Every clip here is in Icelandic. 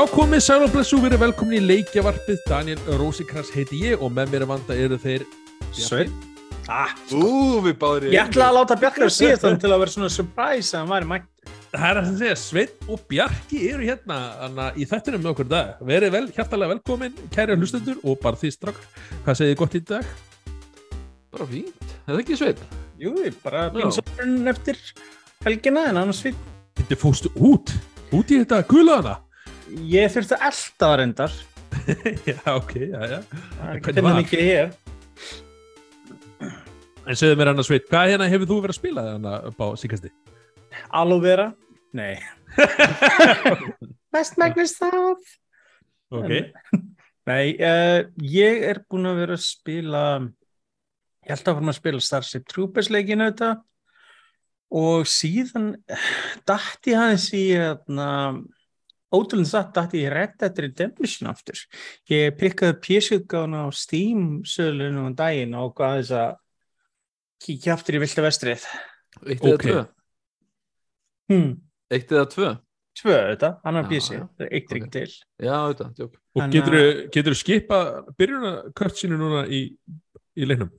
Já, komið sæl og blessu, verið velkomin í leikjavarpið, Daniel Rósikrans heiti ég og með mér að vanda eru þeir Svein ah, Ú, við báður í Ég ætla að láta Bjarkar síðast þannig til að vera svona surprise að hann væri mætt Það er að segja, Svein og Bjarki eru hérna anna, í þettunum með okkur í dag. Verið vel, hjartalega velkomin, kæri hlustendur og bara því strakk. Hvað segir þið gott í dag? Bara fínt, er það ekki sveit? Jú, bara pinsarinn eftir helgina en annars fín Þetta fóstu út, út í þetta gulaðana. Ég þurfti að elda það reyndar. Já, ok, já, já. Það er ekki var? mikið hér En segðu mér annars, Svein, hvað hérna hefur þú verið að spila hérna upp á síkasti? Aloe vera? Nei. Mest megnist það Ok, Nei, uh, ég er búinn að vera að spila ég held að fara að spila Starship Troopers leikinu þetta og síðan dætti hans í hérna, ótrúlega satt dætti ég Red Dead Redemption aftur ég pikkaði pjessutgána á Steam sölunum um daginn og hvað þess að kíkja aftur í vilda vestrið Eitt eða Ok. tvö? hmm, Eitt eða tvö? tvö þetta, annar er eitt ring til Já, þetta, tjók og getur að- þú skipa byrjuna kört sínu núna í, í leiknum?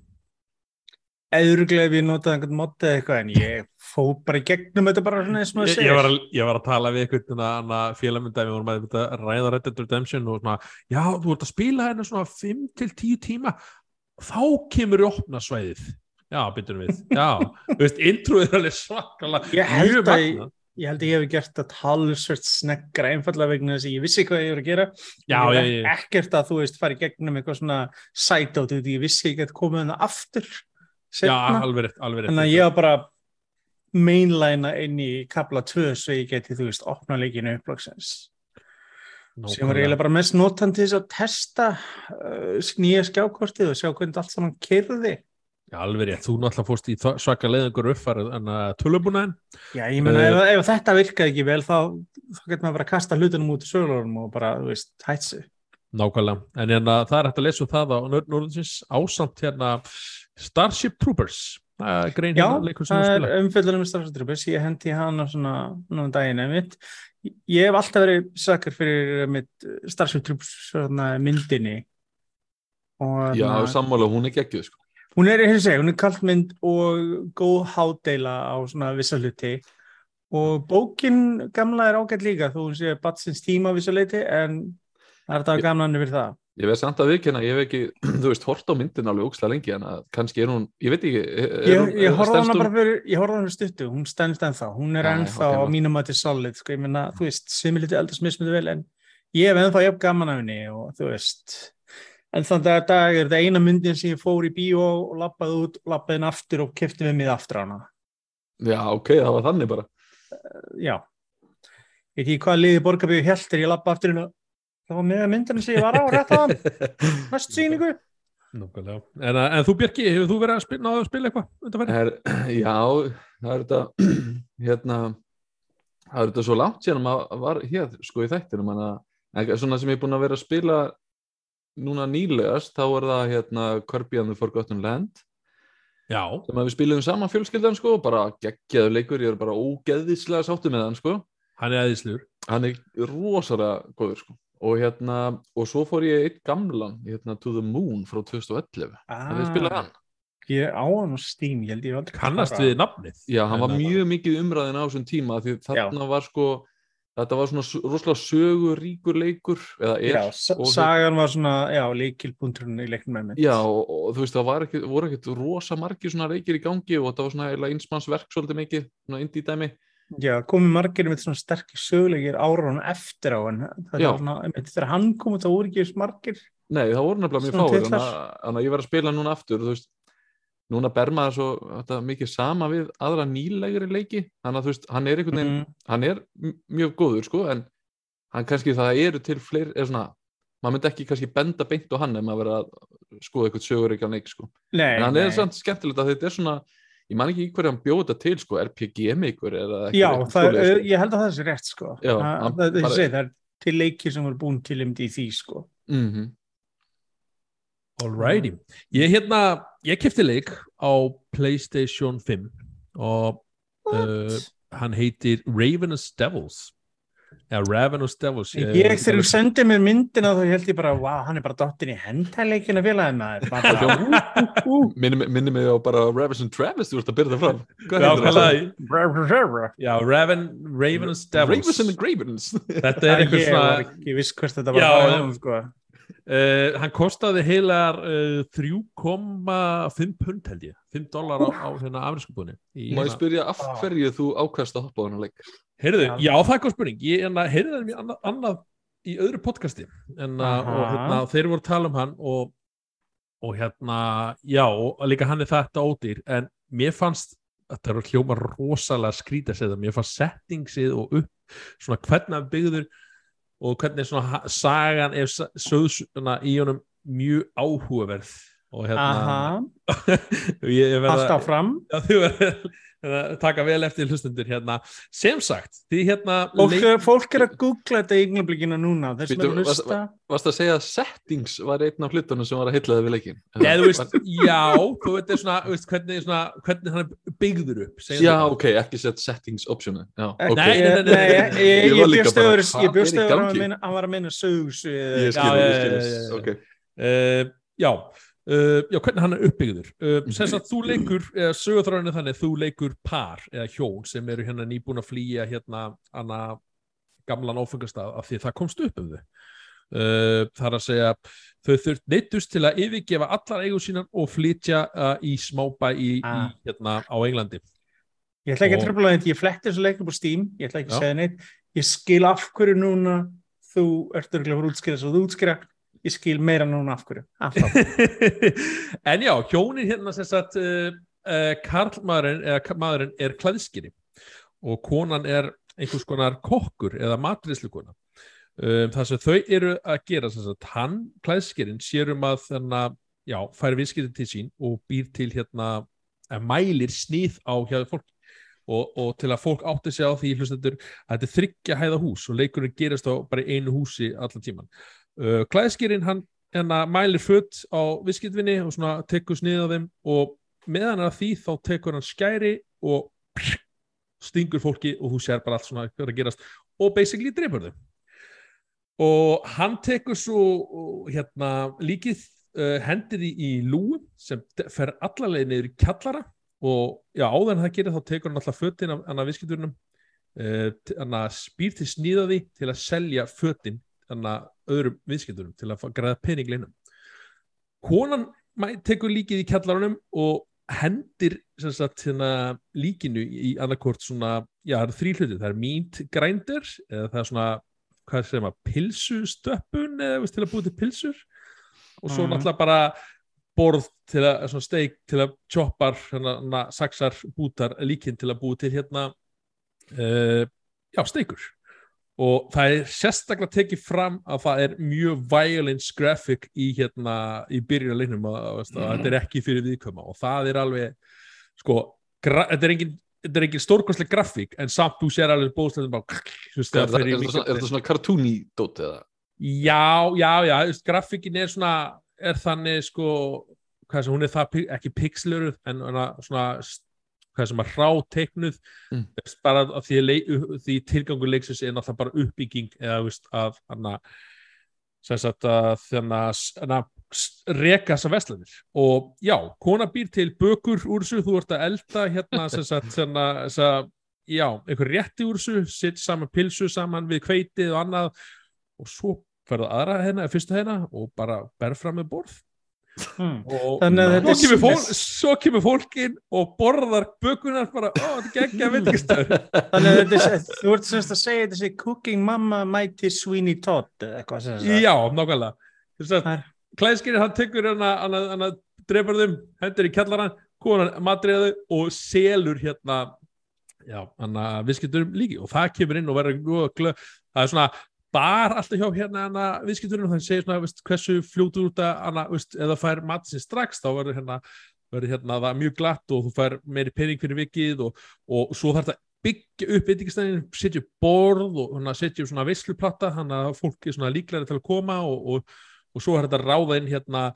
Eðuruglega ef ég notaði einhvern moddi eða eitthvað en ég fó bara í gegnum þetta bara svona eins og maður Ég, ég, var að, ég var að tala við eitthvað félagmynda, við vorum að ræða Red Dead Redemption og svona, já, þú ert að spila hérna svona 5 til 10 tíma þá kemur í opna svæðið já, byrjum við, já þú veist, introið er alveg svakalega Ég held að ég, ég held að ég hef gert þetta talsvert sneggra einfallega vegna þess að ég vissi hvað ég voru að gera. Já, ég já. ekkert að þú veist fara í gegnum eitthvað svona sætótt því ég vissi ekki að koma þarna aftur já, seinna. alveg rétt, alveg rétt þannig að ég var bara mainlæna inn í kapla 2 svo ég geti þú veist opna leikinu upplagsins sem var eiginlega bara mest notandi þess að testa uh, nýja skjákortið og sjá hvernig allt saman kyrði já, alveg rétt, þú náttúrulega fórst í svaka leiðingur uppfarið en að tölubúnaðin Já, ég meina, Eh, ef, ef þetta virkaði ekki vel þá, þá getur maður bara að kasta hlutunum út í sögulegurum og bara, þú veist, hætt sig. nákvæmlega, en hérna, það er hægt að lesa um það á Nörðnúrðinsins ásamt hérna Starship Troopers það er grein hérna leikur sem það þú spila umfjöldunum með starfsdröfus, ég hendi hana svona núna daginn einmitt. Ég hef alltaf verið sakar fyrir mitt starfsdröfus myndinni. Og, Já, þarna- sammála, hún er geggjuð, sko hún er, og segja, hún er kallmynd og góð hádeila á svona vissa hluti og bókin gamla er ágætt líka hún sé batsins tíma á vissa hluti en það er þetta gamlan yfir það. Ég veist samt að viðkynna, ég hef ekki, þú veist, hort á myndin alveg ókslega lengi en að kannski er hún, ég veit ekki er, er Ég, ég er- horfði á hana bara fyrir, ég horfði á hana stuttu, hún stendst ennþá, hún er ennþá á mínum að til solid, sko, ég meina, þú veist, er litið eldast mismundu vel, en ég hef ennþá jafn gaman af henni og þú veist, en þannig að dag er þetta eina myndin sem ég fór í bíó og lappaði út, lappaði inn aftur og kefti við mig aftur á hana. Já, ok, það var þannig bara Já, ég veit ekki hvað liði borgarbyggu held þegar ég lappa aftur og það var með myndin sem ég var á rétt á hann, næst sýningu. Nákvæmlega. En, að- en þú Björki, hefur þú verið að spila, spila eitthvað er, Já, það er þetta hérna það er þetta svo langt síðan maður var hér sko í þættinum. En að svona sem ég er búin að vera að spila núna nýlegast þá er það hérna Kirby and the Forgotten Land. Já, sem að við spilum saman fjölskyldan sko bara geggjaðu leikur, ég er bara ógeðislega sáttu með hann sko. Hann er hann er rosalega góður sko og hérna, og svo fór ég eitt gamlan hérna To the Moon frá 2011 Ah, það við spilaði hann Ég á hann á Steam, ég held ég aldrei Kannast við nafnið. Já, hann var að- mjög mikið umræðin á þessum tíma því þarna var sko þetta var svona rosalega söguríkur leikur eða er Já, og, sagan var svona, já, líkilbúnturinn í leiknum með mér. já, og, og þú veist það var ekki, voru ekkert rosa margir svona leikir í gangi og þetta var svona einsmannsverk svolítið mikið, svona indie dæmi Já, komið margir með svona sterkir sögulegir áraun eftir á en það var svona, einmitt, þegar hann kom það voru ekki eins margir. Nei, það voru nefnilega mjög titlar. þannig að- ég var að spila núna aftur veist, núna ber maður svo þetta, mikið sama við aðra nýlegri leiki þannig að þú veist, hann er einhvern veginn Mm. hann er mjög góður sko en hann kannski það eru til fleiri eða svona, maður myndi ekki kannski benda beint á hann ef maður verið að skoða eitthvað á neik sko, Nei, en hann nei. er samt skemmtilegt að þetta er svona, ég man ekki í hverju hann bjóða þetta til sko, RPG meikur eða Já, það, svoleiðis, sko. ég held að það sé rétt, sko. Já, það, hann það, bara- segi, það er til leikir sem voru búin til um í því, sko. Mhm. Alrighty. Ég hérna, ég kefti leik á Playstation 5 og uh, hann heitir Ravenous Devils Já, Ravenous Devils Ég þegar þú sendið mér myndina þá held ég bara, wow, hann er bara dottin í ú. minni, minni mig á bara and Travis, þú ert að byrja það fram. Já, Hvað heitir það? Já, Raven, Ravenous Devils Ravis and Gravens. Þetta er einhver Ég var svona ekki viss hvert þetta var Já, að fara sko. uh, Hann kostaði heilar uh, 3,5 pund held ég. 5 dólar á, á hérna afrinskubunni Má ég spyrja af hverju þú ákvæmst að hoppa á hana leik Heyrðu, Já. já, það er góð spurning. Ég hérna, heyrði það mér annað, annað í öðru podcasti en, uh, og hérna, þeir voru að tala um hann og, og hérna já, og líka hann er þetta ódýr en mér fannst þetta er að hljóma rosalega skrítið að segja það mér fannst settingsið og upp svona hvernig byggður og hvernig svona sagan er svona í honum mjög áhugaverð og hérna Aha, ég, ég verða- allt áfram. Já, þið verður að taka vel eftir hlustundur hérna. Sem sagt, því hérna Fólk, leik- fólk er að googla þetta í ynglablikina núna, er að hlusta. Varst að segja að settings var einn af hlutunum sem var að hylla þið við leikin Nei, þú veist, já, þú veit, svona, þú veist hvernig, svona, hvernig hann er byggður upp Já, þetta. ok, ekki sett settings optionu Já, Ekki- ok Nei, nei, nei, nei, ég- ég- Ég var ég líka bjóst bara, öður hvað ég bjóst er í öður að hann var að minna sögs Ég Já. Ok, Uh, já, uh, já, hvernig hann er uppbyggður uh, Mhm. sem sagt, þú leikur, eða sögurþráinu þannig þú leikur par eða hjón sem eru hérna nýbúin að flýja hérna hana gamlan áfengastað af því það komst upp um þau uh, það er að segja þau þurft neittust til að yfirgefa allar eigur sínar og flytja í smábæ í, Ah. í hérna á Englandi Ég ætla ekki að Og- tröfla þetta, ég fletti þessu leikum á Steam, ég ætla ekki Já. að segja neitt. Ég skil af hverju núna þú ert örgulega fyrir útskýra svo þú útskýra, ég skil meira núna af hverju. En já, hjónin hérna sem sagt uh, uh, karlmaðurinn eða maðurinn er klæðskiri og konan er einhvers konar kokkur eða matrislikona um, það sem þau eru að gera sem sagt, hann, klæðskirinn, sér um að þannig að, já, fær viðskipti til sín og býr til hérna mælir snið á hjá fólk og, og til að fólk átti sig á því hlustendur að þetta er þryggja hæða hús og leikurinn gerist á bara einu húsi allan tíman uh, klæðskirinn hann hérna mælir föt á viðskiptvinni og svona tekur snið á þeim og meðan að því þá tekur hann skæri og stingur fólki og þú sér bara allt svona hvað er að gerast og basically dreipur þau. Og hann tekur svo hérna líkið uh, hendir því í lúu sem fer allarleið niður í kjallara og já, áður en það gerir þá tekur hann alltaf fötin af hann að viðskipturinnum uh, hann að spýr til sníða því til að selja fötin hann að öðrum viðskipturum til að græða pening leinum konan tekur líkið í kjallarunum og hendir sagt, hérna, líkinu í annarkort svona, já það eru þrý hluti, það er meat grinder eða það er svona, hvað segir maður pilsustöppun eða veist, til að búið til pilsur. Og svo Mhm. náttúrulega bara borð til að, svona steik til að choppar, hérna, saxar bútar líkin til að búið til hérna uh, já, steikur og það er sérstaklega tekið fram að það er mjög violence graphic í hérna í byrjunarleiknum að, að, að þetta er ekki fyrir viðkvæma og það er alveg sko, þetta er engin þetta er engin stórkostleg grafík en samt þú sér alveg bóðslegðin bara er, þetta svona cartoony dót eða? Já, já, já, grafíkin er svona, er þannig sko, hvað sem hún er það, ekki pixluruð, en svona, hvað sem að hráteiknuð, Mm. bara að því, leik, því tilgangur leiksins er náttúrulega bara uppbygging eða, veist, að að þannig að reka þessar veslanir og já, kona býr til bökur úr þessu, þú ert að elda hérna þarna, þessa já, einhver rétti úr þessu, sitt saman pilsu saman við kveitið og annað og svo ferðu aðra hérna, fyrstu hérna og bara ber fram með borð. Og Þannig að þetta svo kemur, er fólk, svo kemur fólkin og borðar bökunar bara, ó, þetta geggja veitingastöður Þannig að þetta er, þú ert semst að segja þetta sé Cooking Mama Mighty Sweeney Todd eitthvað sem sagt. Já, nákvæmlega. Að Það er- klæðskýri hann tekur hana, hana, hana dreipar þeim, hendur í kjallaran konan matriða þau og selur hérna já, hana viðskipturum líki. Og það kemur inn og verður það er svona bar alltaf hjá hérna hana viðskipturum það segir svona, veist, hversu fljótu út að hana, veist, það fær mat sinni strax þá verður hérna, hérna það mjög glatt og þú fær meiri pening fyrir vikið og, og svo þarf það byggja upp veitingastæðin, setja borð og hana, setja svona veisluplatta þannig að fólk er svona líklega til að koma og, og, og svo er þetta ráða inn hérna,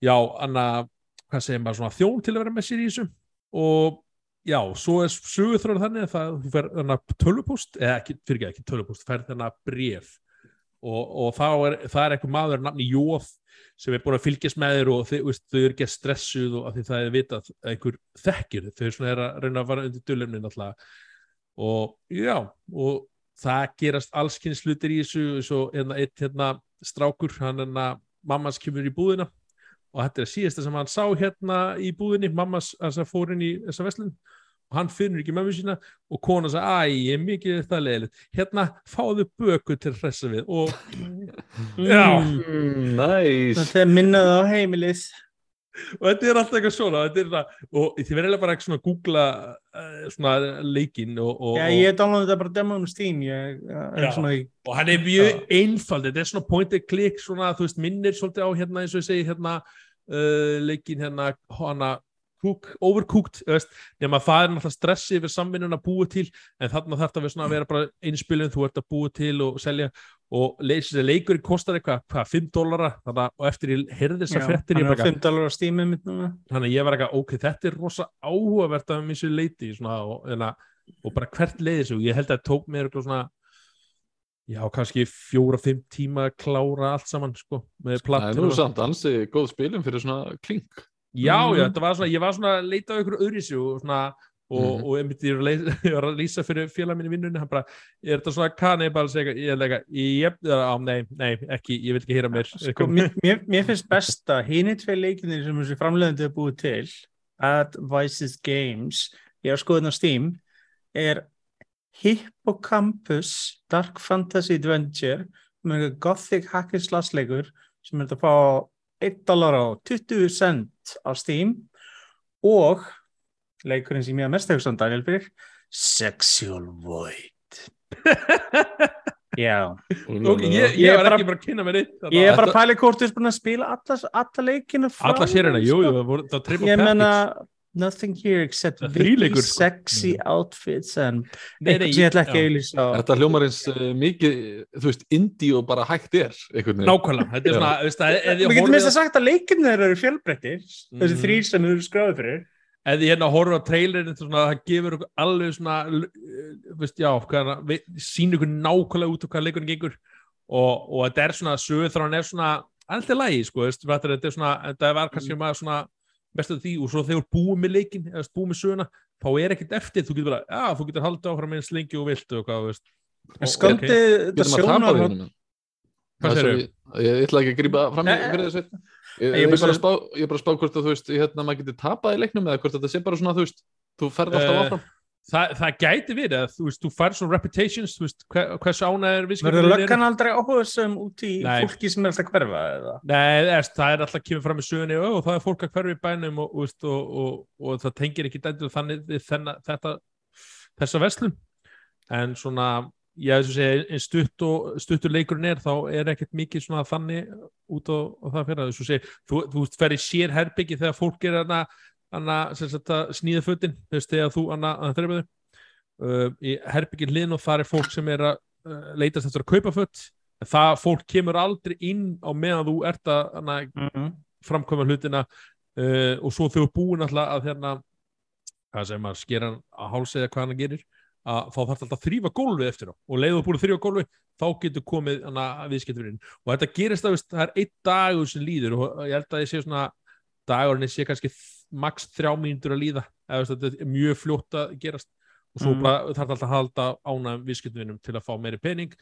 já, anna hvað segir maður, svona þjón til að vera með sér í þessu. Og já, svo er sögurþróður þannig að það, þú fer þarna tölvupúst, eða ekki, fyrir ekki, ekki tölvupúst, fer þarna bref og, og þá er, það er eitthvað maður nafni Jóð sem er búin að fylgjast með þér og þau, veist, þau eru ekki stressuð og að því það er vitað að einhver þekkir þau er svona að reyna að vara undir dölumni náttúrulega. Og já, og það gerast allskynns hlutir í þessu, svo hérna, eitt hérna strákur, hann hérna mammas kemur í búðina. Og þetta er síðasta sem hann sá hérna í búðinni mammas, þess að fór inn í þessa veslun og hann finnur ekki mömmu sína og kona sagði, æ, ég er mikið þetta leiðilegt hérna, fáðu böku til að hressa við og já, Mm, Næs Þetta er minnað á heimilið. og þetta er alltaf eitthvað svona þetta er það, og þið verður bara ekki svona að googla uh, svona leikinn og, og, Já, ég downloadi þetta bara demo um Steam. Ég er Já. svona í... og hann er mjög einfald þetta er svona point and click svona, veist, minnir svolítið á hérna eins og ég segi hérna uh, leikinn hérna hana overcooked, nema það er náttúrulega stressi yfir samvinnun að búa til en þarna þarf það að vera að bara einspilun þú ert að búa til og selja og leysið leikurinn kostar eitthvað, hvað, 5 dólara að og eftir ég heyrði þessar Já, fréttir hann ég bara, 5 dólar á Steamið mitt núna. þannig að ég var eitthvað, ok, þetta er rosa áhugavert af mér sér leiti svona, og, en að, og bara hvert leiði svo ég held að það tók mér eitthvað svona já, kannski fjóra-fimm tíma að klára allt saman, sko með Það er nú samt ansi góð spilum fyrir svona klink já, Mhm. já, þetta var svona, ég var svona að leita á ykkur öðru og svona og, Mhm. og einmitt ég var að ég lýsa fyrir félag minni vinnunni, hann bara er þetta svona kannibal, ég er leika ég, á, nei, nei, ekki, ég vil ekki hýra mér Sko, mér, mér, finnst best að hini tvei leikinir sem þessi framleiðandi er búið til Advices Games ég er að skoða þetta á Steam er Hippocampus Dark Fantasy Adventure með gothic hack and slash leikur sem er þetta að fá 1 dólar á 20 cent á Steam og leikurinn sem ég að mest hefur sann Daniel fyrir Sexual Void Já og ég, ég, er var ekki bara að kynna mér þarna. Ég er bara að pæla hvort þú ert búin að spila alla, alla leikina frá alla sérina, þeim, jú, sko. jú, það var triple Ég menna package nothing here except Það þríleikur, sko. sexy outfits and Nei, nei, eitthvað sem ég ætla ekki að auðlýsa á. Þetta hljómar eins uh, mikið, þú veist, indie og bara hægt er nákvæmlega, þetta er svona veist, að, ef Við getum minnst að sagt að leikinu þeirra eru fjölbreyttir þessi Mhm. þrýr sem þau eru skráðið fyrir ef ég hérna horfa á trailerin svona, það gefur okkur alveg svona uh, veist, já, hvað, sín ykkur nákvæmlega út og hvað leikurinn gengur og, og þetta er svona, sögurþrán er svona allt er lægi, sko, veist, þetta er svona þetta var kannski Mm. maður svona best af því og svo þegar búið með leikin eða búið með söguna, þá er ekkert eftir þú getur bara, já, þú getur haldið áfram eins lengi og vilt og hvað, veist ok. þetta hérna. Hvað segirðu? Ég, ég ætla ekki að grípa fram í Nei, fyrir þessu. Ég, ég ég, bara- bara spá, ég er bara að spá hvort að þú veist, hérna, maður getur tapað í leiknum eða hvort þetta sé bara svona, þú veist, þú ferð alltaf Eh, áfram. Það, það gæti verið að þú veist, þú fær svona reputations, þú veist, hver, hversu ánæður Verður löggan aldrei áhugaðsum út í Nei. fólki sem er alltaf að hverfa eða? Nei, eðst, það er alltaf að kemur fram í sögunni og það er fólk að hverfi í bænum og, og, og, og, og það tengir ekki þannig við þenna, þetta, þessa verslun en svona ég þess að segja, stutt og stuttur leikurinn er, þá er ekkert mikið svona þannig út á, það fyrir þess að segja, þú, þú veist, fer í sér herbyggi þegar fólk er að þú veist, þegar þú hana þreifðu uh, í herbyggi hlinn og það er fólk sem er að uh, leitast eftir að kaupa fött það fólk kemur aldrei inn á meðan þú ert að Mm framkvæma hlutina uh, og svo þau búin alltaf að hérna hvað sem maður sker hann að hálsa eða hvað hann gerir að þá þarf alltaf að þrýfa gólfið eftir á. Og leiðu búin að þrýfa gólfið þá getur komið viðskipturinn og þetta gerist að það er einn dagur sem líður og ég held að ég sé svona dagurinn sé kannski maks þrjá mínútur að líða. Eða veist, þetta er mjög fljótt að gerast. Og svo Mhm. bara þarf alltaf að halda ánægum viðskipturinnum til að fá meiri pening.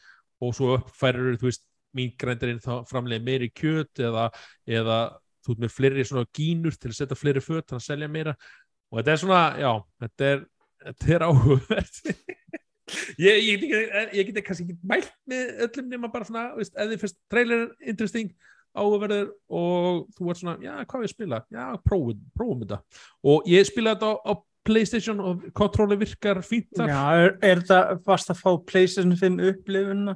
Og svo uppfærir þú veist mín grændarinn þá framlega meiri kjöt eða, eða þú ert með fleiri svona gínur til að setja fleiri föt þannig að selja meira. Og þetta er svona, já, þetta er þetta er áhugavert. Ég, ég, ég, ég get kannski ekki mælt með öllum nema bara svona veist, ef þið finnst trailer interesting áhugaverður og þú ert svona, já, hvað við spila? Já, prófum, þetta. Og ég spila þetta á, á Playstation og kontróli virkar fínt þar. Já, er, er það fast að fá PlayStation 5 upplifuna?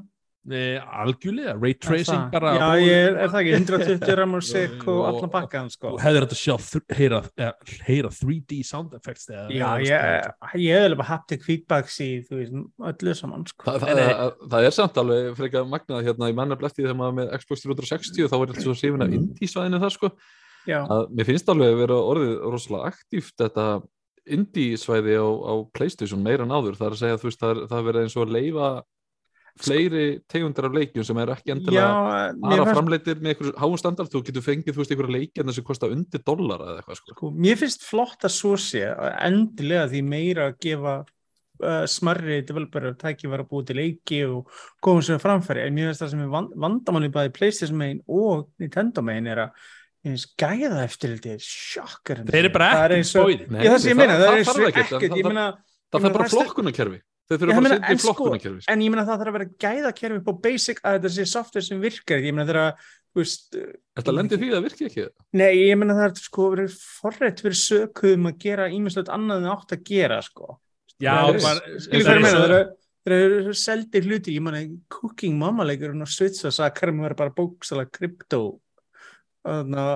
Algjörlega, ray Er tracing það? bara Já, og- ég er, er það ekki 120 ramur sek og Og- allan bakkaðan sko. Þú hefðir þetta að sjá þr- heyra, eða, heyra 3D sound effects eða, Já, ég, ég hefði bara haptic feedbacks í þú veist, öllu saman sko. Það, Nei, nei. það, það er samt alveg frekar magnað hérna í mannaflefti þegar maður er með Xbox 360 þá er þetta svo sifin af indie-svæðinu það sko. Að mér finnst alveg að vera orðið rosalega aktíft þetta indie svæði á, á Playstation meira en áður, það er að segja þú veist, það, er, það er verið eins og að leifa fleiri tegundir af leikjum sem er ekki endilega aðra framleitir með einhverju háum standard, þú getur fengið þú veist einhverja leikjarna sem kosta undir dollar eða eitthvað sko. sko, mér finnst flott að svo sé að endilega því meira að gefa uh, smarri developer tækifæri að búa til leiki og koma sem framfæri en mér finnst það sem er vand, vandamann í bæði Playstation megin og Nintendo megin er að gæða eftir þetta sjokkar Þeir eru bara Það er eins og-. Nei, Já, það sem ég það- meina, það það er eins og ekkert, en ekkert, það- ég meina það meina, bara það er- flokkunarkerfi þeir Ég þurfa bara meina, að setja í sko, flokkunarkerfi sko. en ég meina það þarf að vera gæðakerfi på basic að þetta sé software sem virkar ég meina þegar þú veist, Þetta lendir því að það virki ekki? Nei ég meina það er sko verið forrætt verið sökuðum að gera ímislegt annað en átt að gera sko. Já, skilur hvað ég meina þeir eru- eru seldir hluti ég meina Cooking Mama leikurinn á og sagði að hverjum verið bara bókstala krypto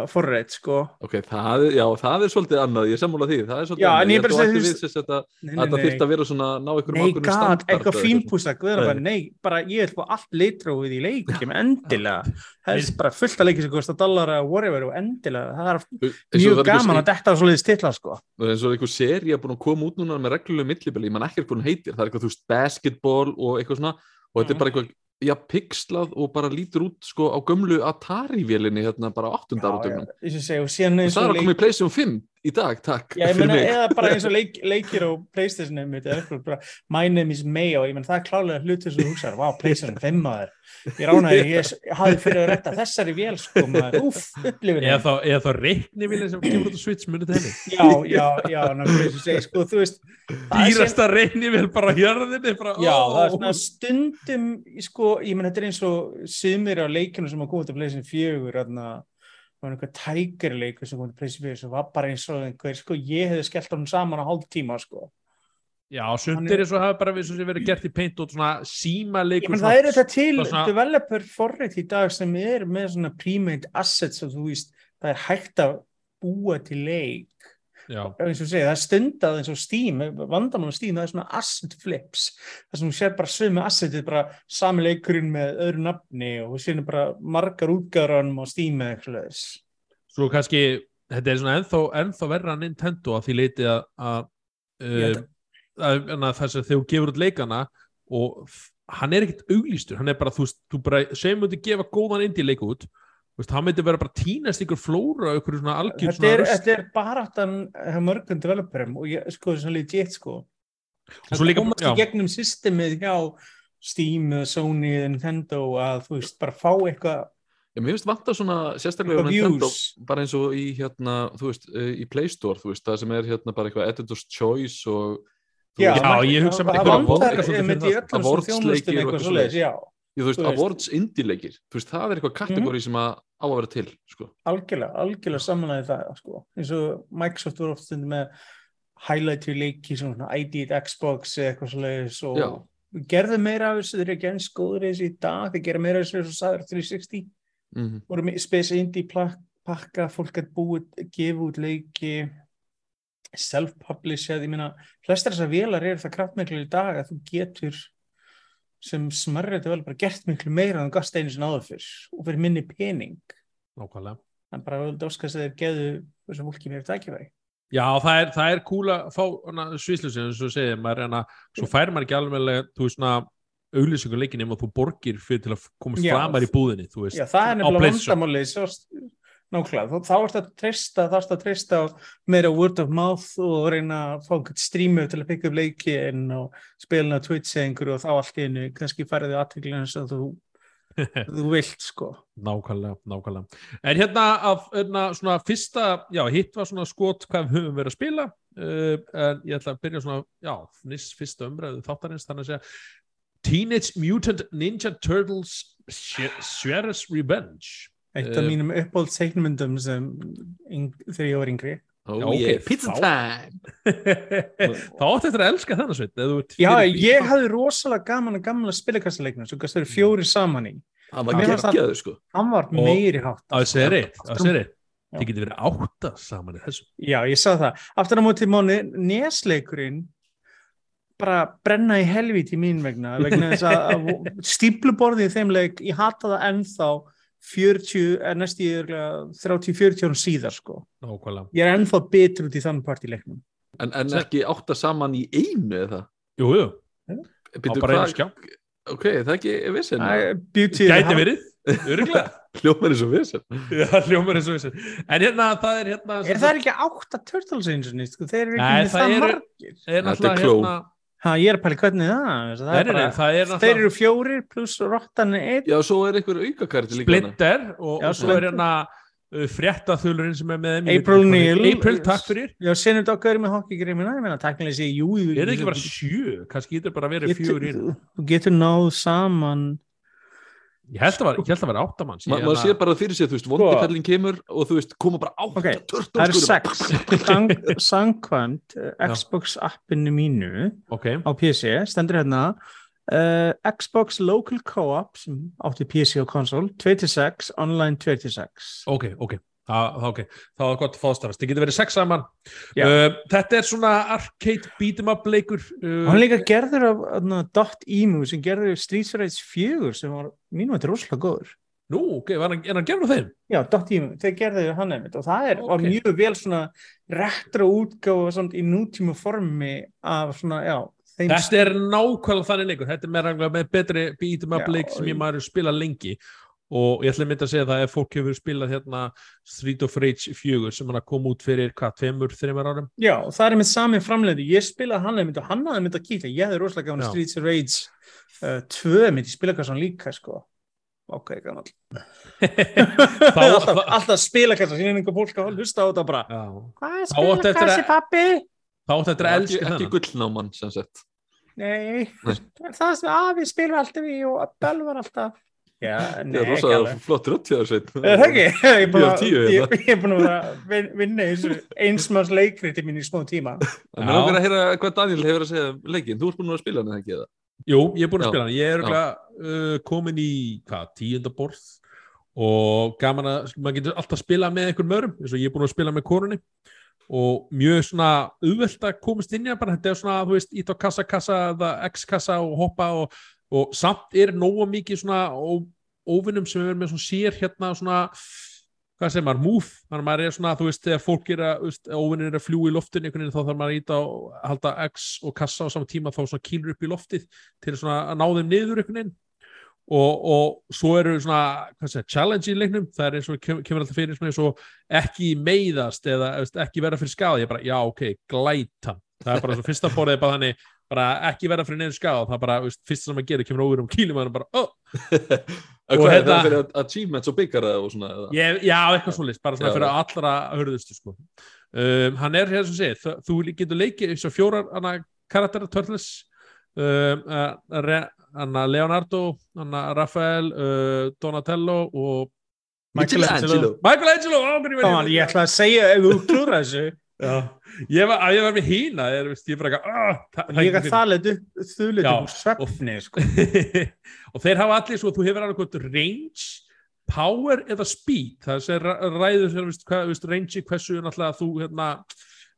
forrætt sko. Ok, það er, já, það er svolítið annað, ég er sammála því það er svolítið Já, annað, ég bara held þú við þetta nei, að það þyrfti að vera svona ná einhverjum Nei, ákveðnum gat, standard eitthvað eða eitthvað. fínpúsa, guður bara, Nei. nei, bara ég vil fá allt litróið í leikjum, endilega. Helst bara fullt að leikja sem kostar dollara whatever og endilega, það er og mjög það er gaman að detta á svoleiðis titla, sko. Eins og einhver seri að búin að koma út núna með reglulegu millibili, ég man ekki hún heitir það er eitthvað, þú veist, basketball og eitthvað svona og þetta er bara eitthvað, já, pixlað og bara lítur út, sko, á gömlu Atari-vélinni, hérna, bara á 8. áratögnum eins og eins það er að koma í Playstation 5 í dag, takk Já, meina, eða bara eins og leik, leikir á Playstation my name is Mayo. Ég meina, það er klálega hlutur sem þú hugsaðar, wow, Playstation 5 maður, ég ránaði ég, ég hafði fyrir að retta þessari vél, sko maður, úff, upplifin eða þá, eða þá reiknivílinn sem kemur út á Switch munið til henni? Já, já, já, náttúrulega eins og segja, sko, þú veist það er dýrasta reiknivíl bara hjörðinni bara, Já, ó. það er svona stundum, sko, ég menn þetta er eins og sumir á leikinu sem að koma til Playstation 4, þarna, það var einhver tækirleikur sem til Playstation 4 sem var bara eins og einhver, sko, ég hefði skellt honum saman á hálf tíma, sko. já, sundir eins og hafa bara verið gert í paint og svona síma leikur það er þetta til svona- developer forrið í dag sem er með svona pre-made assets og þú veist, það er hægt að búa til leik segja, það er stundað eins og Steam vandamann á Steam, það er svona asset flips. Það sem þú sér bara sömu assetið bara sami leikurinn með öðru nafni og þú sér bara margar útgæðranum á Steam eða eitthvað leðis svo kannski þetta er svona ennþá, ennþá verra en Nintendo að því leiti að, að, uh, að, að þess að þú gefur út leikana og hann er ekkert auglýstur hann er bara, þú þú bara segjum myndi gefa góðan indie leik út þú veist, hann myndi vera bara tínast ykkur flóra ykkur svona algjör þetta svona er, þetta er bara aftan mörgum developerum og ég, sko, svona legit sko. Og svo líka, komast í gegnum systemið hjá Steam, eða Sony, eða Nintendo að þú veist, bara fá eitthvað Já, mér finnst vanta svona sérstaklega Nintendo, bara eins og í hérna, þú veist, eh, í Play Store, þú veist, það sem er hérna bara eitthvað Editor's Choice og Já, veist, Já, ég hugsa bara það eitthvað Awards-leikir þjónustum og eitthvað eitthvað svoleiðis, já, ég, þú veist, awards indie leikir, þú veist, það er eitthvað kategóri sem að á að vera til, sko. algjörlega, algjörlega samanlega það sko. eins og Microsoft voru oft stundum með highlighter leiki svona ID Xbox eitthvað svoleiðis og Já. við gerðum meira af þessu, þeir eru ekki eins góður í þessu í dag, þeir gera meira af þessu eins og sagður 360, Mm voru með Space Indie plak- pakka, fólk að búið, gefa út leiki self-publishað, ég meina flestar þessar vélar eru það kraftmiklu í dag að þú getur sem smarrið vel bara gert miklu meira en þú gast einu sinni áður fyrr og fyrir minni pening. Nákvæmlega. En bara vildi óskast að þeir geðu þessum fólki mér tækifæri. Já, það er, það er cool að fá svíslusinu, þú segir, maður er hana, svo fær maður ekki alveg, þú veist, svona auglýsingu leikin ef þú borgir fyrir til að komast framar í búðinni, Já, það er nefnilega PlayStation. Nákvæmlega, þá, ertu að treysta þá ertu að treysta á meira word of mouth og reyna að fá einhvern streamu til að byggja upp leiki en og spilna Twitch eða einhverju og þá allt í einu kannski færði aðtöklinu eins og þú, þú vilt sko Nákvæmlega, nákvæmlega. En hérna af hérna, svona fyrsta, já, hitt var svona skot hvað við höfum verið að spila uh, en ég ætla að byrja svona, já, nýst fyrsta umræðu þáttarins, þannig að segja Teenage Mutant Ninja Turtles Shredder's Revenge. Eitt af Eh, mínum uppbóld seiknumundum sem þegar ég var yngri Oh Já, ok, yeah, pizza þá- time Þá áttu eftir að elska þennan sveit. Já, ég hafði rosalega gaman að gamla spilakastaleiknum sem gæst verið fjóri saman í Það var það- geggjaður, sko hann var meiri hátt Á þessi er á þessi er. Já. Þið getur verið átta saman í þessu. Já, ég sá það. Aftur á móti mánu nesleikurinn bara brenna í helvíti mín vegna vegna þess að- stípluborðið í þeim leik, ég hata það ennþá 40, er næst í 30-40 árum síðar sko. Nákvæmlega. Ég er ennþá bitur út í þann part í leiknum. en, en ekki átta saman í einu eða jú, jú, á Býtu, bara einu hvað, skjá ok, það er ekki vissin gæti verið, öruglega hljómar eins og vissin Já, hljómar eins og þessu. En hérna, það er hérna... Er það ekki átta Turtles eins og nýtt? Þeir eru ekki með það margir. er Þetta er náttúrulega kló. Ha, ég er að pæli hvernig það. það er bara, það er þeir eru fjórir pluss rottan er einn. já, svo er einhver aukakarti líka hana. Splinter og, Já, og svo er hérna uh, fréttaþulurinn sem er með þeim. April. Neil. April, takk fyrir. Já, senur dokkar með hockey-grimina, ég meina, takkilega sé, jú, Er það ekki bara sjö? Kannski getur bara verið í. þú getur náð saman Ég held að var- ég held að vera áttamanns. Ma, maður sér bara fyrir sér, þú veist, vondikallin kemur og þú veist, koma bara turtles, það sko, sex Sang, sangkvæmt uh, Xbox appinu mínu Ok, á PC, stendur hérna uh, Xbox Local Co-op sem átti PC og konsól 2-6, online 2-6 ok, ok. Það, það, okay. það var gott fástafast. Það getur verið sex saman. Uh, þetta er svona arcade beat 'em up leikur. Uh, Hann er líka gerður af Emu sem gerður Streets Fighter 4 sem var mínum þetta rosalega góður Nú, ok, var hann, er hann gerður þeim? Já, Emu, þeir gerðu hann einmitt og það er, var Ok. mjög vel svona útgáfa samt í nútíma formi af svona, já þeim Þetta er nákvæmlega þannig leikur, þetta er með, með betri beat'em up leik sem ég maður spila lengi og ég ætla að mynda að segja það ef fólk hefur spilað hérna Street of Rage 4 sem hann kom út fyrir hvað, tveimur, þreimur árum? Já, það er með sami framleiði, ég spilaði hann einmitt og hann hafði einmitt að kýta, ég hefði rosalega gafan Já. Streets of Rage uh, 2 einmitt, ég spilaði kassan líka sko. Ok, gammal Þá- alltaf, alltaf spilakassa, síðan einhver fólk að hlusta á þetta bara. Já. Hvað er Þá átti eftir að- pappi? Þá átti þetta að ekki, elska ekki þennan. gullnáman sem sagt. Nei, Nei. það sem að við spilum alltaf í og að bölvar alltaf Já, nei, það er ekki rosa alveg. flott rödd hjá Er það ekki? Ég er búin að- ég- hérna. er búin að að vinna þessu einsmanns leikriti mín í smá tíma. En mér langar að heyra hvað Daniel hefur að segja um leikinn, þú ert búin að spila hann eða ekki eða? Jú, ég er búin að spila hann, ég er uh, komin í hvað, tíundaborð og gaman að, maður getur alltaf spilað með einhverjum öðrum, eins og ég er búin að spila með konunni. Og mjög svona auðvelt að komast inn í það bara, þetta er svona, þú veist, ít á kassa, kassa eða x-kassa og hoppa og, og samt er nóga mikið svona óvinnum sem er með svona sér hérna svona, hvað segir maður, move, þannig að maður er svona, þú veist, þegar fólk er að, óvinnir er að fljúa í loftin einhvern veginn þá þarf maður að íta og halda x og kassa á saman tíma þá svona kýlur upp í loftið til svona að ná þeim niður einhvern veginn. Og, og svo eru svona hvað segir, challenge í leiknum, það er eins og kem, kemur alltaf fyrir svona eins og ekki meiðast eða ekki verða fyrir skada, ég bara, já ok, glæta. Það er bara svo fyrsta borðið er bara þannig bara ekki verða fyrir neður skada, það er bara veist, fyrsta sem að gera kemur óver um kílum og bara, oh, Og Og hvað er hérna- það fyrir achievements og byggar og svona eða? ég, já, eitthvað svo bara svona Já. fyrir allra hörðustu sko. um, hann er hér sem segir þú getur leikið eins og fjórar hana, karakter Turtles um, uh, Leonardo Rafael, uh, Donatello og Michelangelo Michelangelo á, hvernig var Þannig, ég ætla að segja ef þú klúra þessu Já. Ég var, að ég var með hína ég, ég bara eitthvað ég er upp þulit úr svefni sko. og þeir hafa allir svo þú hefur alveg range power eða speed. Það er ræður veist, range hversu þú hérna,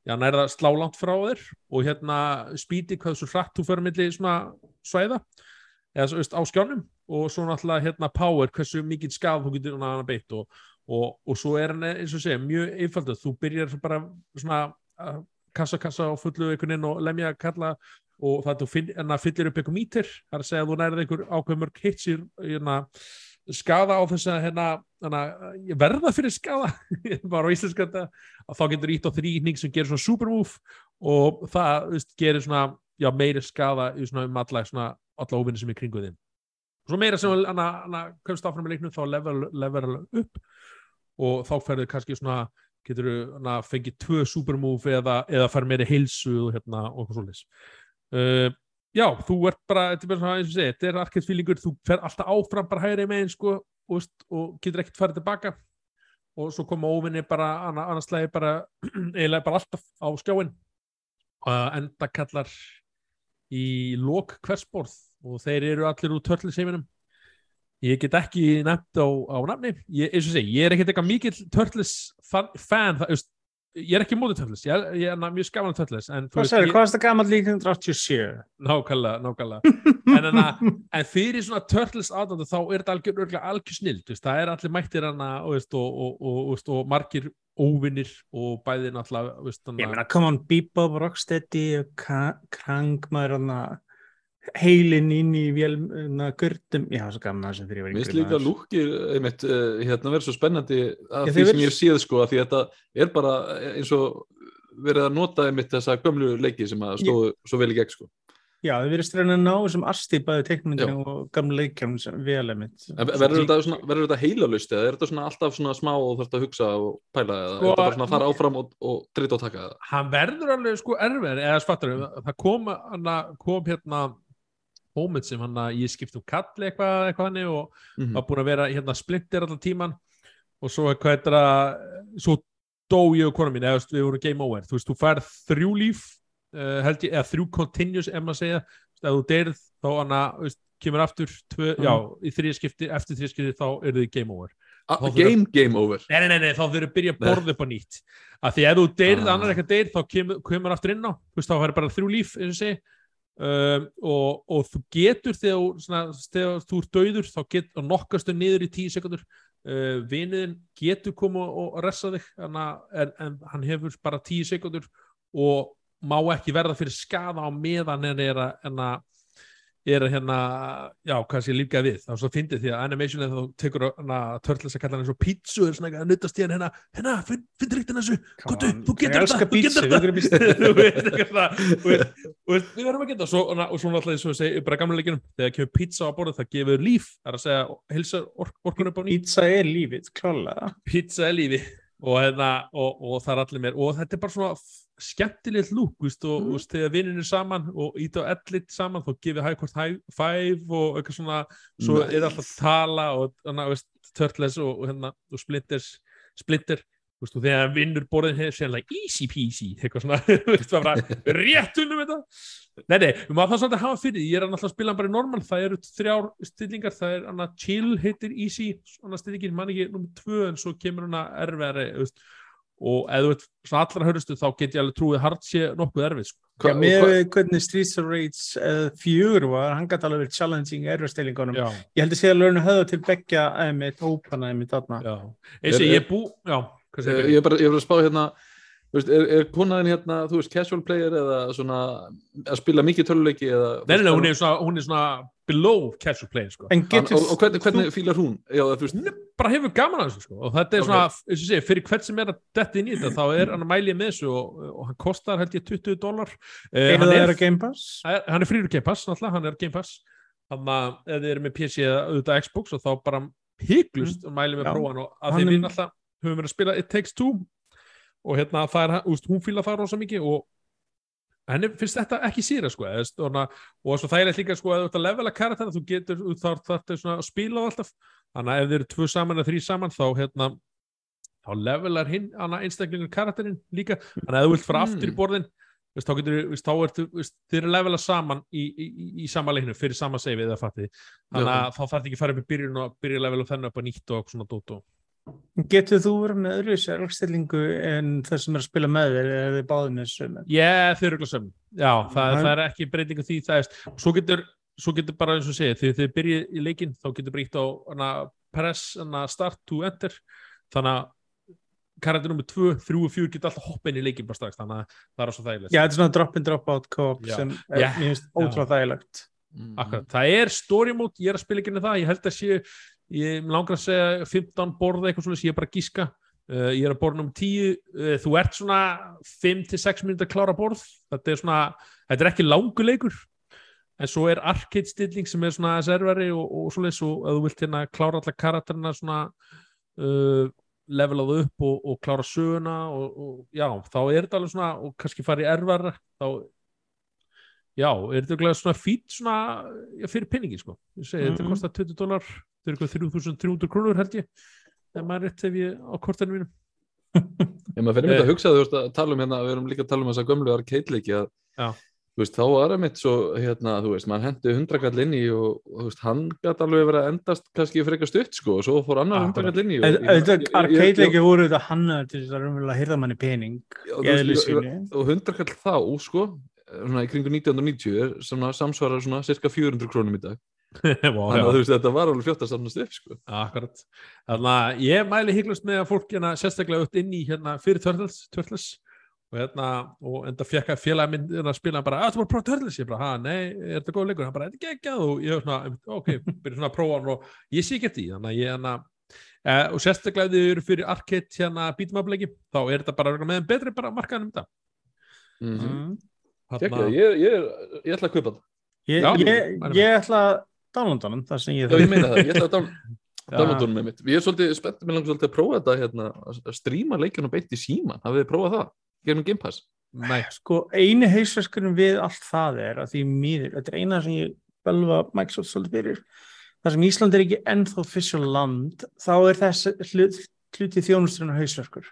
já, nærða slá langt frá þér og hérna speedi hversu hratt þú fyrir milli svona svæða eða svo, veist, á skjánum. Og svo náttúrulega hérna power hversu mikið skaf þú getur hana beitt og, og, og svo er hann eins og segja mjög einfaldur, þú byrjar bara svona að kassa kassa og fullu einhvern veginn og lemja kalla og það þú finn, enna, fyllir upp eitthvað mítir það er að segja að þú nærið einhver ákveðmörg hits í hérna, skada á þess að hérna, hérna, verða fyrir skada bara á íslenska þetta að þá getur ítt á þrýning sem gerir svona supermove og það veist, gerir svona já, meiri skada í svona um alla, alla óvinni sem er kringu þinn svo meira sem hana, komst áfram með leiknum þá level, level upp og þá ferður kannski svona getur þú fengið tvö supermove eða, eða fær meiri heilsu hérna og svoleiðis. Uh, já, þú ert bara, þetta er bara svona eins og segja, þetta er arcade feelingur, þú fer alltaf áfram bara hægri megin sko og, og getur ekkert farið tilbaka. Og svo koma óvinni bara anna, annars lagi bara eiginlega bara alltaf á skjáin uh, enda kallar í lok hversborð og þeir eru allir úr törliseiminum ég get ekki nefnt á, á nafni. Ég, eins og segi, ég er ekkert eitthvað mikill Turtles fan, fan það, veist, ég er ekki mótið Turtles, ég er, ég er mjög skaman Turtles, en Hvað veist, ég- hvað er þetta gammal líka 1987? nákvæmlega, nákvæmlega. En, en, en fyrir svona Turtles aðdöndu þá er þetta algjör, algjör veist, það er allir mættir hana og, og, og, og, og, og margir óvinnir og bæði náttúrulega Ég meina, come on, Bebop, Rocksteady, Krang, maður hann heilin inn í vélna gurdum. Já, svo gaman það sem ég var Mér finnst líka lúkir einmitt, uh, hérna verður svo spennandi að Já, því sem ég hef séð sko að því þetta er bara eins og verið að nota einmitt þessa gömlu leiki sem að stóðu svo vel í gegn sko. Já, þið verðist reyna að ná bæði teiknumindinu Já. og gamla leikjum sem vel einmitt. Verður þetta, verður þetta heilalust eða er þetta svona alltaf svona smá og þarfst að hugsa og pæla eða Sko, er þetta bara svona að fara áfram og, og drita og taka það? hann verður alveg sko erfið eða spattur, það kom, kom hérna moment sem hann að ég skipti um kalli eitthvað, eitthvað hannig og Mm var búin að vera hérna splinter allan tíman og svo hvað er það svo dó ég og kona mín eða við vorum game over, þú veist, þú færð þrjú líf uh, held ég, eða þrjú continuous ef maður segja, þú veist, ef þú deyrð þá hann að, kemur aftur tvö, Mm. já, í þrýja skipti, eftir þrýja skipti þá eru þið game over. A- Þá Game, game over. Nei, nei, nei, nei, þá þurfum að byrja að borða upp á nýtt. Af því ef þú deyrið, Ah. annar eitthvað deyr þá kemur, kemur aftur inn á, þú veist, þá færi bara þrjú líf eins og segi um, og, og þú getur þegar, svona, þegar þú ert dauður þá getur nokkastu niður í tíu sekundur uh, viniðin getur koma og, og ressa þig en, en, en hann hefur bara tíu sekundur og má ekki verða fyrir skada á meðan en er að er að hérna, já, hvað sé líka við. Þá fyndið því að animation þá tekur hana törtlis að kalla hann eins og pítsu er svona að nuttast í hann hérna, hérna, finn, finn ríktin þessu. Kottu, þú getur þetta, þú getur þetta. við verðum að geta og svo, og svo náttúrulega eins og við segjum bara gamla leikinum þegar kemur pizza á borðið það gefur líf það er að segja, hilsar ork, orkun upp á ný. Pizza er lífið, klálega. pizza er lífi og, hérna, og, og það er allir mér og þetta er bara svona skemmtilegt lúk víst, og, Mm. og þegar vinninn er saman og ít á ellit saman þá gefið high five og eitthvað svona svo Nice. er alltaf tala og veist, Turtles og, og, hérna, og Splinters Splinter Veist, og þegar vinnur borðin hefur sér like, easy peasy eitthvað svona, veist, það var bara rétt unnum þetta nei, nei, við maður það svolítið að hafa fyrir ég er náttúrulega að spila bara í normal það eru þrjár stillingar, það er hann að chill heitir easy, svona stillingin mann ekki nummer tvö en svo kemur hann að erfiðari veist, og ef þú veit svona allra hörustu þá get ég alveg trúið hard sé nokkuð erfið sko. Já, og hvað- hvernig Streets of Rage uh, fjögur var, hann gæti alveg verið challenging erfastillingunum. já, Ég held að sé að lögnu höfða til begja einmitt hópana einmitt þarna. já. eins og ég er bú já, hvað segir Eh, Ég er bara, ég er bara að spá hérna þú veist, er, er konaðin hérna, þú veist, casual player eða svona að spila mikið töluleiki eða nei, nei, nei, hún er svona, hún er svona below casual play sko. En getur og, og hvernig, hvernig fílar hún? Já, er bara hefur gaman að þessu sko. og þetta er Ok. svona, eins og sé, fyrir hvert sem er að detti inn í þetta, þá er hann að mæli með þessu og, og hann kostar held ég 20 dólar uh, er hann, það er, er að Game Pass? hann er frýr Game Pass náttúrulega, hann er Game Pass þannig að ef þið eru með PC eða auðvitað Xbox og þá bara hygglust mm. mæli með Já. prófan og að Hann því er- við náttúrulega höfum verið að spila It Takes Two og hérna það er, úst, hún fíla það rosa mikið og henni finnst þetta ekki síra sko eða, og svo þægilegt líka sko að þú ert að levela karaktera þú getur, þú þarf þarf svona að spila á alltaf, þannig að ef þið eru tvö saman eða þrý saman þá hérna þá levelar hinn, hana einstaklingur karakterinn líka, þannig að ef þú vilt fara Mm. aftur í borðin þá getur, veist, þið eru að levela saman í, í, í, í sama leiknum fyrir sama save eða fatti þannig að þá þarf ekki að fara upp í byrjun og byrja að levela þennan upp á nýtt og svona dót og Getur þú verið með öðru sérlstillingu en það sem er að spila með þér eða þið báðið með sömu? Yeah, þeir eru glasum. Já, það, er ekki breytingu því það er, svo getur, svo getur bara eins og segja, þegar þið byrjið í leikinn þá getur breytt á hana, press hana, start to enter þannig að karakter nummer 2, 3 og 4 getur alltaf hoppa inn í leikinn bara strax, þannig að það er svo þægilegt. Já, þetta er svona drop in drop out co-op Já. sem er, Já. finnst ótrúlega þægilegt. mm, Akkurat, það er story mode, ég er að spila ekki með það, ég held að sé, ég langar að segja 15 borða eitthvað svona, ég er bara að gíska, uh, ég er að borða nummer 10, uh, þú ert svona 5-6 minnir að klára borð, þetta er svona, þetta er ekki langur leikur, en svo er arcade stilling sem er svona serveri og, og svoleiðis og ef þú vilt hérna klára alla karakterina svona uh, levelað upp og, og klára söguna og, og já, þá er þetta alveg svona og kannski fara í erfara þá já, er þetta glæð svona fít svona fyrir penningi sko. Ég segi, þetta Mhm. kostar 20 dólar þetta er eitthvað 3300 krónur held ég ef maður rétt hef ég á kortinu mínu Ég maður fyrir Eh. að hugsa þú veist að tala um hérna, við erum líka að tala um þessa gömlu arcade-leiki að Já. þú veist, þá var það mitt svo, hérna, þú veist, mann hendi hundrakall inn í og, þú veist, hann gæti alveg verið að endast kannski frekar stutt, sko, og svo fór annar hundrakall inn í En- arcade-leiki voru þetta hannaður til þess að raunverulega hýrða manni pening og hundrakall þá, sko svona í kringu 1990 er svona samsvarar svona cirka 400 krónum í dag Vá, þannig að þú veist, þetta var alveg fljótt að safnast upp, sko Akkurat. Þannig að ég mæli hygglust með að fólk hérna sérstaklega út inn í hérna fyrir Turtles, Turtles og hérna, og enda fekk að félag minn hérna að spila hann bara, að þú bara að prófa Turtles ég bara, ha, nei, er þetta góð leikur? Hann bara, þetta er geggjað og ég var svona, ok, byrja svona að prófa hann og ég sé ekki eftir því, þannig að ég hérna eh, og sérstaklega ef þið eru fyrir arcade hérna leiki, þá er þetta bara örugglega með þeim betri bara markaðan um þetta mm -hmm. Mm. Ég, ég, ég ætla að kaupa það Ég, Já, ég, mælum. ég ætla að downloada hann, það sem ég Já, ég meina það, ég ætla að down- Já. downloada honum með mitt Ég er svolítið spennt, mér langar svolítið að prófa þetta hérna, að að stríma leikjunum beint í síman hafið þið prófað það, gerum Game Pass? Nei, Sko, eini hausverkunum við allt það er að því mýður, þetta er eina sem ég belva Microsoft svolítið fyrir. Þar sem Ísland er ekki ennþá official land þá er þess hlut, hluti þjónusturinn hausverkur.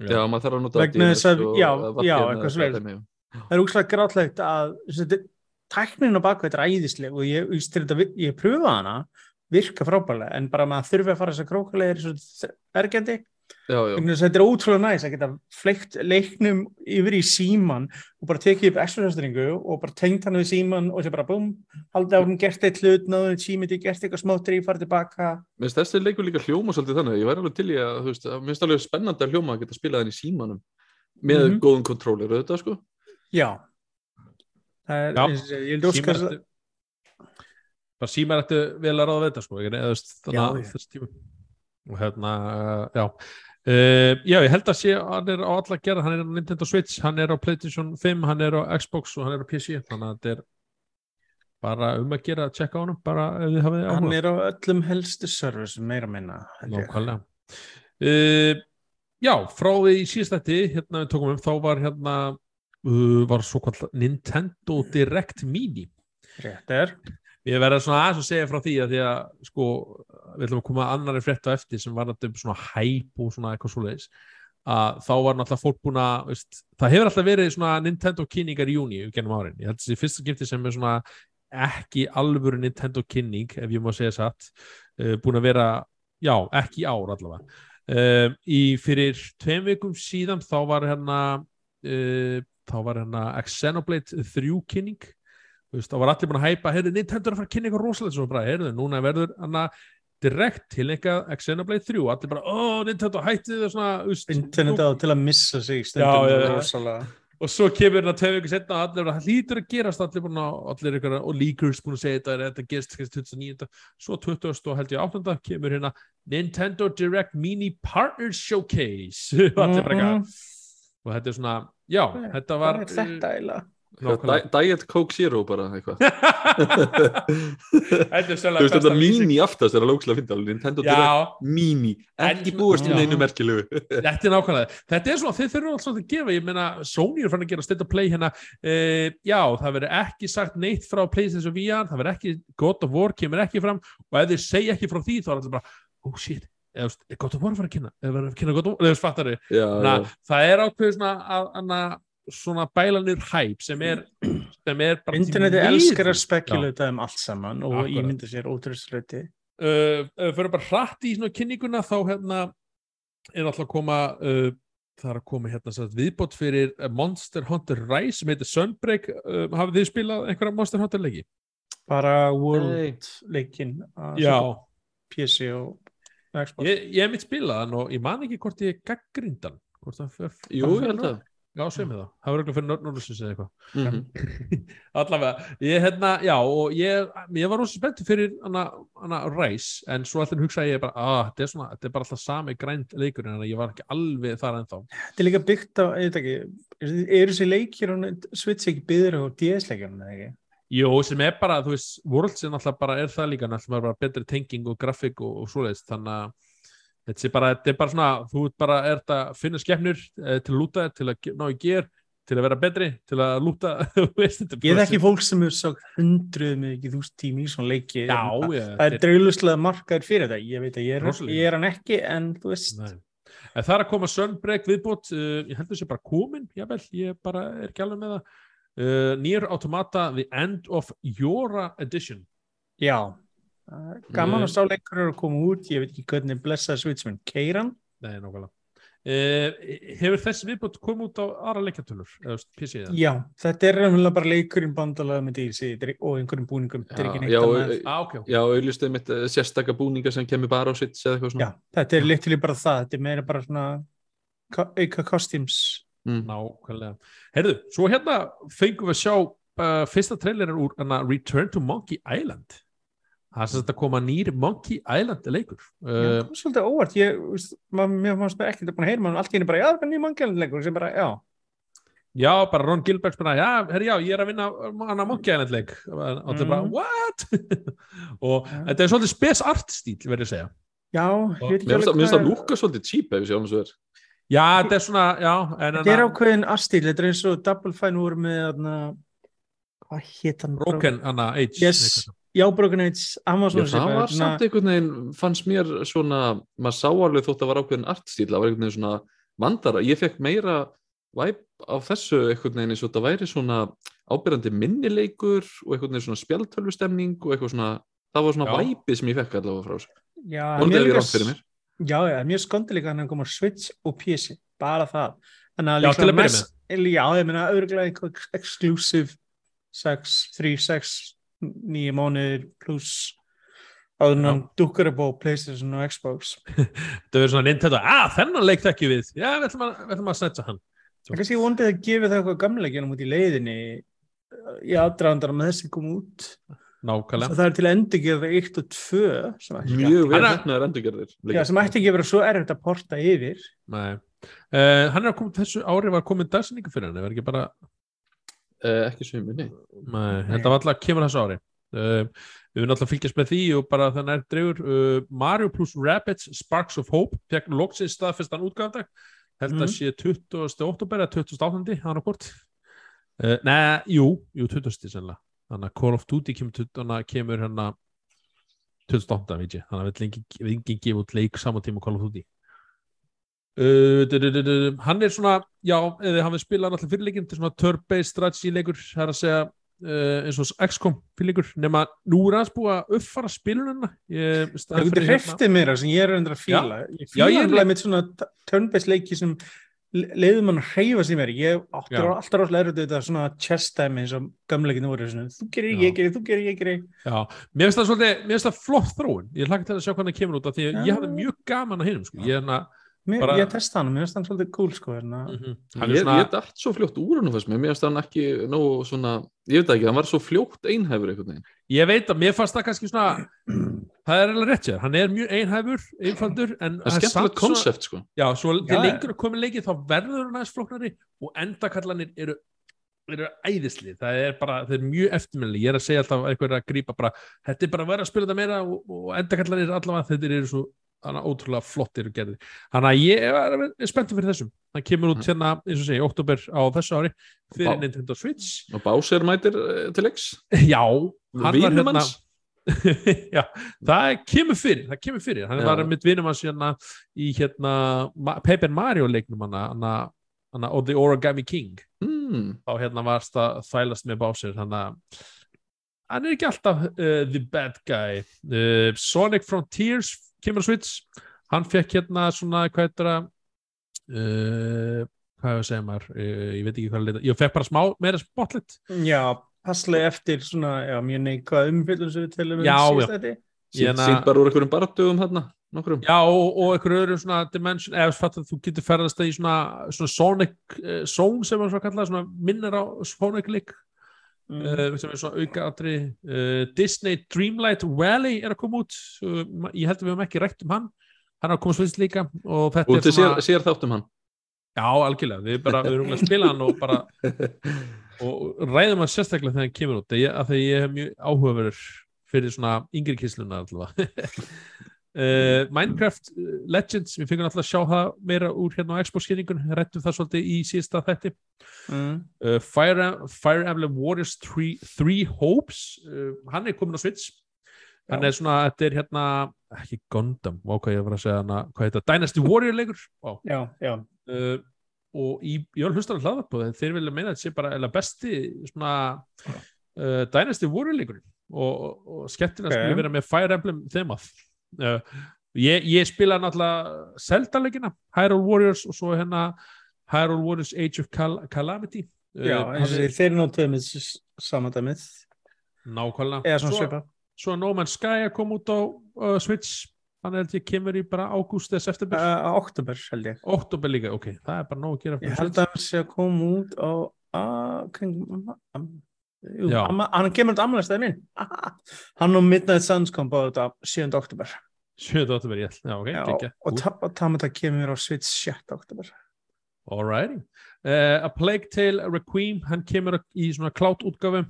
Já, maður þarf að nota að- já, já, dæmi, já. það er úkslega grátlegt að tæknin á bakveit er æðisleg og ég, ég, ég, pröfa hana virka frábælega en bara maður þurfi að fara þess að krókulega er svo ergjandi að þetta er ótrúlega næs að geta fleikt leiknum yfir í síman og bara tekið upp extrastöringu og bara tengt hann við síman og sér bara búm, haldið á hún gert eitt hlut, náður símið til gert eitthvað smáttur í, farið tilbaka. Mér finnst þessi leikur líka hljóma svolítið þannig. Ég væri alveg til í að, þú veist, að mér finnst alveg spennandi að hljóma að geta spilað henni í símanum með Mhm. góðum kontrólir, auðvitað, sko. Já Það er, eins og segi, ég að ættu bara símar ættu vel að ráða við þetta sko, eða, að þess tíma. Og hérna, já. Uh, já, ég held að sé, hann er á alla gerð hann er á Nintendo Switch, hann er á Playstation 5 hann er á Xbox og hann er á PC þannig að þetta er bara um að gera að checka á honum, bara ef þið hafið hann áhuga. er á öllum helstu service meira að minna uh, Já, frá því í síðastætti hérna við tókum um, þá var hérna var svo kvall Nintendo Direct Mini. Rétt er. Ég verða svona aðeins að segja frá því að því að sko, við ætlum að koma að annari frétt á eftir sem var um svona hæp og svona eitthvað svoleiðis að þá var náttúrulega fólk búin að veist, það hefur alltaf verið svona Nintendo kynningar í júni gennum árin, ég held að þessi fyrsta skipti sem er svona ekki alvöru Nintendo kynning ef ég má segja satt uh, búin að vera, já, ekki ár allavega. Uh, í fyrir tveim vikum síðan þá var hérna uh, þá var hérna Xenoblade 3 kynning veist, þá var allir búin að hæpa, heyrðu, Nintendo er að fara að kynna eitthvað rosalegt svo bara, heyrðu, núna verður hana direkt til eitthvað Xenoblade 3 allir bara, ó, Nintendo hætti það svona, veist, internet á til að missa sig stundum já, rosalega. og svo kemur hérna tvei vikur setna bara, það lítur að gerast allir búin að, allir ykkur, og leakers búin að segja þetta, þetta gerst kannski 29. Svo 20. og held ég 8. kemur hérna Nintendo Direct Mini Partner Showcase allir bara eitthvað, og þetta er svona, já, þetta var þetta eiginlega? nákvæmlega. Di- Diet Coke Zero bara eitthvað Þetta er Þú veist þetta mini aftast er að lókslega finna alveg Nintendo Direct Mini ekki búast Já. neinu merkilegu þetta er nákvæmlega Þetta er svona, þeir þurfum alltaf að gefa Ég meina, Sony er fann að gera state of play hérna uh, Já, það verður ekki sagt neitt frá PlayStation VR, það verður ekki God of War kemur ekki fram og ef þeir segja ekki frá því þá er allir bara, oh shit eða, er God of War að fara að kynna eða verður að kynna God of War, eða þú veist, fattar þau það er ákveð svona að, að, svona bælanir hæp sem er sem er Interneti elskar að spekulata um allt saman og Akkurat. ímynda sér ótrúsluti uh, fyrir bara hratt í svona kynninguna þá hérna er alltaf að koma uh, það er að koma hérna sagt, viðbót fyrir uh, Monster Hunter Rise sem heitir Sunbreak. Uh, hafið þið spilað einhverja Monster Hunter leiki? bara World leikin að Já, PC og ég, ég hef mitt spilað hann og ég man ekki hvort ég gaggrindan hvort það fer Jú, ég held að Já, sem ég það, það var eitthvað fyrir Norðursins eða eitthvað Mhm. allavega, ég hérna, já og ég, ég var rosa spenntið fyrir hana, hana Rise, en svo alltaf hugsaði ég bara, að þetta er svona, þetta er bara alltaf sami grænt leikur, en ég var ekki alveg þar ennþá Þetta er líka byggt á, ég veit ekki eru þessi leikir Switch ekki byggður á DS-leikjum eða ekki? Jó, sem er bara, þú veist, Worlds er náttúrulega bara, er það líka, náttúrulega bara betri tenging og grafík og, og svoleiðist, þannig að þetta er bara, þetta er bara svona, þú ert bara, er þetta að finna skepnur eh, til að lúta, til að ná í ger, til að vera betri, til að lúta, þú veist, þetta er Ég bara- þekki fólk sem hefur sagt hundruð með ekki þúst tími í svona leiki Já, það, já, það er drauluslega markaður fyrir þetta ég veit að ég er, ég er hann ekki en þú veist Nei. En það er að koma Sunbreak viðbót, uh, ég heldur sé bara komin, jável, ég bara er ekki alveg með það. Uh, Nier Automata The End of Yora Edition Já, Uh, gaman Mm. að sá leikur eru að koma út, ég veit ekki hvernig blessaði Switchman, Keiran? Nei, nákvæmlega uh, Hefur þessi viðbútt komið út á aðra leikjartölur? Já, þetta er raunverulega bara leikurinn bandalega með er- og einhverjum búningum, Já, já, annað. Ah, auðvitað mitt eh, sérstaka búninga sem kemur bara á sitt eða eitthvað svona Já, þetta er litilí bara það, þetta er meira bara svona auka costumes. Mm. Nákvæmlega. Herðu, svo hérna fengum við að sjá uh, fyrsta trailerar úr hana, Return to Monkey Island. Það er sem þetta koma nýr Monkey Island leikur. Já, Uh, það var svolítið óvart, ég, mér fannst ekkert að búin að heyra, maður allt henni bara, já, það er nýjum angjöldleikur, sem bara, já, já, bara Ron Gilbert bara, já, herri, já, ég er að vinna hana Monkey Island leik. Og þetta er bara, Mhm. what? og Já. þetta er svolítið spes art stíl, verður ég að segja. já, ég veit ekki finnst það- mér finnst það hvað- lúka svolítið cheap ef ég sé alveg svo er Já, þetta er svona, já. En, Þetta er ákveðin artstíl, þetta er eins og Double Fine voru með, þarna, hvað hétt hann? Broken, hana, Age. Yes, já, Broken Age, Amazon Já, það var samt einhvern veginn, fannst mér svona, maður sá alveg þótt að var ákveðin artstíl, það var einhvern veginn svona vandara, ég fekk meira væp á þessu einhvern veginn eins og þetta væri svona ábyrjandi minnileikur og einhvern veginn svona spjaldtölvustemning og eitthvað svona, það var svona væpið sem ég fekk allavega frá þessu. Já, mér Já, já, mjög skondi líka hann að koma Switch og PC, bara það. Að Já, til að byrja mest- Já, ég meina, auðvitað eitthvað ex- exclusive 6, 3, 6, 9 mánuðir pluss Já. hann dúkkar upp á Playstation og Xbox. Þetta verður svona Nintendo, að þennan leik þekkjum við. Já, við ætlum að, að snetsa hann. Það kannski ég vondið að gefa það eitthvað gamleikinum út í leiðinni í aðdraðandar með þessi kom út. Nákvæmlega. Það er til að endurgerða 1 og 2 sem ætti, Mjög vel Hann er- hefnaðar endurgerðir. já, sem ætti ekki að vera svo erfitt að porta yfir. Nei. Uh, hann er að koma þessu ári var komin dagsinningu fyrir hann, það var ekki bara Eh, ekki sem minni. Nei, þetta var alltaf kemur þessu ári uh, Við erum alltaf að fylgjast með því og bara þannig er dregur uh, Mario plus Rabbids Sparks of Hope fekk loksins staðfestan útgáfdag held Mhm. að sé 20. oktober eða 28. hann á kort uh, Nei, jú, jú 20. sennilega þannig að Call of Duty kemur, 20 þannig að kemur hérna 28. veit ég. Þannig að við við engin gefa út leik saman tíma Call of Duty. Uh, hann er svona já, eða hann við spilað náttúrulega fyrirleikin til svona turn-based strategy leikur það er að segja uh, eins og XCOM fyrirleikur nema nú er hans búið að uppfara spilunina ég, Það getur hreftið mér sem ég er að fíla. Ég Já, fíla ég er alveg mitt svona turn-based leiki sem leiður mann að hreyfa sér mér. Ég áttur Já. alltaf rosalega erfitt þetta svona chess dæmi eins og gamleikinu voru svona, þú gerir, ég gerir, þú gerir, ég gerir. Já, mér finnst það svolítið, mér finnst það flott þróun ég hlakka til að sjá hvernig það kemur út af því að Já. ég hafði mjög gaman að hinum sko. ég hérna Mér, Bara- Ég testa hann, mér finnst hann svolítið cool sko. Mm hann er Ég, svona, ég dætt svo fljótt úr hann mér, finnst hann ekki nógu svona, ég veit ekki, hann var svo fljótt einhæfur ég veit að mér fannst það kannski svona það er alveg rétt sér, hann er mjög einhæfur einfaldur, en Það er skemmtilegt konsept sko. Já, svo til lengur að koma leikið þá verður hann aðeins flóknari og endakallanir eru eru æðisli, það er bara þeir eru mjög eftirminni, ég er að segja alltaf eitthvað að grípa bara, þetta er bara að vera að spila þetta meira og, og endakallanir allavega, þetta eru svo ótrúlega flottir og gerði þannig að ég er, er spenntur fyrir þessum það kemur út hérna, eins og segja, í oktober á þessu ári, fyrir. Nintendo Switch Og Bowser mætir eh, til leiks. Já, hann var hérna. Já, það kemur fyrir það kemur fyrir, hann var mitt vinum hans hérna í hérna Paper Mario leiknum hana og The Origami King. Mm. þá hérna varst að þælast með Bowser þannig að hann er ekki alltaf uh, the bad guy. Uh, Sonic Frontiers kemur Switch. Hann fekk hérna svona hvað heitir það uh, hvað hefur að segja maður? Ég veit ekki hvað að leita, ég fekk bara smá meira spotlight. Já, passlega eftir svona, já, mjög neikvað umfyllum sem við telum um síðast þetta. Hérna- sýnt bara úr einhverjum barndögum hérna, nokkrum. Já, og, og einhverju öðru svona dimension, eða fattu að þú getur ferðast það í svona, svona Sonic uh, Zone sem er svona kallað, svona minnir á Sonic leik, Mm. uh, sem er svona auka atri uh, Disney Dreamlight Valley er að koma út uh, ég held að við höfum ekki rætt um hann hann er að koma svist líka og þetta Og er til sér, svona, sér þáttum hann. já, algjörlega við bara, við erum að spila hann og bara og ræðum hann sérstaklega þegar hann kemur út að því ég hef mjög áhugaverður fyrir svona yngri kisluna allavega uh, Minecraft uh, Legends, við fengum alltaf að sjá það meira úr hérna á Xbox-kynningun, rættum það svolítið í síðasta þætti Mm. uh, Fire, Fire Emblem Warriors 3, 3 Hopes uh, hann er komin á Switch hann Já. er svona, þetta er hérna ekki Gundam, hvað ég var að segja hana, hvað heita, Dynasty Warrior leikur Vá. Já, já. Uh, og í, ég var hlustar að hlaða på þeim þeir vilja meina að þetta sé bara besti svona uh, Dynasty Warrior-leikurinn. Og, og, og skemmtilega Ok. okay. vera með Fire Emblem þemað. Uh, ég, ég spila náttúrulega Zelda-leikina, Hyrule Warriors og svo hérna Hyrule Warriors Age of Cal Calamity. Já, Uh, og hafði- því, þeir eru nú tveimið samadæmið, nákvæmlega. Svo, svo No Man's Sky að koma út á uh, Switch þannig held ég kemur í bara ágúst eða september, uh, Uh, oktober, held ég. oktober líka ok, það er bara nóg að gera Ég held að hann sé að koma út á hann kemur út ammælstæði minn Ah, hann og Midnight Suns kom báðu þetta 7. oktober 7. oktober, já ok, gekkja og, ta og Tamata kemur á Switch 7. oktober Alrighty. Uh, A Plague Tale Requiem, hann kemur í svona klátt útgafu.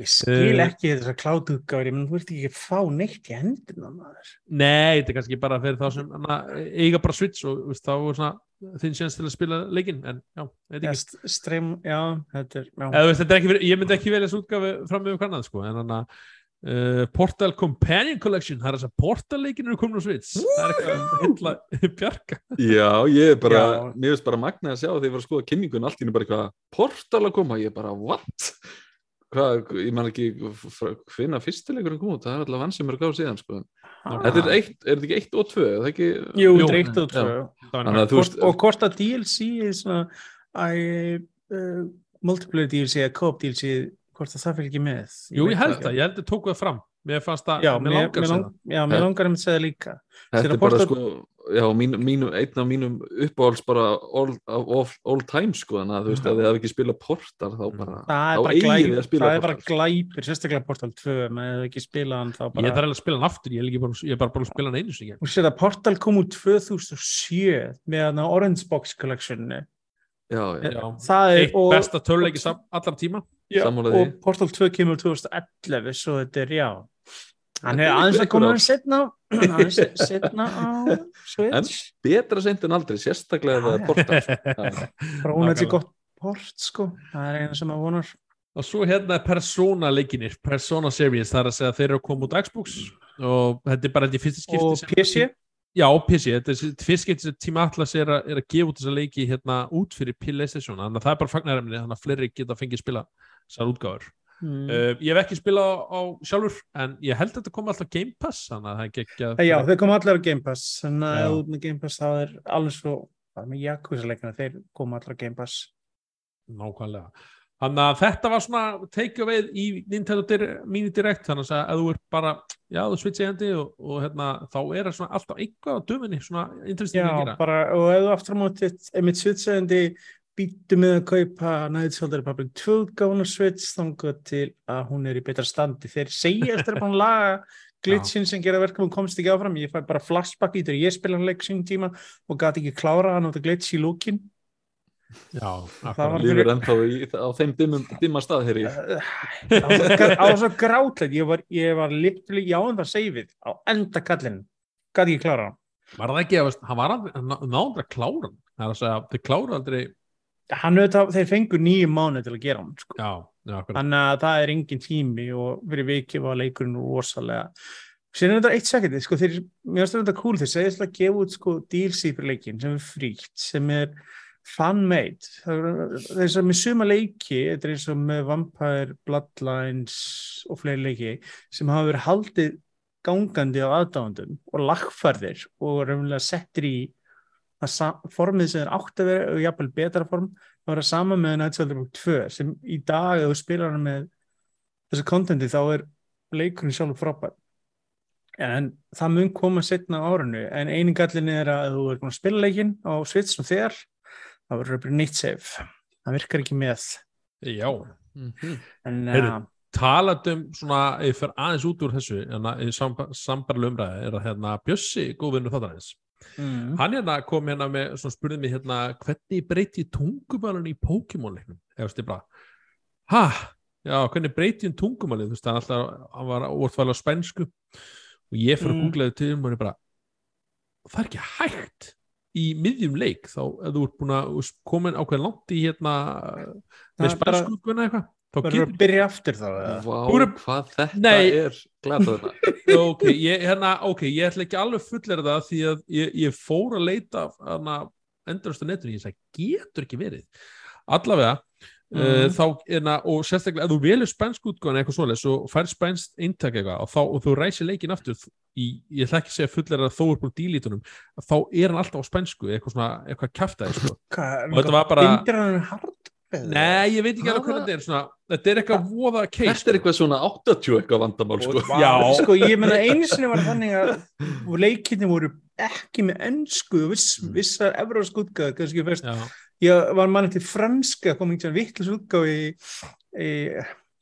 Ég skil Eh. ekki þessar klátuðgáður ég menn þú ert ekki að fá neitt í hendina maður Nei, þetta er kannski bara fyrir þá sem hana, eiga bara Switch og veist, þá er svona þinn séns til að spila leikinn, en já, veit Já, ekki. st- stream, já, þetta er já. Eða, veist, þetta er ekki fyrir, ég myndi ekki velja þessu útgafu fram með kannad, sko, en hann að uh, Portal Companion Collection, það er þess að Portal leikin eru komin á Switch. Það er eitthvað að hylla bjarga. Já, ég er bara, Já. mér finnst bara magnað að sjá þegar ég var að skoða kynningun allt í henni bara eitthvað portal að koma, ég er bara, what? Hvað, ég man ekki hvinna fyrstileikurinn kom út, það er alltaf vann sem er gáð síðan, sko. Þetta er eitt, er þetta ekki eitt og tvö, er það ekki? Jú, Jú, þetta er eitt og tvö Þannig að þú veist, og hvort að DLC er svona æ, uh, multiplayer DLC eða co-op DLC hvort að það fyrir ekki með Jú, ég held það, ég held að tóku það fram. Mér fannst það, já, mér langar mér, að segja já, mér langar að segja það líka Þetta er bara sko, já, einn af mínum uppáhalds bara all, all, all time sko, þannig að þú veist að þið hafi ekki spilað portal þá bara, það er þá bara, eigið glæp, þið að spila það er bara glæpir sérstaklega Portal 2 með ekki spila hann þá það. Ég bara þarf eiginlega að spila hann aftur, ég er, ekki bara, ég er bara búin að spila hann einu sinni. og sér að Portal kom úr 2007 með Orange Box Collectionni Já, já, Já. það er Eitt besta töluleiki allar tíma. Og Portal 2 kemur 2011 svo þetta er já hann Þetta er aðeins að koma hann setna aðeins setna á Switch. Betra seint en aldrei, sérstaklega það er er til Nákvæmlega. gott port sko. Það er eina sem að vonar. Og svo hérna er Persona leikinir, Persona Series, það er að segja þeir eru að koma út á Xbox. Og þetta er bara ég fyrsta skipti og PC Já, PC, þetta er fyrst skipti sem Team Atlas er að, er að gefa út þessa leiki hérna út fyrir PlayStation, þannig að það er bara fagnarefni þannig að fleiri geta fengið spila þessar útgáður. Mm. Uh, ég hef ekki spilað á, á sjálfur, en ég held að þetta komi alltaf Game Pass, þannig að það er ekki að... já þau koma allir á Game Pass þannig að Já. ef út með Game Pass þá er alveg svo það er með Yakuza-leikina þeir koma allir á Game Pass Nákvæmlega. Þannig að þetta var svona take away í Nintendo Mini Direct þannig að ef þú ert bara, já þú switch hendi og, og hérna, þá er það svona alltaf eitthvað á döminni, svona interesting að já gera. bara og ef þú aftur á móti einmitt svitsæðandi býttu með að kaupa Knights of the Republic 2 gána Switch þannig til að hún er í betra standi. Þeir segja eftir að að laga glitchin sem gera verkum og komst ekki áfram. Ég fæ bara flashback í þegar ég spila hann leik sín tíma og gati ekki klára hann á þetta glitch í lúkin Já, Það var- Lífur ennþá í, á þeim dimmum, dimma stað hér í á svo grátlegt. Ég var, ég var literally, já en það seifið á enda kallin gati ekki klára hann. Var það ekki hann var aldrei, hann ná- náði aldrei að klára hann. Það er að segja, þau klára aldrei, hann auðvitað, þeir fengu nýju mánu til að gera hann sko. já, þannig að það er engin tími og fyrir vikið var leikurinn rosalega síðan er þetta eitt sekundu sko, þeir, mér finnst þetta cool, þeir segist að gefa út sko, DLC fyrir leikin sem er frítt sem er fan-made er- er sem með suma leiki þetta er eins og með Vampire Bloodlines og fleiri leiki sem hafa verið haldið gangandi á aðdáðandum og lagfærðir og raunverulega settir í það sa- formið sem er átt að vera og jafnvel betra form það var að sama með Night Soldier 2 sem í dag ef þú spilar hann með þessu kontenti þá er leikurinn sjálf frábær. En það mun koma setna á árinu en einu gallin er að ef þú er búin að spila leikinn á Switch og þegar það verður bara nýtt save. Það virkar ekki með. Já, Mhm. en Heyrðu, uh, talandum svona, ef ég fer aðeins út úr þessu, en að sambarlega umræði, er að hérna Bjössi, góðvinnu þáttarins, mm, hann hérna kom hérna með, svona spurði mig hérna, hvernig breyti tungumálun í Pokémon-leiknum? Eða ég bara, ha, já, hvernig breyti hann tungumálið? Þú veist, hann alltaf, hann var orðfælega á spænsku og ég fyrir að Mm. googlaði til um og hann er bara, það er ekki hægt í miðjum leik, þá ef þú ert búin að komin ákveð langt í hérna, með spænsku eitthvað, þá verður getur að byrja aftur þá eða? Vá, eru- hvað þetta Nei. er glatað ok, ég, hérna, ok, ég ætla ekki alveg fullir það því að ég, ég fór að leita af hana, endurist á netinu, ég sagði, getur ekki verið allavega Mhm. uh, þá, enna, og sérstaklega ef þú velur spænsk útgáðan eitthvað svoleiðis og fær spænst eintak eitthvað og, þá, og þú ræsir leikin aftur í, ég ætla ekki að segja fullir að þó er búin dílítunum, þá er hann alltaf á spænsku eitthvað svona, eitthvað kjaftaði sko. Og þetta var bara-? Nei, ég veit ekki alveg hvernig þetta er svona, þetta er eitthvað voða case Þetta er eitthvað svona 80 eitthvað vandamál sko. Já, Já. sko, ég meina einu sinni var þannig að leikinni voru ekki með ennsku og viss, Mm. vissar evrósk útgáð, kannski fyrst Já, ég var manni til franska kom einhvern vittlis útgáð í, í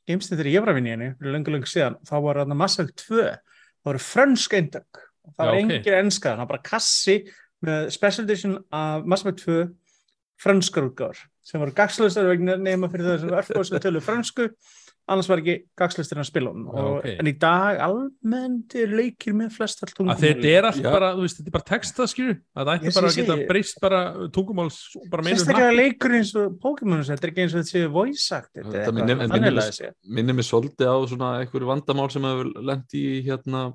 geimsnið þegar ég var að vinna í henni fyrir löngu löngu síðan, þá var þarna Massag 2 það voru fransk eindök það var Já, ok. engin enska, það var bara kassi með special edition af Massag 2 franskar útgáður sem voru gagslustar vegna nema fyrir þessum örfóð sem tölu fransku annars var ekki gagslustir að spila hún Já, og, ok. en í dag almennt er leikir með flest allt að þetta er allt bara, þú veist, þetta er bara texta skilju, að það ætti Ég bara að geta breyst bara tungumáls, bara meinu sérstaklega leikur eins og Pokémon þetta er ekki eins og þetta séu voice acted Það eða eitthvað minnir- mig svolítið á svona einhverju vandamál sem hefur lent í hérna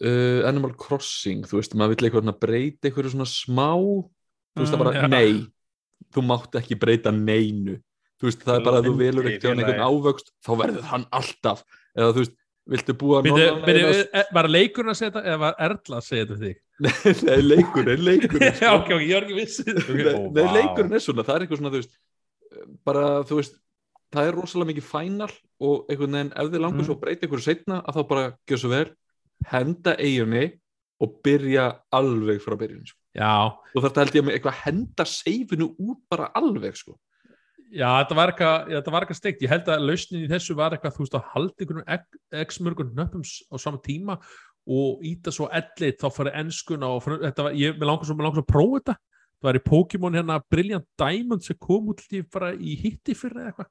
uh, Animal Crossing. Þú veist, maður vill eitthvað breyta einhverju svona smá. Þú veist það Mm, bara, já. nei þú mátt ekki breyta neinu þú veist, það er bara að þú velur ekkert einhvern ávöxt, þá verður hann alltaf eða þú veist, viltu búa Byrju, byrju, norðanlega e- var leikurinn að segja þetta eða var Erla að segja þetta þig? nei, leikurinn, leikurinn Já, ok, ok, ég var ekki viss nei, Ó, nei, vá. leikurinn er svona, það er eitthvað svona þú veist, bara, þú veist það er rosalega mikið fænal og einhvern veginn, ef þið langar Mm. svo að breyta einhverju setna að þá bara svo vel henda eiginni og byrja alveg frá byrjun Já, og þetta held ég með eitthvað henda seifinu út bara alveg sko. já, þetta var eitthvað steikt, ég held að lausnin í þessu var eitthvað, þú veist, að halda einhvern x mörgur nöppum á sama tíma og íta svo ellit, þá farið enskuna og fr- þetta var, ég með langar svo, mig langar svo að prófa þetta það var í Pokémon hérna Brilliant Diamond sem kom út í bara í hitti fyrir eitthvað.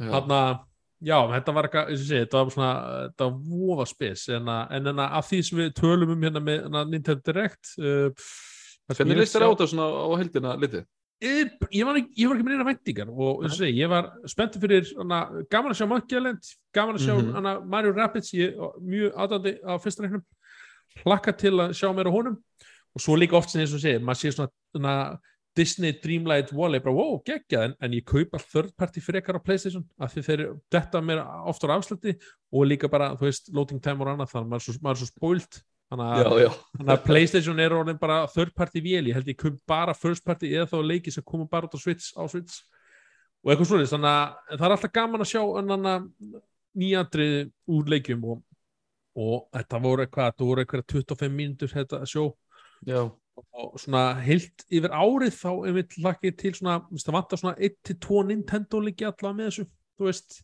Þannig að, já, þetta var eitthvað, eins og segi, þetta var svona, þetta var voða spes, en en að því sem við tölum um hérna með hana, Nintendo Direct, uh, hvernig ég leist þér á þetta svona á heldina litið? Ég, ég, var ekki, ég var ekki með neina væntingar og eins og segi, ég var spenntur fyrir hana, gaman að sjá Monkey Island, gaman að sjá Mhm. hana, Mario Rabbids, ég var mjög aðdandi á fyrsta reiknum, hlakka til að sjá meira á honum og svo líka oft sem eins og segi, maður sé svona, svona Disney Dreamlight Wall, ég bara, wow, geggjað. En, en ég kaup all third party frekar á Playstation af því þeir detta mér oft á afsluti og líka bara, þú veist, loading time og annað þannig að maður er svo, maður er svo spoilt. Þannig að Playstation er orðin bara third party vél, ég held ég kom bara first party eða þá leiki sem komum bara út á Switch, á Switch. Og eitthvað svona, þannig að það er alltaf gaman að sjá annan nýjandrið úr leikjum og, og þetta voru eitthvað, þetta voru eitthvað 25 mínútur þetta sjó. Já. Og svona heilt yfir árið þá einmitt lakið til svona, það vantar svona 1-2 Nintendo leiki allavega með þessu, þú veist.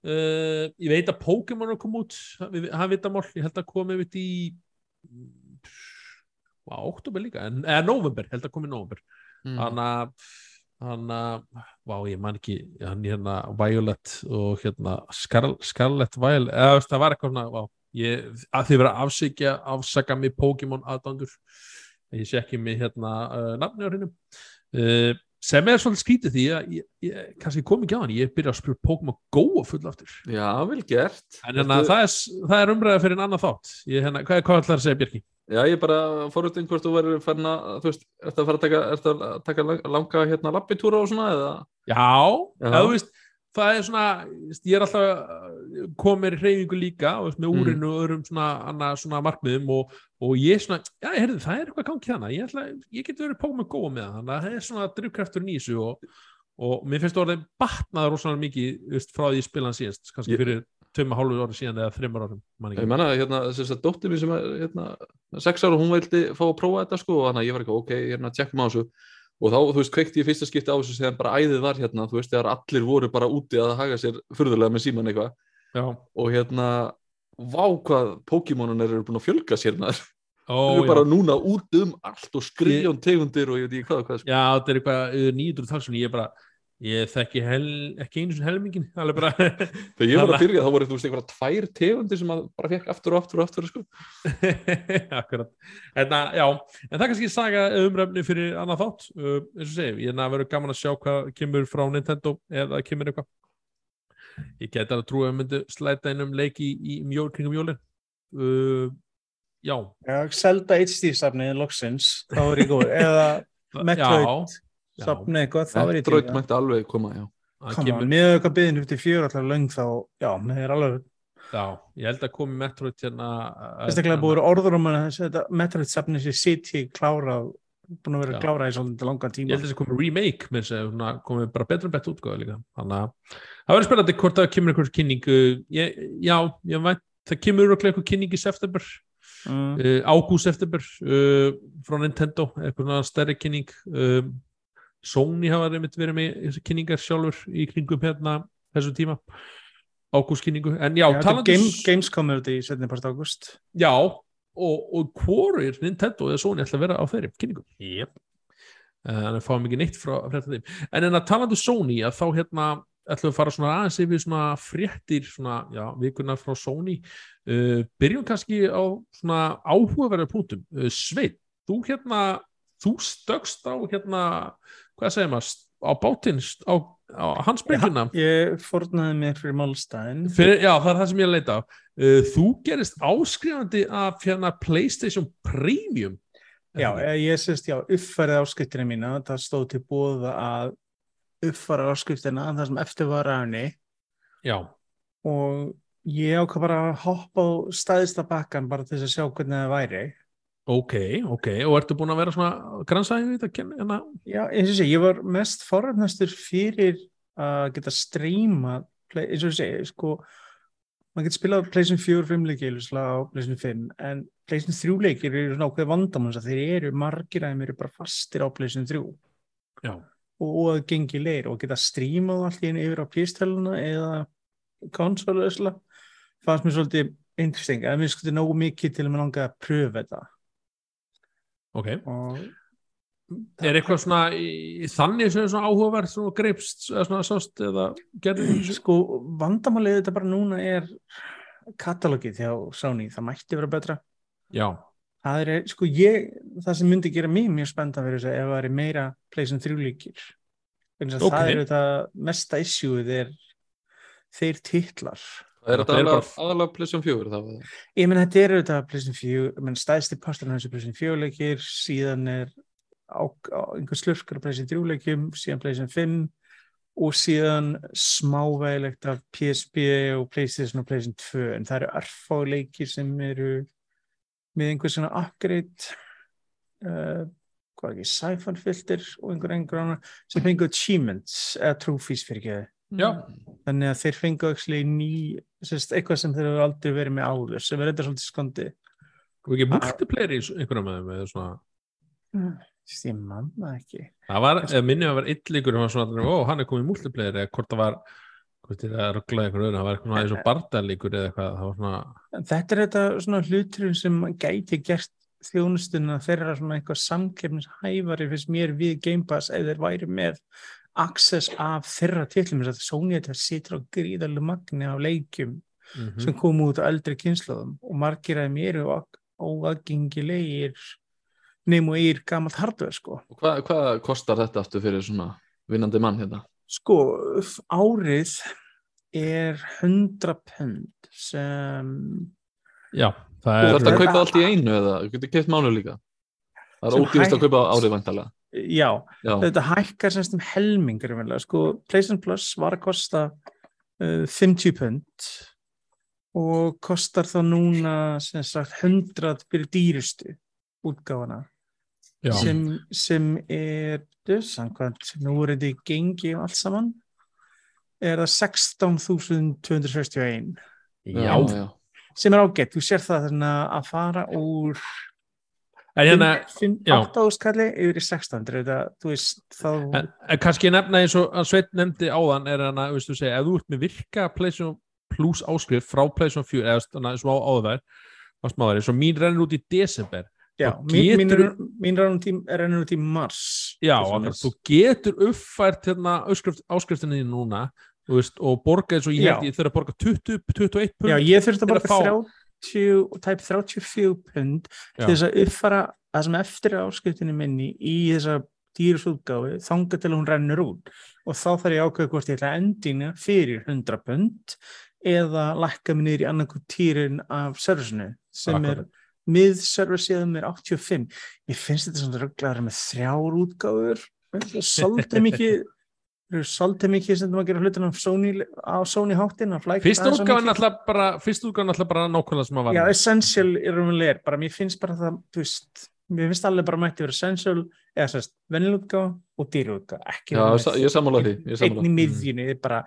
Uh, ég veit að Pokémon er koma út, hann veit að mál ég held að komi við í á oktober líka, eða november, held að komi í november Mm. hann að hann að, vá ég man ekki hann hérna Violet og hérna Scar Scarlet Violet eða það var eitthvað svona, vá ég, að þið vera að afsækja, afsaka mig Pokémon aðdandur ég sé ekki mig hérna uh, nafni á hennum uh, sem er svolítið skrítið því að ég, ég, kannski kom ekki á hann, ég byrja að spila Pokémon Go full aftur já, vel gert en hérna, það, er, það er umræða fyrir en annað þátt ég, hérna, hvað, hvað ætlar að segja Björki? Já, ég bara fórhundin hvort þú verður farin að, þú veist, ertu að fara að taka, að taka lang- langa hérna lappitúra og svona eða? Já, Já. eða þú veist það er svona, ég er alltaf komið í hreyfingu líka veist, með Mm. úrinu og öðrum svona, anna, svona markmiðum og, og ég svona, já, heyrðu, það er eitthvað gangi þannig, ég, ætla, ég get verið pók með góða með það, þannig að það er svona drifkraftur nýsu og, og mér finnst orðið batnaður rosalega mikið veist, frá því ég spila hann síðast, kannski Ég- fyrir tveim og hálfu ára síðan eða þreymar man Ég menna, hérna, þess að dóttir mín sem er hérna, sex ára, hún vildi fá að prófa þetta sko og þannig að ég var ekki, ok, hérna, tjekkum á þessu og þá, þú veist, kveikti ég fyrsta skipti á þessu þegar bara æðið var hérna, þú veist, þegar allir voru bara úti að haga sér furðulega með síman eitthvað. Og hérna, vá hvað Pokémonin eru búin að fjölga sér þær Ó, þau eru bara núna út um allt og skrifjón tegundir og ég veit ekki hvað, hvað sko. já, þetta er eitthvað uh, 900 talsunni, ég bara ég þekki hel, ekki einu svona helmingin þegar ég var að byrja þá voru þú veist einhverja tvær tegundir sem að bara fekk aftur og aftur og aftur sko. Akkurat. En, að, já, en það er kannski saga umræfni fyrir annað þátt. Uh, eins og segi, ég er að vera gaman að sjá hvað kemur frá Nintendo eða kemur eitthvað. Ég geti að trúa að ég myndi slæta inn um leiki í, í mjól, kringum jólin. Uh, já, Já, Zelda HD-safnið loksins, þá er ég góð eða Metroid safnið eitthvað, er ég til Metroid í það. mætti alveg koma, já það on, Með eitthvað byðin upp til fjör allar löng þá, já, með er alveg já, ég held að komi Metroid hérna Fyrstaklega búið orður um að þetta Metroid safnið sér sitt í klárað búin að vera Já. klárað í svolítið langan ég tíma held að þessi komi remake með þess að svona, komi bara betur en betur útgáða líka þannig að það verður spennandi hvort það kemur einhver kynning uh, ég, já, ég veit það kemur einhver kynning í september mm. uh, ágúst september uh, frá Nintendo, eitthvað svona stærri kynning um, Sony hafa einmitt verið með kynningar sjálfur í kringum hérna þessu tíma. Ágúst kynningu, en já, Já, þetta talandi Game, Gamescom er þetta í 17. part águst já, og, og hvorir Nintendo eða Sony ætla að vera á þeirri kynningu? Yep. þannig að fáum ekki neitt frá frétta þeim. En en að talandi um Sony að þá hérna ætlum við að fara svona aðeins yfir svona fréttir svona, já, vikuna frá Sony. Uh, byrjum kannski á svona áhugaverðar punktum. Uh, Sveit, þú hérna þú stöggst á hérna hvað segir maður, á bátinn? Á, á hans bryggjuna Ég fórnaði mér fyrir málstæðin Fyrir, já, það er það sem ég leita á. Uh, þú gerist áskrifandi af hérna PlayStation Premium. Já, eh, ég sést, já, uppfærið áskriftina mína, það stóð til búða að uppfæra áskriftina það sem eftir var ræðinni já, og ég ákvað bara að hoppa á staðista bakkan bara til þess að sjá hvernig það væri. Ok, ok. Og ertu búin að vera svona grannsæði þetta kenna, hérna, Já, eins og sé, ég var mest forræfnastur fyrir að geta streyma, eins og sé, sko, maður getur spilað PlayStation 4 5 leiki á PlayStation 5 en PlayStation 3 leikir eru svona ákveð vandamanns að þeir eru margir að þeim eru bara fastir á PlayStation 3 já, og að gengi leir og geta strímað allt í einu yfir á pístæluna eða konsolu fannst mér svolítið interesting en mér skuti nógu mikið til að mér langa að pröfa þetta ok og er eitthvað svona í, þannig sem er svona áhugaverð svona greipst eða svona sást eða gerði sko vandamálið þetta bara núna er katalógið hjá Sony, það mætti vera betra já, það er, sko ég, það sem myndi gera mér mjög spennta fyrir þess að ef það er meira 3 líkir okay. Ok. það er þetta mesta issueið er þeir titlar Það er Það aðalega aðalega PlayStation 4 það var það. Ég menn þetta er auðvitað PlayStation 4, menn stæðsti pasturinn hans er PlayStation 4 leikir, síðan er á, á einhver slurkar af PlayStation 3 leikjum, síðan PlayStation 5 og síðan smávegilegt af PSP og PlayStation og PlayStation 2 en það eru örfá leikir sem eru með einhver svona upgrade uh, hvað ekki, sci-fi filter og einhver einhver annar sem fengu achievements eða trophies fyrir ekki já, þannig að þeir fengu ný, sérst, eitthvað sem þeir hefur aldrei verið með áður sem er þetta svolítið skondi og ekki multiplayer í einhverjum með þeim eða svona? Sérst, ég manna ekki. Það var, eða minni að vera illigur og svona, ó, hann er komið í multiplayer eða hvort það var hvort það er rugglaði einhvern veginn, það var eitthvað eins og bardalíkur eða eitthvað, það var svona þetta er þetta svona hlutur sem gæti gert þjónustuna þeirra svona eitthvað samkefnishæfari fyrst mér við Game Pass ef þeir væri með access af þeirra titlum þess að Sony þetta situr á gríðarlu magni af leikjum mm sem komu út á eldri kynnslóðum og margir af mér eru óagengilegir nefn og ír gamalt hardware sko. Og hvað, hvað kostar þetta aftur fyrir svona vinnandi mann hérna? Sko, árið er 100 pund sem já, það Þú er þarf að þetta- kaupa allt í einu eða þú getur keitt mánu líka? Það er ódýrist að kaupa árið vantarlega. Já, Já, þetta hækkar semst um helmingur sko, PlayStation Plus var að kosta uh, 50 pund og kostar þá núna sem sagt 100 fyrir dýrustu útgáfana já, sem, sem er samkvæmt, nú er þetta í gengi og allt saman. Er það 16.261 já, já. sem er ágætt, þú sér það þarna að fara úr hérna 8 áskalli yfir í 16 þetta, þú veist, þá en, en kannski nefna eins og Sveit nefndi áðan er hann að, veistu segja, ef þú ert með virka PlayStation Plus áskrift frá PlayStation 4 eða svona eins og á áður á smáðari, svo mín rennur út í desember. Já, mín, mín, getur- mín tím er rennur út í mars Já, svoleiðis. þú getur uppfært hérna áskrift, áskriftinni þín núna veist, og borga eins og ég ég þurfa að borga 20, 21 pund já, ég þurfti til að borga fá- 30 og tæp 34 pund til þess að uppfara það sem eftir er áskriftinni minni í þessa dýrusútgáfi þanga til að hún rennur út. Og þá þarf ég að ákveða hvort ég ætla að endina fyrir 100 pund eða lækka mig niður í annarku týrin af servicinu sem Akkurat. er miðserversiðum er 85 ég finnst þetta svona rögglega með þrjár útgáfur. Svolítið mikið eru svolítið mikið sem maður gerir hlutin á Sony, á Sony háttin Fyrst útgáðan alltaf bara fyrst útgáðan alltaf bara nákvæmlega sem að var. Já, Essential er umlega bara mér finnst bara það, þú veist mér finnst allir bara mætti verið Essential eða sérst, vennilútgáð og dýrútgáð ekki Já, sa- ég sammála því ég einn sammála. í miðjunni, er bara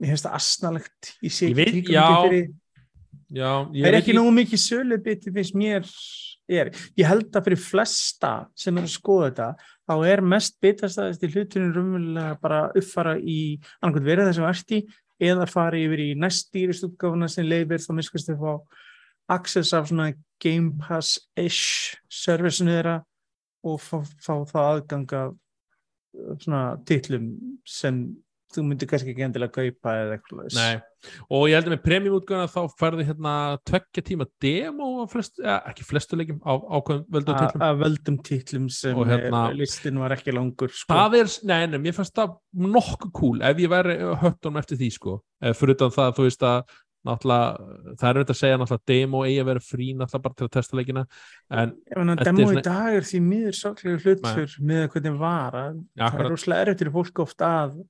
mér finnst það asnalegt ég sé Ég veit- já, fyrir. Já, ég það er ekki nógu mikið sölubiti finnst mér er. ég held að fyrir flesta sem er að skoða þetta þá er mest bitastæðist í hlutunum rumverulega bara uppfara í annarkvæmt verið þessum erti eða fara yfir í næst dýrist útgáfuna sem leifir þá miskast þau fá access af svona Game Pass-ish servicinu þeirra og fá, fá það aðgang af uh, svona titlum sem þú myndir kannski ekki endilega kaupa eða eitthvað og ég held að með premium útgáðan þá færði hérna tveggja tíma demo á flest, ja, ekki flestu leikjum á ákveðum völdu A- titlum. að völdum titlum sem Og hérna- er, listin var ekki langur sko. Það er, nei, nei, mér fannst það nokkuð cool ef ég væri höttunum eftir því sko. Eh, fyrir utan það, þú veist að náttúrulega, það er auðvitað að segja náttúrulega demo eigi að vera frí náttúrulega bara til að testa leikina en demo í dag er því miður sáklegu hlutur með hvernig var að það er erfitt fyrir fólk oft að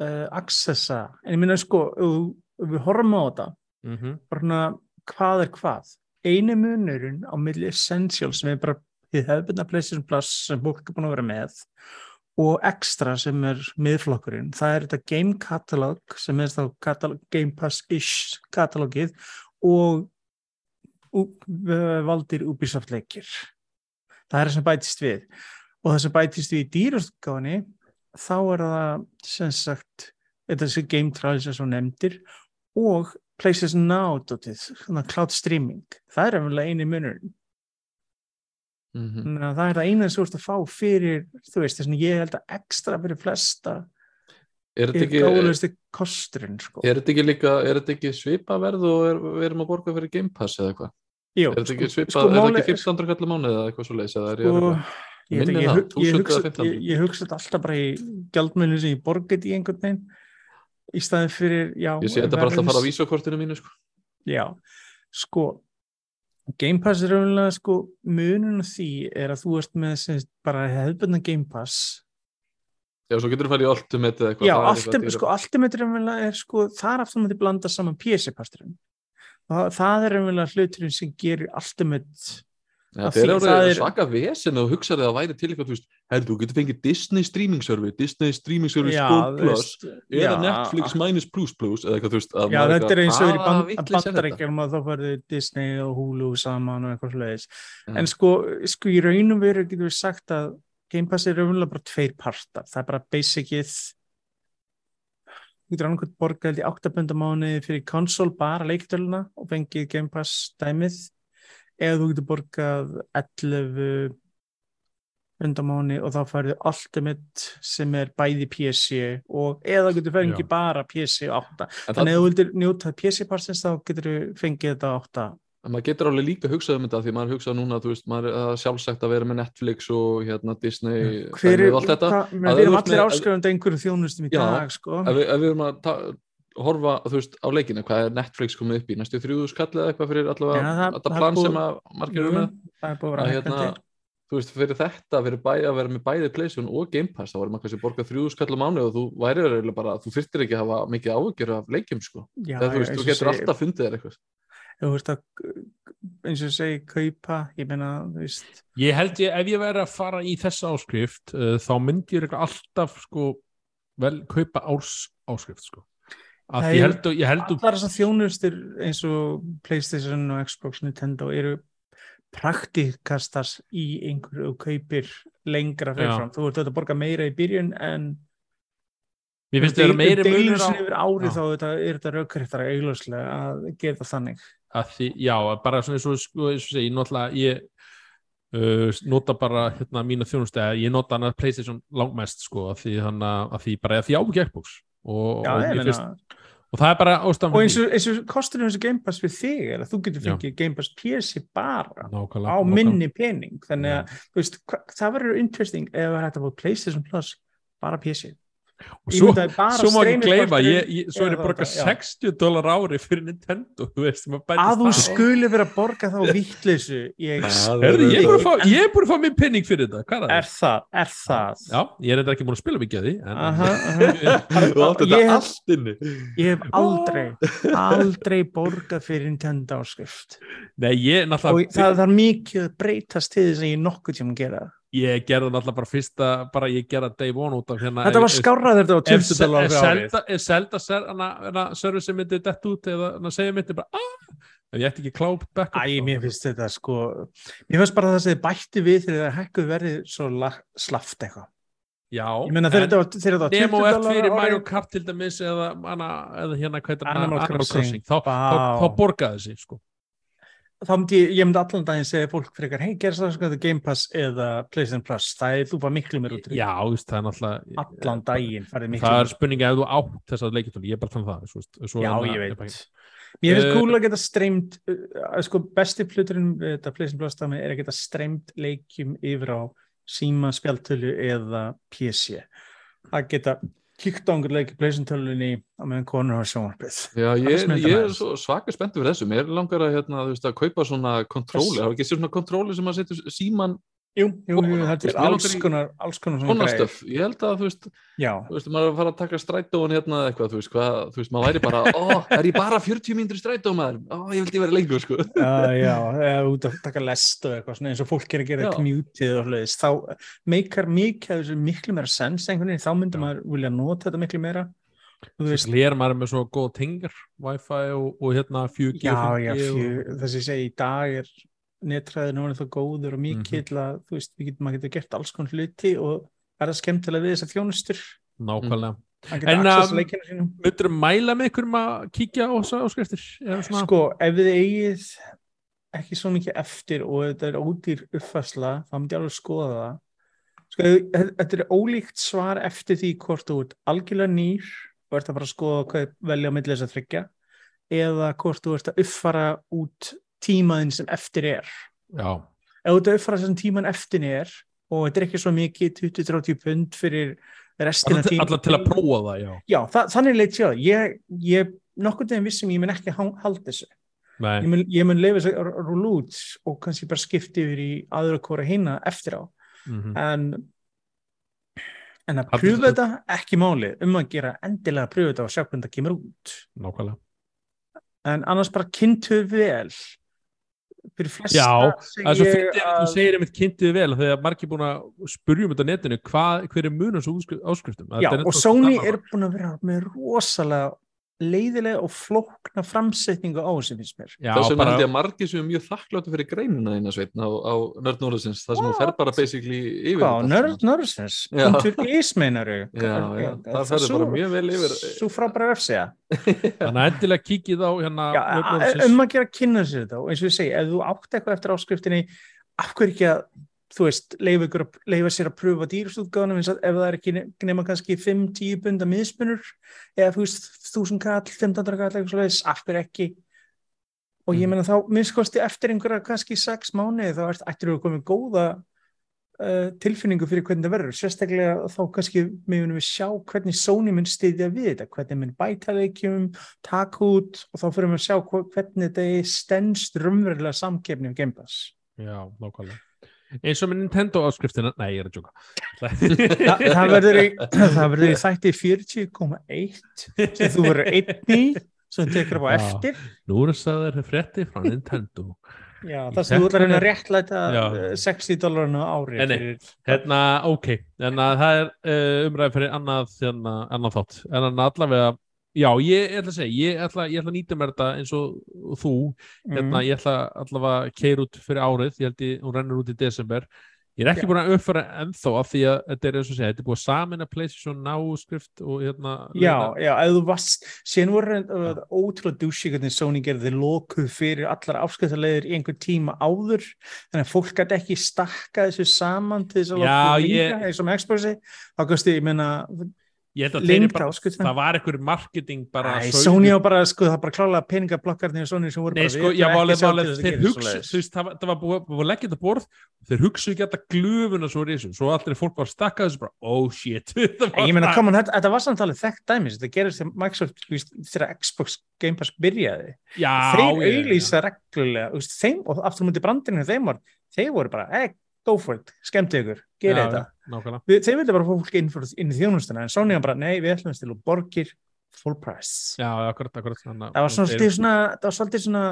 uh, accessa. En ég minna sko, ef við horfum á þetta mm bara svona, hvað er hvað? Einu munurinn á milli Essential sem er bara þið hefðbundna PlayStation Plus sem fólk er búin að vera með og Extra sem er miðflokkurinn, það er þetta Game Catalog sem er þá katalog, Game Pass-ish katalogið og v- valdir Ubisoft leikir. Það er það sem bætist við. Og það sem bætist við í dýrastgáðinni þá er það sem sagt sem Game Trials er svo nefndir og PlayStation Now cloud streaming það er eftir eini munur þannig að það er það eina sem þú ert að fá fyrir þú veist, þess að ég held að ekstra fyrir flesta Er þetta ekki, sko. er þetta ekki líka er þetta ekki svipaverð og er, við erum að borga fyrir Game Pass eða eitthvað? Er þetta ekki svipað, sko, er þetta ekki 1500 kallar mánuð eða eitthvað svo leiðis eða er ég að sko, rugla? Ég, ég, ég, 1000 hugsa, eða 1500. ég, hugsa þetta alltaf bara í gjaldmjölu sem ég borgið í einhvern veginn í staðin fyrir já, Ég sé þetta bara alltaf að fara á vísakortinu mínu sko. Já, sko Game Pass er raunlega sko munun á því er að þú ert með sem, sagt, bara hefðbundna Game Pass Já, svo getur þú farið í Ultimate eða eitthvað Já, Ultimate, sko, raunverulega er sko, það er aftur með blanda saman PC-pasturinn það, það er raunverulega hluturinn sem gerir Ultimate Já, að það er svaka vesen og hugsaði að það væri til eitthvað, þú veist, herri, þú getur fengið Disney streaming server, Disney streaming server Já, Plus, veist, eða já, Netflix minus plus plus, eða eitthvað, þú veist, að Já, þetta er eins og er í hvaða band, vitleysa þetta? bandaríkjum að þá færðu Disney og Hulu saman og eitthvað sluðis. Já. En sko, sko í raunum veru getur við sagt að Game Pass er raunlega bara tveir partar. Það er bara basicið þú getur annað borgað held í áttabendamáni fyrir konsól bara leikdöluna og fengið Game Pass dæmið eða þú getur borgað 11 bundamáni og þá færðu Ultimate sem er bæði PC og eða þú getur fengið bara PC 8 En Þannig að þú vildir njóta PC-parsins þá getur þú fengið þetta átta. maður getur alveg líka hugsað um þetta því maður hugsað núna, veist, maður er sjálfsagt að vera með Netflix og hérna Disney Hver er, og allt þetta, við erum allir áskrifandi einhverju þjónustum í Já, dag, sko. ef við, ef við erum að horfa, veist, á leikinu, hvað er Netflix komið upp í, næstu þrjúðu skall eða eitthvað fyrir allavega, það- þetta það plan búið- sem að margir eru Jú, með? Það búið að hérna, þú veist, fyrir þetta fyrir bæ, að vera með bæði PlayStation og Game Pass þá varum maður kannski borgað þrjúðu skall á mánu og þú væri eiginlega bara, þú þyrftir ekki að hafa mikið áhugjur af leikjum, sko, Já, eða þú veist, þú getur segi- alltaf fundið þér eitthvað. Þú veist að, eins og segi, kaupa, ég meina, þú veist, Ég held ég, ef ég væri að fara í þessa áskrift uh, þá myndi ég alltaf sko, vel kaupa árs áskrift sko. Að Það ég er- held, ég held allar þessar þjónustur eins og Playstation og Xbox, Nintendo eru praktikastars í einhverju og kaupir lengra fyrirfram. Þú ert að borga meira í byrjun en mér finnst það meiri deilur munur á yfir árið þá þetta, er þetta raukriðtara eigljóslega að gera það þannig. að því, já, bara svona eins og sko, eins og segi, ég náttúrulega ég uh, nota bara hérna mína þjónustega, ég nota hann að Playstation langmest sko, að því hann að, að því bara að því á ekki Xbox og, Já, og, ég finnst, og það er bara ástæðan og eins og, eins og kosturinn þessu Game Pass við þig er að þú getur fengið Game Pass PC bara nákvæmlega, á nákvæmlega. minni pening. Þannig að veist, það verður interesting ef það er hægt að fá PlayStation Plus bara PC og svo, svo má ekki gleyma ég, ég, svo er ég borga þetta, já. 60 dólar ári fyrir Nintendo þú veist, að þú skuli vera að borga þá vittleysu ég er búin að fá, ég er búin að fá minn penning fyrir þetta er er það? er það Já, ég er þetta ekki búin að spila mikið að því en, Aha, aha. Þú átt þetta Ég hef- allt inni ég hef aldrei aldrei borgað fyrir Nintendo áskrift Nei, ég og náttúrulega það þarf mikið að breytast til þess að ég nokkuð tíma gera það. Ég gerði náttúrulega bara fyrsta bara ég gerði Day One út af hérna þetta var skárrað þetta á ef 20 dólar ef hana, service myndi dett út eða segja myndi bara ah, ef ég ætti ekki cloud backup Æ, þá- mér finnst þetta sko mér finnst bara það sem þið bætti við þegar það hækkuð verið svo la- slaft eitthvað. Já, ég meina þegar en- 20 Nemo eftir fyrir Mario Kart til dæmis eða, eða hérna Animal Crossing. Crossing, þá, þá, þá borgaði sig sko. Þá myndi ég, ég myndi allan daginn segja fólk frekar, hei, gerst það sko Game Pass eða PlayStation Plus, það er þú bara miklu mér út í já, veist, það er náttúrulega allan daginn farið miklu það er meira. spurningi ef þú átt þess að leikjartóli, ég er bara þannig það svo, svo já, er ég veit. mér finnst Eh, cool að geta streymt uh, sko, besti pluturinn við þetta PlayStation Plus dæmi er að geta streymt leikjum yfir á síma, spjaltölu eða PC að geta kíkt á einhver leik í PlayStation tölunni á meðan konur hafa sjónvarpið Já, ég, ég er þetta svo svaka spenntur fyrir þessu. Mér langar að, hérna, þú veist, að kaupa svona kontróli. Var ekki svona kontróli sem að setja síman jú, jú, jú, þetta er alls konar alls konar svona svona stöf. Ég held að, þú veist, já, þú veist, maður er að fara að taka strætóin hérna eða eitthvað, þú veist, hvað, þú veist, maður væri bara, ó, er ég bara 40 mínútur í strætó, maður? Ó, ég vildi vera lengur, sko. Já, eða út að taka lest og eitthvað svona eins og fólk er að gera Já. commutið og hlutis, þá meikar mikið miklu meira sens einhvern veginn, þá myndi Já. maður vilja nota þetta miklu meira þú veist, Lér maður með svo góð tengar Wi-Fi og, og hérna 4G já, og já, 5G og- fjö, þess að ég segi í dag er netræðin orðið það góður og mikill Mhm. að þú veist, við getum, maður getur gert alls konar hluti og er það skemmtilega við þessar þjónustur nákvæmlega að geta En, sínum Myndur mæla með ykkur um að kíkja á þessar áskriftir? Sko, ef þið eigið ekki svo mikið eftir og þetta er ódýr uppfærsla, þá myndi ég alveg skoða það. Sko, þetta er ólíkt svar eftir því hvort þú ert algjörlega nýr og ert að fara að skoða hvað velja á milli þess að þryggja eða hvort þú ert að uppfara út tímaðin sem eftir er. Já, Ef þú að uppfara sem tíman eftir er og þetta er ekki svo mikið 20-30 pund fyrir restina alltaf til, að prófa það, já. Já, það, þannig leit ég á það. Ég, ég nokkur deginn vissum ég mun ekki halda þessu. Nei, ég mun, mun leifa þess að rúla út og kannski bara skipti yfir í aðra hvora hinna eftir á. Mhm. en en að pröfa þetta ekki máli um að gera endilega að pröfa þetta og sjá hvernig það kemur út. Nákvæmlega. En annars bara kynntu vel fyrir flesta Já, Það er svo fyrir að þú segir einmitt kynntið vel þegar margir búin að spurja um þetta netinu hvað, hver er munum svo áskriftum? Já, og Sony er búin að vera með rosalega leiðilega og flókna framsetningu á þessu finnst mér Já, Þess vegna bara, held ég að margir sem er mjög þakkláttu fyrir greinina eina sveitna á, á Nörd Norðsins, það sem þú fer bara basically yfir Hvað, nörd allt saman. nördsins, Já. punktur is meinaru Já, já, það ferður bara mjög vel yfir Svo frábæra vefsega þannig að endilega kíkið á hérna Já, Norðsins. um að gera kynna sér þetta og eins og ég segi, ef þú átt eitthvað eftir áskriftinni af hverju ekki að þú veist, leifa, að- sér að pröfa dýrstúðgáðanum eins og ef það er ekki ne- nema kannski 5-10 bunda miðspunur eða þú veist, 1000 kall, 1500 kall eitthvað svoleiðis, af hverju ekki. Og ég Mm. meina þá minnskosti eftir einhverja kannski 6 mánuði þá ættir þú að koma góða uh, tilfinningu fyrir hvernig það verður. Sérstaklega þá kannski meðum við sjá hvernig Sony mun styðja við þetta hvernig mun bæta leikjum, taka út og þá fyrir við að sjá hvernig þetta er stendst rumverulega samkefni um Game Pass. Já, nákvæmlega eins og með Nintendo áskriftina Nei, ég er að djóka. Þa, það verður í, það verður í þætti 40,1 sem þú verður einn í sem tekur upp á eftir. Nú er það þær frétti frá Nintendo. Já, það sem þú ætlar að að réttlæta Já. eh, 60 dólarna á ári Nei, nei. fyrir, Hérna, ok, en að það er uh, umræð fyrir annað, hérna, annað þátt. En að allavega, já, ég ætla að segja ég ætla, ég ætla að nýta mér þetta eins og þú, hérna, mm, ég ætla allavega að keira út fyrir árið, ég held ég, hún rennur út í desember. Ég er ekki Já. búin að uppfæra ennþá af því að þetta er eins og segja, þetta er búið að samin að PlayStation Now skrift og hérna Já, já, ef þú varst síðan voru uh, ótrúlega dúsi hvernig Sony gerði lokuð fyrir allar afskiptalegir í einhver tíma áður þannig að fólk gæti ekki stakka þessu saman til þess að Og bara, það var einhver marketing bara Æ, Sony á bara, sko, það bara klálega peningablokkarnir og Sony sem voru Nei, bara, sko, við já, þess að þeir hugsa, þú veist, það var, var búið, búið að leggja þetta borð, þeir hugsa ekki alltaf glöfuna svo risum, svo allir fólk var stakkað þessu bara, oh shit, Ég meina, come on, þetta, þetta var samt alveg þekkt dæmis, þetta gerist þegar Microsoft, þegar Xbox Game Pass byrjaði. já, þeir auglýsa reglulega, þeim, og aftur mútið brandinu þeim var, þeir voru bara, hey, go for it, skemmti ykkur, gera þetta. nákvæmlega. Við, þeir vilja bara fá fólk inn, fyrir, inn í þjónustuna, en Sony var bara, nei, við ætlum að stila borgir full price. Já, akkurat, akkurat þannig, Það var svolítið svona, það var svolítið svona,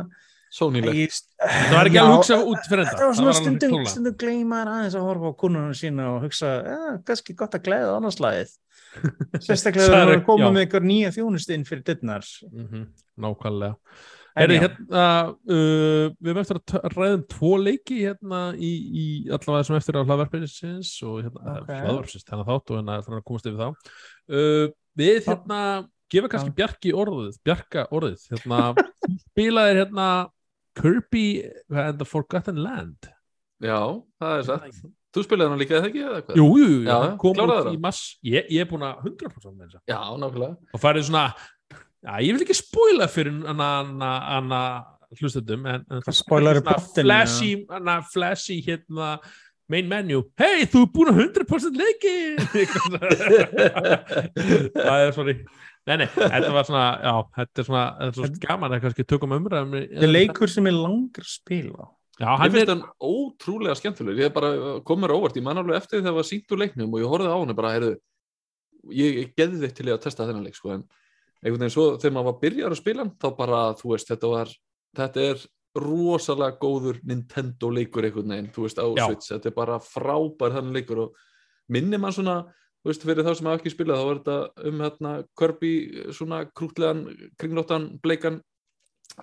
Sónilegt Ég- Það var ekki að hugsa út fyrir enda Það var svona stundum, stundum gleymaður aðeins að horfa á kúnunum sína og hugsa, ja, kannski gott að glæða annarslæðið. Sérstaklega það koma já. með eitthvað nýja þjónustu inn fyrir dittnar. Mhm, Nákvæmlega Já. hérna, uh, við erum eftir að t- ræða um tvo leiki hérna í, í allavega sem eftir á hlaðvarpinsins og hérna, Ok. okay. hlaðvarpsins þennan þátt og hérna ætlar að komast yfir þá uh, Við hérna gefa kannski Já. Bjarki orðið Bjarka orðið, hérna spilaðir hérna Kirby and the Forgotten Land Já, það er satt Þú spilaði hann líka eða ekki eða hvað? Jú, jú, jú, Já, kom út í mass ég, ég er búin að 100% með þess Já, nákvæmlega og farið svona já, ég vil ekki spoila fyrir hana, hana hlustendum en, en í svona plottinu, flashy, hana, flashy hérna main menu, hei þú er búin að 100% leiki! Það er svona nei nei, þetta var svona já, þetta er svona, þetta er svona gaman að kannski tökum umræðum Það er leikur sem er langur að spila. já, hann finnst er, hann ótrúlega skemmtilegur. Ég er bara kom mér á óvart, ég man alveg eftir þegar það var sínt úr leiknum og ég horfði á hann og bara, heyrðu ég, ég geði þitt til ég að testa þennan leik sko, en einhvern veginn svo þegar maður var byrjar að spila þá bara, þú veist, þetta var þetta er rosalega góður Nintendo leikur einhvern veginn, þú veist, á Já. Switch þetta er bara frábær þannig leikur og minnir mann svona, þú veist, fyrir þá sem hafa ekki spilað, þá var þetta um hérna Kirby, svona krútlegan kringlóttan, bleikan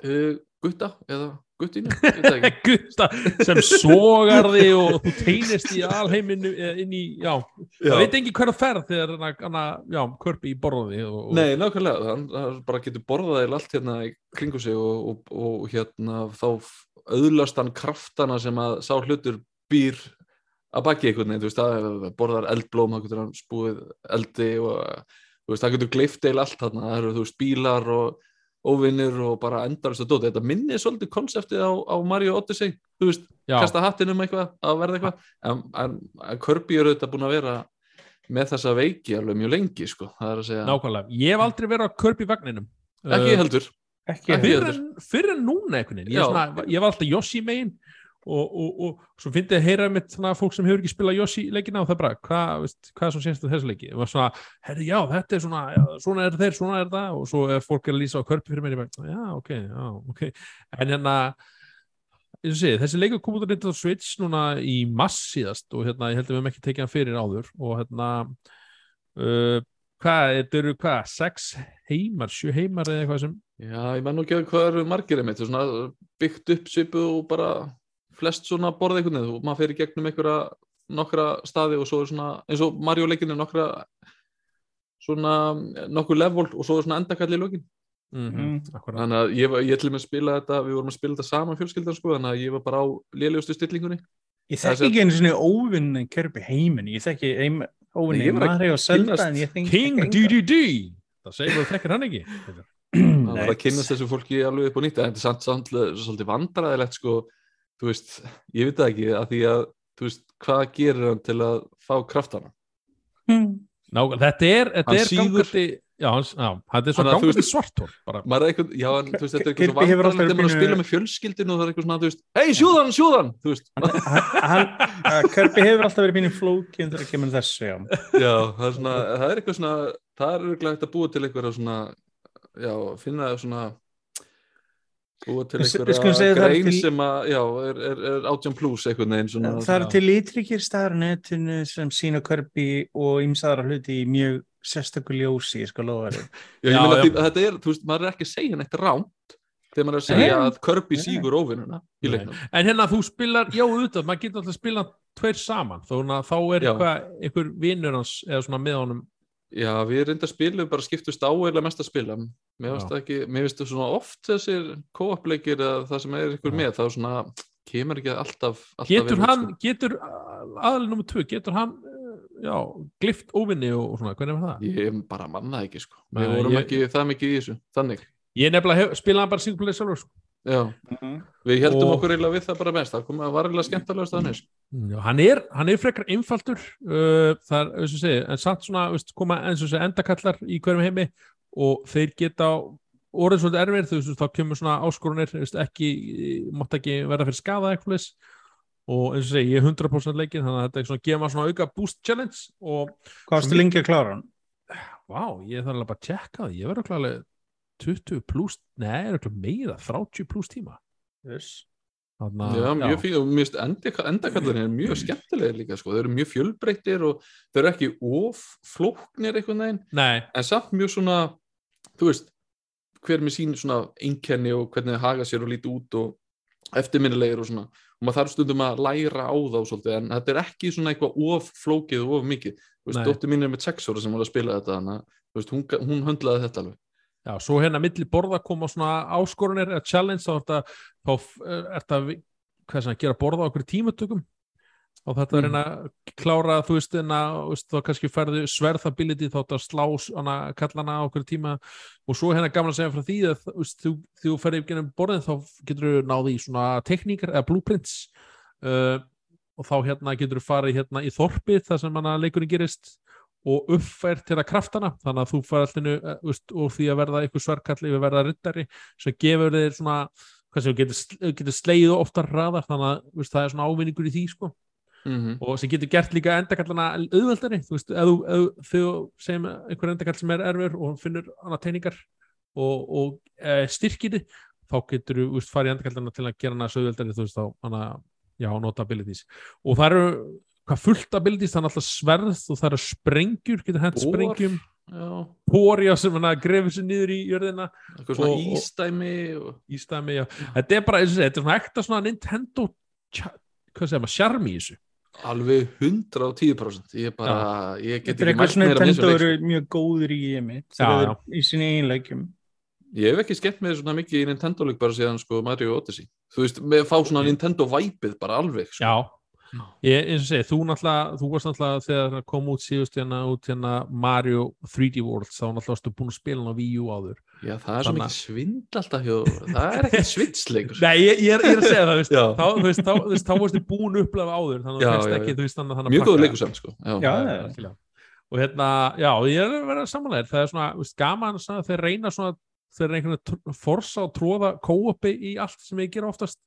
uh, gutta, eða það ekki? Gutta sem sogar þig og þú teynist í alheiminu eða inn í, já, það veit ekki hver að ferð þegar hana, hana, já, Kirby í borði og, og, Nei, nákvæmlega, hann, hann bara getur borðað allt hérna í kringu sig og, og, og hérna þá auðlast hann kraftana sem að sá hlutur býr að baki einhvern veginn, þú veist, það borðar eldblóm, þá getur hann spúið eldi og þú veist, það getur gleift eil allt þarna, það eru þú veist, bílar og óvinnir og bara endarast að dóta, þetta minnir svolítið konseptið á, á Mario Odyssey, þú veist, já, kasta hattin um eitthvað, að verða eitthvað. En, en, en Kirby eru þetta búin að vera með þessa veiki alveg mjög lengi, sko, það er að segja nákvæmlega. Ég hef aldrei verið á Kirby vagninum. Ekki Uh, heldur. Fyrr heldur. en, fyrr en núna veginn. Ég, er ég var alltaf Yoshi megin og, og, og svo fyndi ég að heyra mitt svona fólk sem hefur ekki spilað Yoshi leikina og það bara, hvað, hvað er svo sérst þessu leiki? Og svona, herri, já, þetta er svona já, svona er þeir, svona er það. Og svo er fólk er að lýsa á körpi fyrir mér, bara, já, ok, já, ok. En hérna sé, þessi leikur kom út á Nintendo Switch núna í mass síðast og hérna, ég held að við hefum ekki tekið hann fyrir áður. Og hérna uh, hvað, þetta eru hvað, sex heimar, sjö heimar eða eitthvað sem Já, ég menn nú ekki að hvað eru margir einmitt, er svona byggt upp svipu og bara flest svona borða einhvern veginn, og maður fer í gegnum einhverja nokkra staði og svo er svona eins og Mario leikinu nokkra svona nokkur level og svo er svona endakall í lokin. Mm Mm. akkurat. Þannig að ég, var- ég ætlum að spila þetta við vorum að spila þetta saman fjölskyldan sko þannig að ég var bara á lélegustu stillingunni. Ég þekki ekki einu svona óvinni Kirby heimin, ég þekki heim, Nei, óvinni Mario og Zelda King DDD það segir þú þekkir hann ekki? Það var að kynnast þessu fólki alveg upp og nýtt en þetta er samt, samt svolítið vandræðilegt sko, þú veist, ég veit það ekki að því að, þú veist, hvað gerir hann til að fá kraftana Ná, þetta er, þetta Hann er gangandi já, hans, já, þetta er svo gangandi veist- svartól bara, maður er eitthvað, já, en þú veist, þetta er eitthvað svo hefur alltaf vandræðilegt þegar maður spila með fjölskyldinu og það er eitthvað svona, þú veist, hei, sjúðan, sjúðan þú veist, Kirby hefur alltaf verið pínu flókin þegar kemur þessu, já. já, það er svona það er eitthvað svona, það er eitthvað hægt að búa til eitthvað svona, já, finna svona búa til einhverja það er grein til- sem að, já, er, er, er átján plus einhvern veginn svona, Það eru til litríkir staðar á netinu sem sína Kirby og ymsaðara hluti í mjög sérstöku ljósi, ég skal lofa þér. Já, ég meina að þetta er, þú veist, maður er ekki að segja neitt rámt þegar maður er að segja Nei. að Kirby Nei. sígur óvinnuna í leiknum. en hérna þú spilar, já auðvitað maður getur alltaf að spila tveir saman þó að þá er eitthvað, einhver vinnur hans eða svona með honum Já, við reynda að spila, við bara skiptust á eða mest að spila. Mér finnst það ekki, mér finnst það svona oft þessir co-op leikir eða það sem er ykkur Já. með, þá svona kemur ekki alltaf, alltaf getur út, hann, sko. getur aðalinn nummer tvö, getur hann uh, já, glift óvinni og, svona, hvernig var það? Ég bara manna það ekki sko Við vorum ég- ekki það mikið í þessu, þannig Ég nefnilega hef, spilaði bara single player sjálfur sko. Já, Mhm. við heldum Og- okkur eiginlega við það bara best Það kom að var eiginlega skemmtilegast þannig sko. Já, hann er, hann er frekar einfaldur uh, það er, eins og segi, en satt svona veist, koma eins og segi endakallar í hverjum heimi og þeir geta orðið svolítið erfir, þú veist, þá kemur svona áskorunir, veist, ekki, mátt ekki verða fyrir skada eitthvað og eins og segi, ég er 100% leikinn þannig að þetta er svona, gefa maður svona auka boost challenge og Hvað varstu lengi að klára hann? vá, ég þarf alveg bara að tjekka það ég verður klálega 20 pluss nei, er klálega meira, 30 pluss tíma. Yes. þannig Já, mjög fín og mjög endakallar er mjög skemmtilegir líka sko. Þeir eru mjög fjölbreyttir og þeir eru ekki of flóknir einhvern veginn. Nei, en samt mjög svona þú veist, hver með sín svona einkenni og hvernig þið haga sér og líti út og eftirminnilegir og svona. Og maður þarf stundum að læra á þá svolítið en þetta er ekki svona eitthvað of flókið og of mikið, þú veist, dóttir mín er með sex ára sem var að spila þetta þannig að hún, hún höndlaði þetta alveg Já, svo hérna milli borða koma svona áskorunir eða challenge þá er þetta þá er þetta að gera borða á okkur tímatökum. Og þetta er Mm. hérna klára þú veist hérna, þá kannski færðu sverðability þá þetta slá hana, kallana á okkur tíma. Og svo hérna gaman að segja frá því að þú þú, upp gennum borðin þá getur þú náði í svona tekníkar eða blueprints. Uh, og þá hérna getur þú farið hérna í þorpið þar sem hana leikurinn gerist og uppfært til að kraftana þannig að þú fær allinu og því að verða eitthvað svarkalli við verða ryttari sem gefur þér svona hvað sem getur, getur sleið oftar hraðar þannig að veist, það er svona ávinningur í því sko. mm og sem getur gert líka endakallana auðveldari þú veist, ef þú, segjum einhver endakall sem er erfur og finnur hana teiningar og, og e, styrkir þið þá getur þú veist, farið endakallana til að gera hana svo auðveldari þú veist þá hana, já, nota abilities og það eru hvað fullt abilities, er alltaf sverð og það eru sprengjur, getur hent Bor. sprengjum. Já, Pória sem hann grefur sér niður í jörðina. Eitthvað svona Og- ístæmi og... Ístæmi, já. Þetta er bara, þetta er svona ekta svona Nintendo hvað segir maður, sjarmi í þessu. Alveg 110% ég bara, ég get ekki svona meira Nintendo eru mjög góður í Já, já. þeir í sinni einleikjum ég hef ekki skemmt með svona mikið í Nintendo leik bara síðan sko Mario Odyssey. Þú veist, með að fá svona Nintendo væpið bara alveg sko. Já, ég, eins og segja, þú náttúrulega þú varst náttúrulega þegar það kom út síðust hérna út hérna Mario 3D World þá náttúrulega varstu búin að spila hann á Wii U áður já, það er svo mikið svind alltaf það er ekki svitsleikur Nei, ég, ég, er, ég er að segja það, veist, þá, þú veist, þá, veist, þá varstu búin að upplefa áður þannig að veist já, ekki, já. þú veist, þannig að þannig að mjög góður samt sko. já. Já, Já, já. algjörlega. og hérna, já, ég er að vera samanlega það er svona, veist, gaman svona, þeir reyna svona þeir er einhvern veginn forsa og tróða kóupi í allt sem ég gera oftast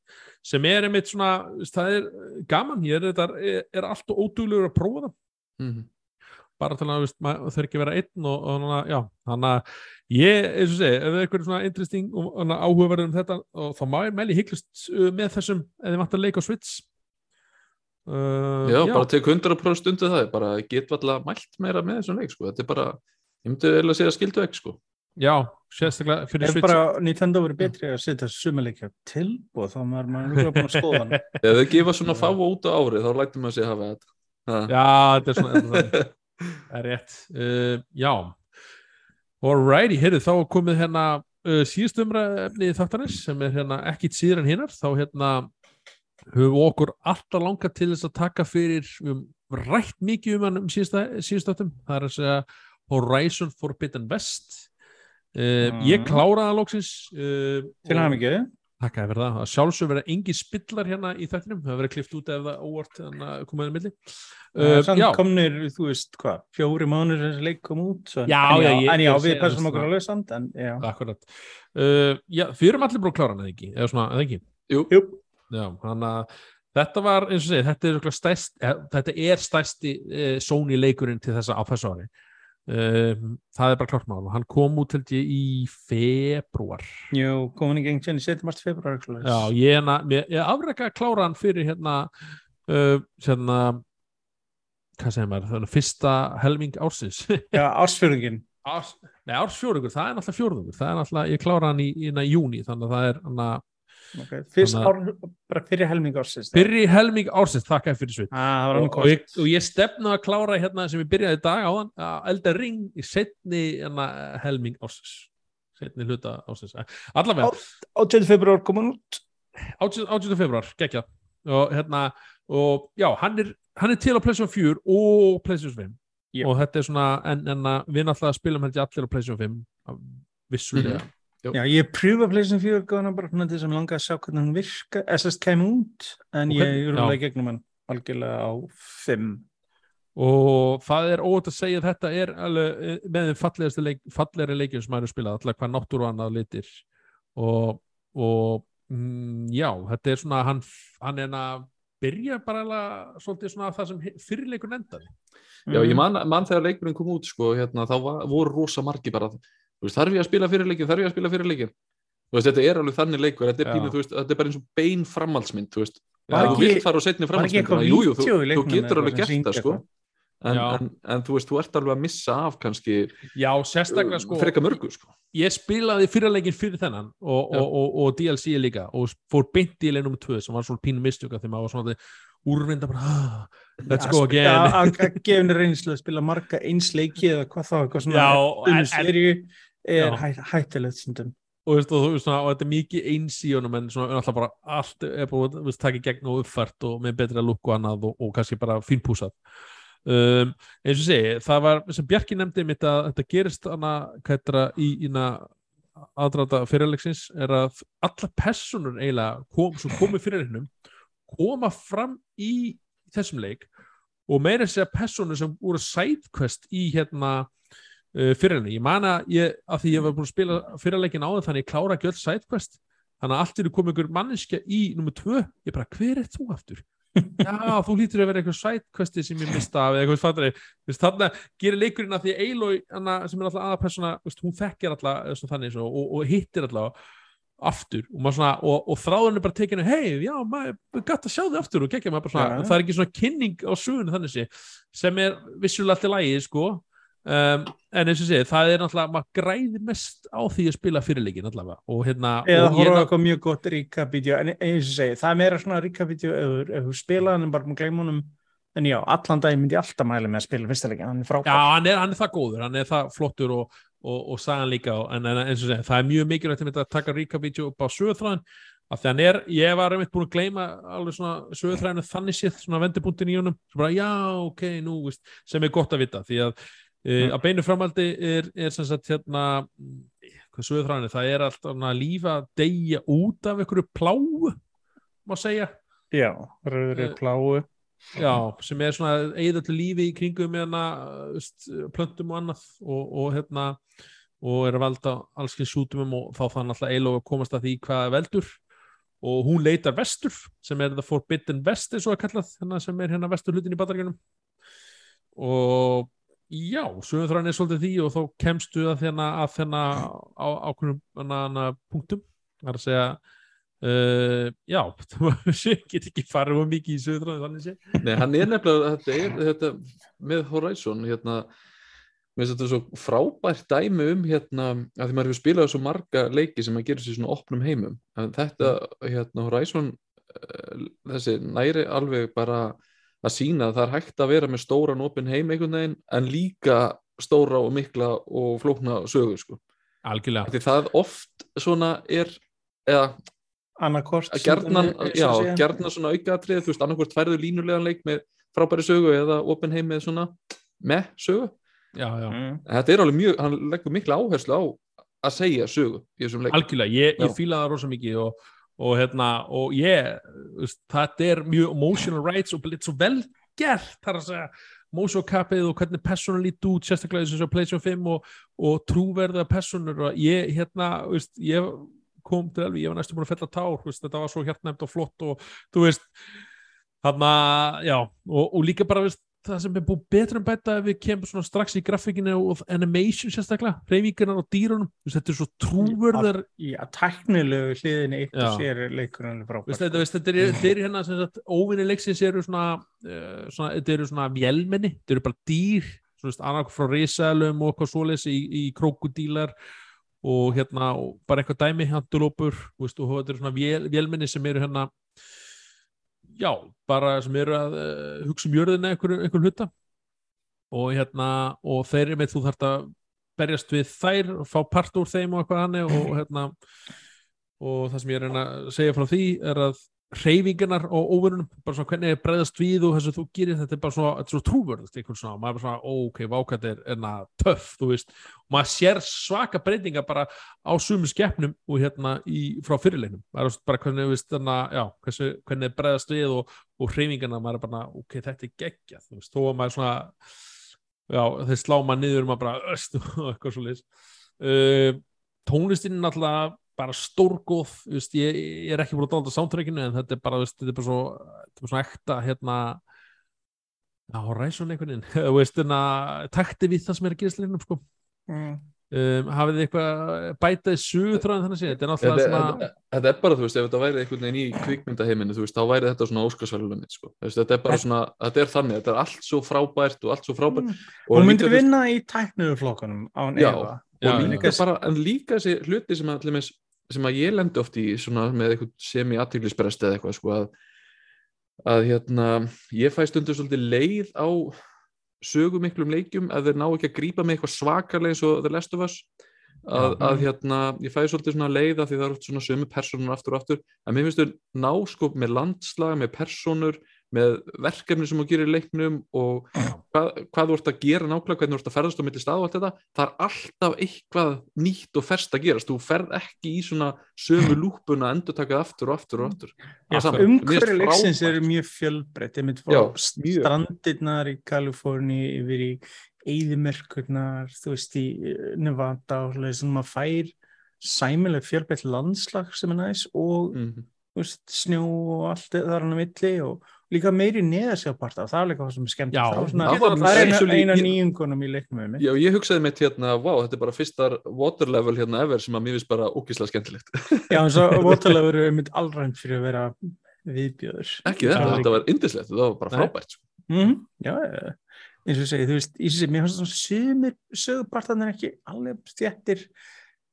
sem er einmitt svona, það er gaman, ég er, þetta, er, er allt og óduglegur að prófa það Mhm. bara til að þurfi ekki að vera einn og, og hana, já, þannig að ég, eins og segi, ef það er eitthvað svona interesting og hana, áhugaverður um þetta og þá má ég mæli hygglust uh, með þessum ef þið vantar að leika á Switch uh, já, bara tek 100% stundu það bara get alltaf mælt meira með þessum leik sko. þetta er bara, ég myndi eiginlega segja skildu ekki sko. já, sérstaklega fyrir Ef Switch. bara Nintendo verið betri að setja sumarleikja tilbúð þá maður maður er búin að skoða hann ef þau gefa svona fá út á ári þá lætum maður sig hafa þetta. Ha. Já, þetta er svona er. Það er rétt. Uh, Já. Alrighty, heyrðu, þá er komið hérna uh, síðust umræfni þáttanins sem er hérna ekkit síður en hinnar þá hérna höfum við okkur alltaf langað til þess að taka fyrir um, rætt mikið um hann um síðust áttum það er að segja Horizon Forbidden West uh, Mm. Ég kláraði það lóksins uh, til hann ekki Takk að verða, að sjálfsög verða engi spillar hérna í þættinum, það verður klift út ef það óvart þannig að komaði milli. Uh, Samt Já, komnir, þú veist hvað, fjóri mánuður þessi leik kom út svo, Já, en já, já, ég- en ég já, að við passum okkur svona. alveg samt akkurat. Uh, við erum allir búin að klára hann eða ekki, eða svona, eða ekki? Jú, jú, Já, þannig að þetta var, eins og segið, þetta er, eh, þetta er stærsti uh, Sony leikurinn til þessa á þessu ári um, það er bara klárt mál. Og hann kom út held ég í februar jú, komin í geng í 7. mars februar Já, ég, ég, ég afreka að klára hann fyrir hérna uh, hérna hvað segir maður, þannig fyrsta helming ársins. Já ársfjörðingin Árs, nei, ársfjórðungur, það er náttúrulega fjórðungur. Það er náttúrulega, ég klára hann í, í, í júni þannig að það er hann að okay. fyrst ár, bara fyrir helming ársins fyrri helming ársins, þakka fyrir sveit ah, og, og, ég, og ég stefna að klára hérna sem ég byrjaði í dag áðan að elda ring í setni hérna, helming ársins setni hluta ársins allavega, 18. februar kom hann út 18. februar, gekkja og hérna, og já, hann er hann er til á PlayStation 4 og PlayStation 5 Jú. og þetta er svona, en, en við náttúrulega spilum ég allir á PlayStation 5 af- vissulega, Já, ég pröfa PlayStation 4 góðan bara svona til sem langa að sjá hvernig hann virka. SS kem út, en Og ég rúlega já. gegnum hann algjörlega á 5 og það er óvægt að segja að þetta er alveg eh, með þeim fallegasti leik, fallegri leikjum sem maður er spilað, alltaf hvað náttúru annað litir. Og, og mm, já, þetta er svona hann, hann er að byrja bara alveg svolítið svona það sem fyrirleikur endaði. Já, Mm. ég man, man þegar leikurinn kom út sko, hérna, þá var, voru rosa margi bara veist, þarf ég að spila fyrir leikin, þarf ég að spila fyrir leikin þú veist, þetta er alveg þannig leikur þetta er, pínu, veist, þetta er bara eins og bein framhaldsmynd þú veist, Var ef þú ekki- vilt fara á setni var ekki eitthvað framhaldsmyndina, jú, jú, þú, þú getur alveg gert það sko. en, en, en þú veist, þú ert alveg að missa af kannski Já, sérstaklega sko freka mörgu sko. ég spilaði fyrirleikin fyrir þennan og, og, og, og DLC líka og fór beint í leinum 2 sem var svona pínu mistjöka þegar maður var svona úrvinda bara, ah, let's go again. að henni reynslu að spila marga eins leiki eða hvað þá, eitthvað svona Já, en- serju er hæ, hættilegt stundum. Og, veist, og, svona, og þetta er mikið eins í honum en svona alltaf bara allt er búið að taka í gegn og uppfært og með betra lukku annað og, og kannski bara fínpúsað. Um, eins og segi, það var sem Bjarki nefndi mitt að þetta gerist hana, það, í, í aðdrata fyrirleiksins er að alla personur eiginlega kom, sem komu fyrir hennum koma fram í þessum leik og meira segja personur sem voru sidequest í hérna uh, fyrirleik, ég man að ég, að því ég var búin að spila fyrirleikin áður þannig ég klára ekki öll sidequest. Þannig að allt er komið ykkur manneskja í nummer tvö, ég bara, hver er þú aftur? Já, þú lítur að vera eitthvað sidequesti sem ég mista af eða eitthvað fattari þannig. Að gera leikurinn að því hana, sem er alltaf aða persóna, hún þekkir alltaf þannig og, og hittir alltaf aftur. Og, svona, og, og þráðurinn er bara tekinu, hei, já, maður gætt að sjá þig aftur. Og kekja maður bara svona, Já. það er ekki svona kynning á sögunni þannig sé, sem er vissulega alltaf lægi, sko um, en eins og sé, það er náttúrulega maður græðir mest á því að spila fyrirleikin allavega. Og hérna eða horfa eitthvað mjög gott recap-vídeó en eins og segi, það er meira svona recap-vídeó ef, þú- ef þú spila hann bara með gleimunum en já, allan dag myndi ég alltaf mæla með að spila fyrsta leikin, hann er frábær. Já, hann er, hann er það góður, hann er það flottur og, og, og sagan líka. En, en eins og segja, það er mjög mikilvægt að taka recap-vídeó upp á sögurþræðin af því hann er, ég var einmitt búin að gleyma alveg svona sögurþræðinu þannig séð svona vendipunktin í honum, bara já, ok, nú veist, sem er gott að vita, því að mm. að beinu framaldi er, er sem sagt hérna mm, hvað sögurþræðinu, það er allt að lífa að deyja út af einhverju pláu má segja. Já, rauðri Eh, pláu Já, sem er svona eigðallu lífi í kringum veist, plöntum og annað og, og hérna og er að valda alls ekki sjútumum og þá þannig alltaf eiginlega að komast að því hvað er veldur. Og hún leitar vestur sem er the forbidden west eins og að kallað hérna sem er hérna vestur hlutin í batargjörnum og já, sögum þrann er svolítið því og þá kemstu að þennan að þennan á ákveðnum hana, hana, punktum. Það er að segja Uh, já, ég get ekki farið um mikið í sé. Nei, hann er nefnilega, þetta er þetta með Horizon, hérna mér finnst þetta svo frábært dæmi um hérna, að því maður hefur spilað svo marga leiki sem að gera sér svona opnum heimum. En þetta, hérna, Horizon eh, þessi næri alveg bara að sína að það er hægt að vera með stóran opin heim einhvern veginn en líka stóra og mikla og flókna sögu, sko. algjörlega, Því það oft svona er eða annarkort gerðnan svona aukaðatrið, þú veist, annarkvort færðu línulegan leik með frábæri sögu eða open heim með svona með sögu. já, já Mm. Þetta er alveg mjög, hann leggur mikla áherslu á að segja sögu í þessum leik. algjörlega, ég, ég Já. fíla það rosa mikið og, og hérna, og ég veist, þetta er mjög emotional rights og litt svo vel gert þar að segja, capið og hvernig persónu lít út, sérstaklega þess að PlayStation 5 og, og trúverða personur og ég, hérna, veist, ég kom til elvi, ég var næstu búin að fella tár veist, þetta var svo hjartnæmt og flott og þú veist, þarna já, og, og líka bara veist, það sem er búið betur en bæta ef við kemum svona strax í grafíkinu og animation sérstaklega, reyfingarnar og dýrunum. Þetta er svo trúverðar Já, tæknilegu hliðinni eitt og sér er leikurinn alveg frábær Veist, þetta, veist, þetta, er, er hérna sem sagt, óvinni leiksins eru svona, uh, svona þetta eru svona vélmenni, þetta eru bara dýr annark frá risalum og eitthvað svoleiðis í, í krókudílar og hérna og bara eitthvað dæmi handulópur og þetta eru svona vél, vélmenni sem eru hérna já, bara sem eru að uh, hugsa um jörðina einhver, einhver hluta. Og hérna og þeir eru með þú þarft að berjast við þær og fá part úr þeim og eitthvað hann og hérna og það sem ég er að segja frá því er að hreyfingarnar og óverunum, bara svona hvernig er bregðast við og þess að þú gerir þetta er bara svona, þetta er svona trúvörðust einhvern svona, og maður er bara svona, ok, vákvæmt er enna töff, þú veist, og maður sér svaka breytinga bara á sumu skeppnum og hérna í, frá fyrirleginum maður er bara hvernig, þú veist, þannig að, já hversu, hvernig er bregðast við og, og hreyfingarnar maður er bara, ok, þetta er geggjað þú veist, þó að maður svona já, þeir slá maður niður maður bara, öst, og eitthvað svo bara stórgóð, veist, ég, ég er ekki búin að dálta sántrækinu en þetta er bara, veist, þetta er bara svo, þetta er bara svo ekta hérna á ræsun einhvern veginn þú veist, hérna, takti við það sem er að gerast leiknum sko mm. um, hafið þið eitthvað bætaði suðuþráðin þannig að segja, þetta er náttúrulega Þetta, svona þetta, þetta er bara, þú veist, ef þetta væri einhvern veginn í kvikmyndaheiminu, þú veist, þá væri þetta svona óskarsvælulegmynd, sko. Þú veist, Þetta er bara svona, þetta er þannig, þetta er allt svo frábært og allt svo frábært. Mm. Og Hún líka, myndi þú veist, vinna í tækniðurflokkanum án Já. efa Já, og já. líka bara, en líka þessi hluti sem að, til dæmis, sem að ég lendi oft í svona með eitthvað semi-aðtíklisbrest eða eitthvað, sko, að, að hérna, ég fæ stundur svolítið leið á sögumiklum leikjum að þeir ná ekki að grípa með eitthvað svakalega eins og Last of Us. Að, að hérna, ég fæ svolítið svona leið af því það eru svona sömu personur aftur og aftur. En mér finnst þau ná sko með landslag, með personur með verkefni sem þú gerir leiknum og hvað, hvað þú ert að gera nákvæmlega, hvernig þú ert að ferðast á milli stað og allt þetta, það er alltaf eitthvað nýtt og ferst að gerast, þú ferð ekki í svona sömu lúpuna að endur takað aftur og aftur og aftur. Það umhverju leiksins eru mjög fjölbreytt. Ég myndi Já, frá strandirnar í Kaliforni yfir í eyðimerkurnar þú veist í eh, Nevada og svoleiðis, sem maður fær sæmileg fjölbreytt landslag sem er næs og mm. þú veist, snjó og allt þar hann á milli og líka meiri neðarsjáparta það er líka það sem er skemmt Já, það, svona, það það er actually- eina nýjungunum í mig Já, ég hugsaði mitt hérna, vá, þetta er bara fyrstar water level hérna ever sem að mér finnst bara ógislega skemmtilegt. Já, en svo Waterloo eru einmitt allrænt fyrir að vera viðbjöður ekki þetta, þetta var indislegt, þetta var bara frábært sko. mm Já, já, eins og segi, þú veist, ég sé, mér finnst það sumir sögupartanir ekki alveg stjættir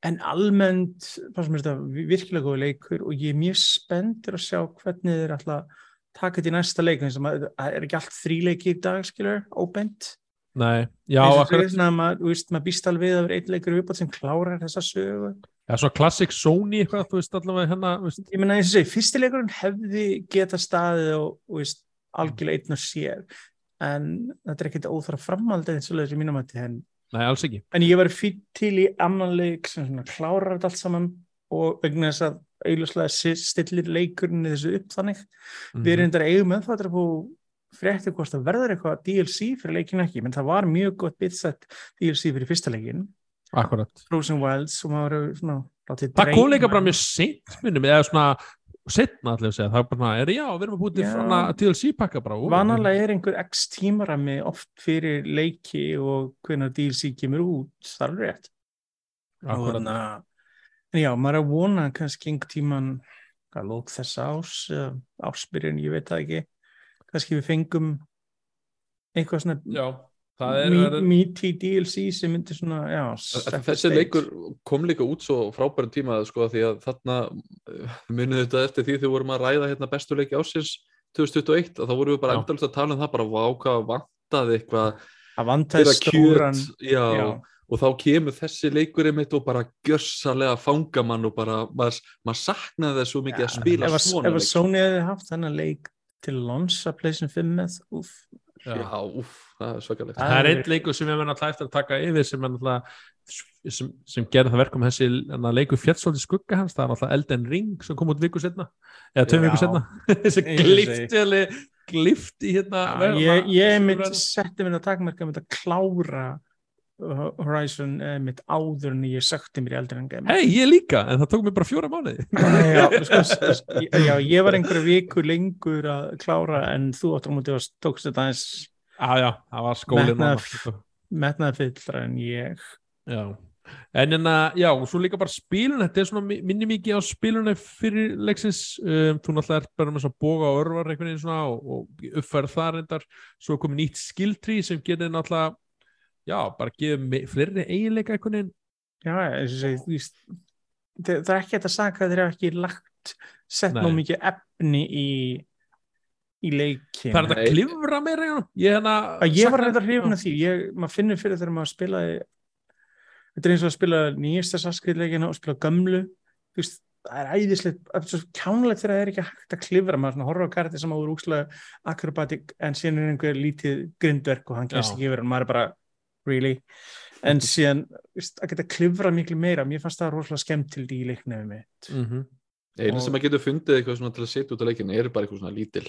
en almennt mér þetta virkilega góð leikur og ég er mjög spenntur að sjá hvernig þeir ætla að taka þetta í næsta leik það er ekki allt þríleiki í dag, skilur, óbent nei, já, svona, maður, maður býst alveg að vera einn leikur viðbátt sem klárar þessa sögu. Já, svona classic Sony eitthvað, þú veist allavega hérna, veist, ég meina eins og segi, fyrsti leikurinn hefði geta staðið og, og veist, algjörlega einn og sér. En þetta er ekkert óþara framhaldið eins og leiðis í mínum en, nei, alls ekki. en ég var fyrir til í annan leik sem svona klárar þetta allt saman og vegna þess að auðvitað stillir leikurinn í þessu upp þannig. Mhm. við erum þetta eigum með það að frétti hvort það verður eitthvað DLC fyrir leikinu ekki, menn það var mjög gott bitsett DLC fyrir fyrsta leikin akkurat. Frozen Wilds og maður hefur svona það kom líka bara mjög seint minnum, eða svona setna allir að segja, það er bara, er já, við erum að búið til DLC pakka bara Vanalega er einhver x tímarami oft fyrir leiki og hvenær DLC kemur út, það er rétt. Og akkurat, þannig að, já, maður er að vona kannski einhver tíman, hvað lók þess ás, eða ásbyrjun, ég veit það ekki, kannski við fengum eitthvað svona já, það er, me- meaty DLC sem myndir svona, já, Þessi stage. leikur kom líka út svo frábærum tíma sko því að þarna uh, munið þetta eftir því þegar við vorum að ræða hérna bestu leiki ásins 2021 og þá vorum við bara endalist að tala um það bara vá hvað vantaði eitthvað að vantaði stóran, já, já, og þá kemur þessi leikur einmitt og bara gjörsalega fangamann og bara maður, maður saknaði þess svo mikið að spila ef, að- svona ef að leik Sony hefði haft þennan leik til launch að PlayStation 5 með, úf, já. úff, það er svakalegt. Það það er einn leikur sem ég menn alltaf eftir að taka yfir sem, er sem, sem gerði það verkum þessi hana, leikur fjallsóldi skugga hans. Það er alltaf Elden Ring sem kom út viku setna eða tveim viku setna þessi og glifti hérna Já, ég, ég sem mitt setti mér að takmarka með að klára Horizon uh, mitt áður en ég sökti mér í eldri en game hei, ég líka, en það tók mér bara fjóra mánuði já, sko, s- s- já, ég var einhverju viku lengur að klára en þú áttur á mútið að tókst þetta aðeins já, já, það var skólinn Metnaður. þarna. metnaði fyllra en ég Já, en en að, já, og svo líka bara spilun, þetta er svona mi- minni mikið á spilunni fyrir leiksins, um, þú náttúrulega ert bara með svona boga og örvar veginn svona og, og uppfærð það reyndar, svo er komið nýtt skilltree sem getur náttúrulega, já, bara me- fleiri eiginleika einhvern veginn, já, eins og segi, þú veist það, er ekki þetta að saka að þeir hafa ekki lagt sett nú mikið efni í í leikin það er þetta að klifra meira, ég að ég var reyndar hrifin af því. Ég, maður finnur fyrir þegar maður spilaði þetta er eins og að spila nýjasta saskriðleikina og spila gömlu. Þú veist, það er æðislegt, það er svo kjánlegt þegar það er ekki hægt að klifra, maður svona horfa á karti sem áður úkslega akrobatik en síðan er einhver lítið grindverk og hann kemst ekki yfir og maður er bara, really? En síðan, að geta klifra miklu meira, mér fannst það rosalega skemmtild í leiknefum mitt. Mm einu Og- sem að getur fundið eitthvað svona til að setja út á leikinu er bara eitthvað svona lítil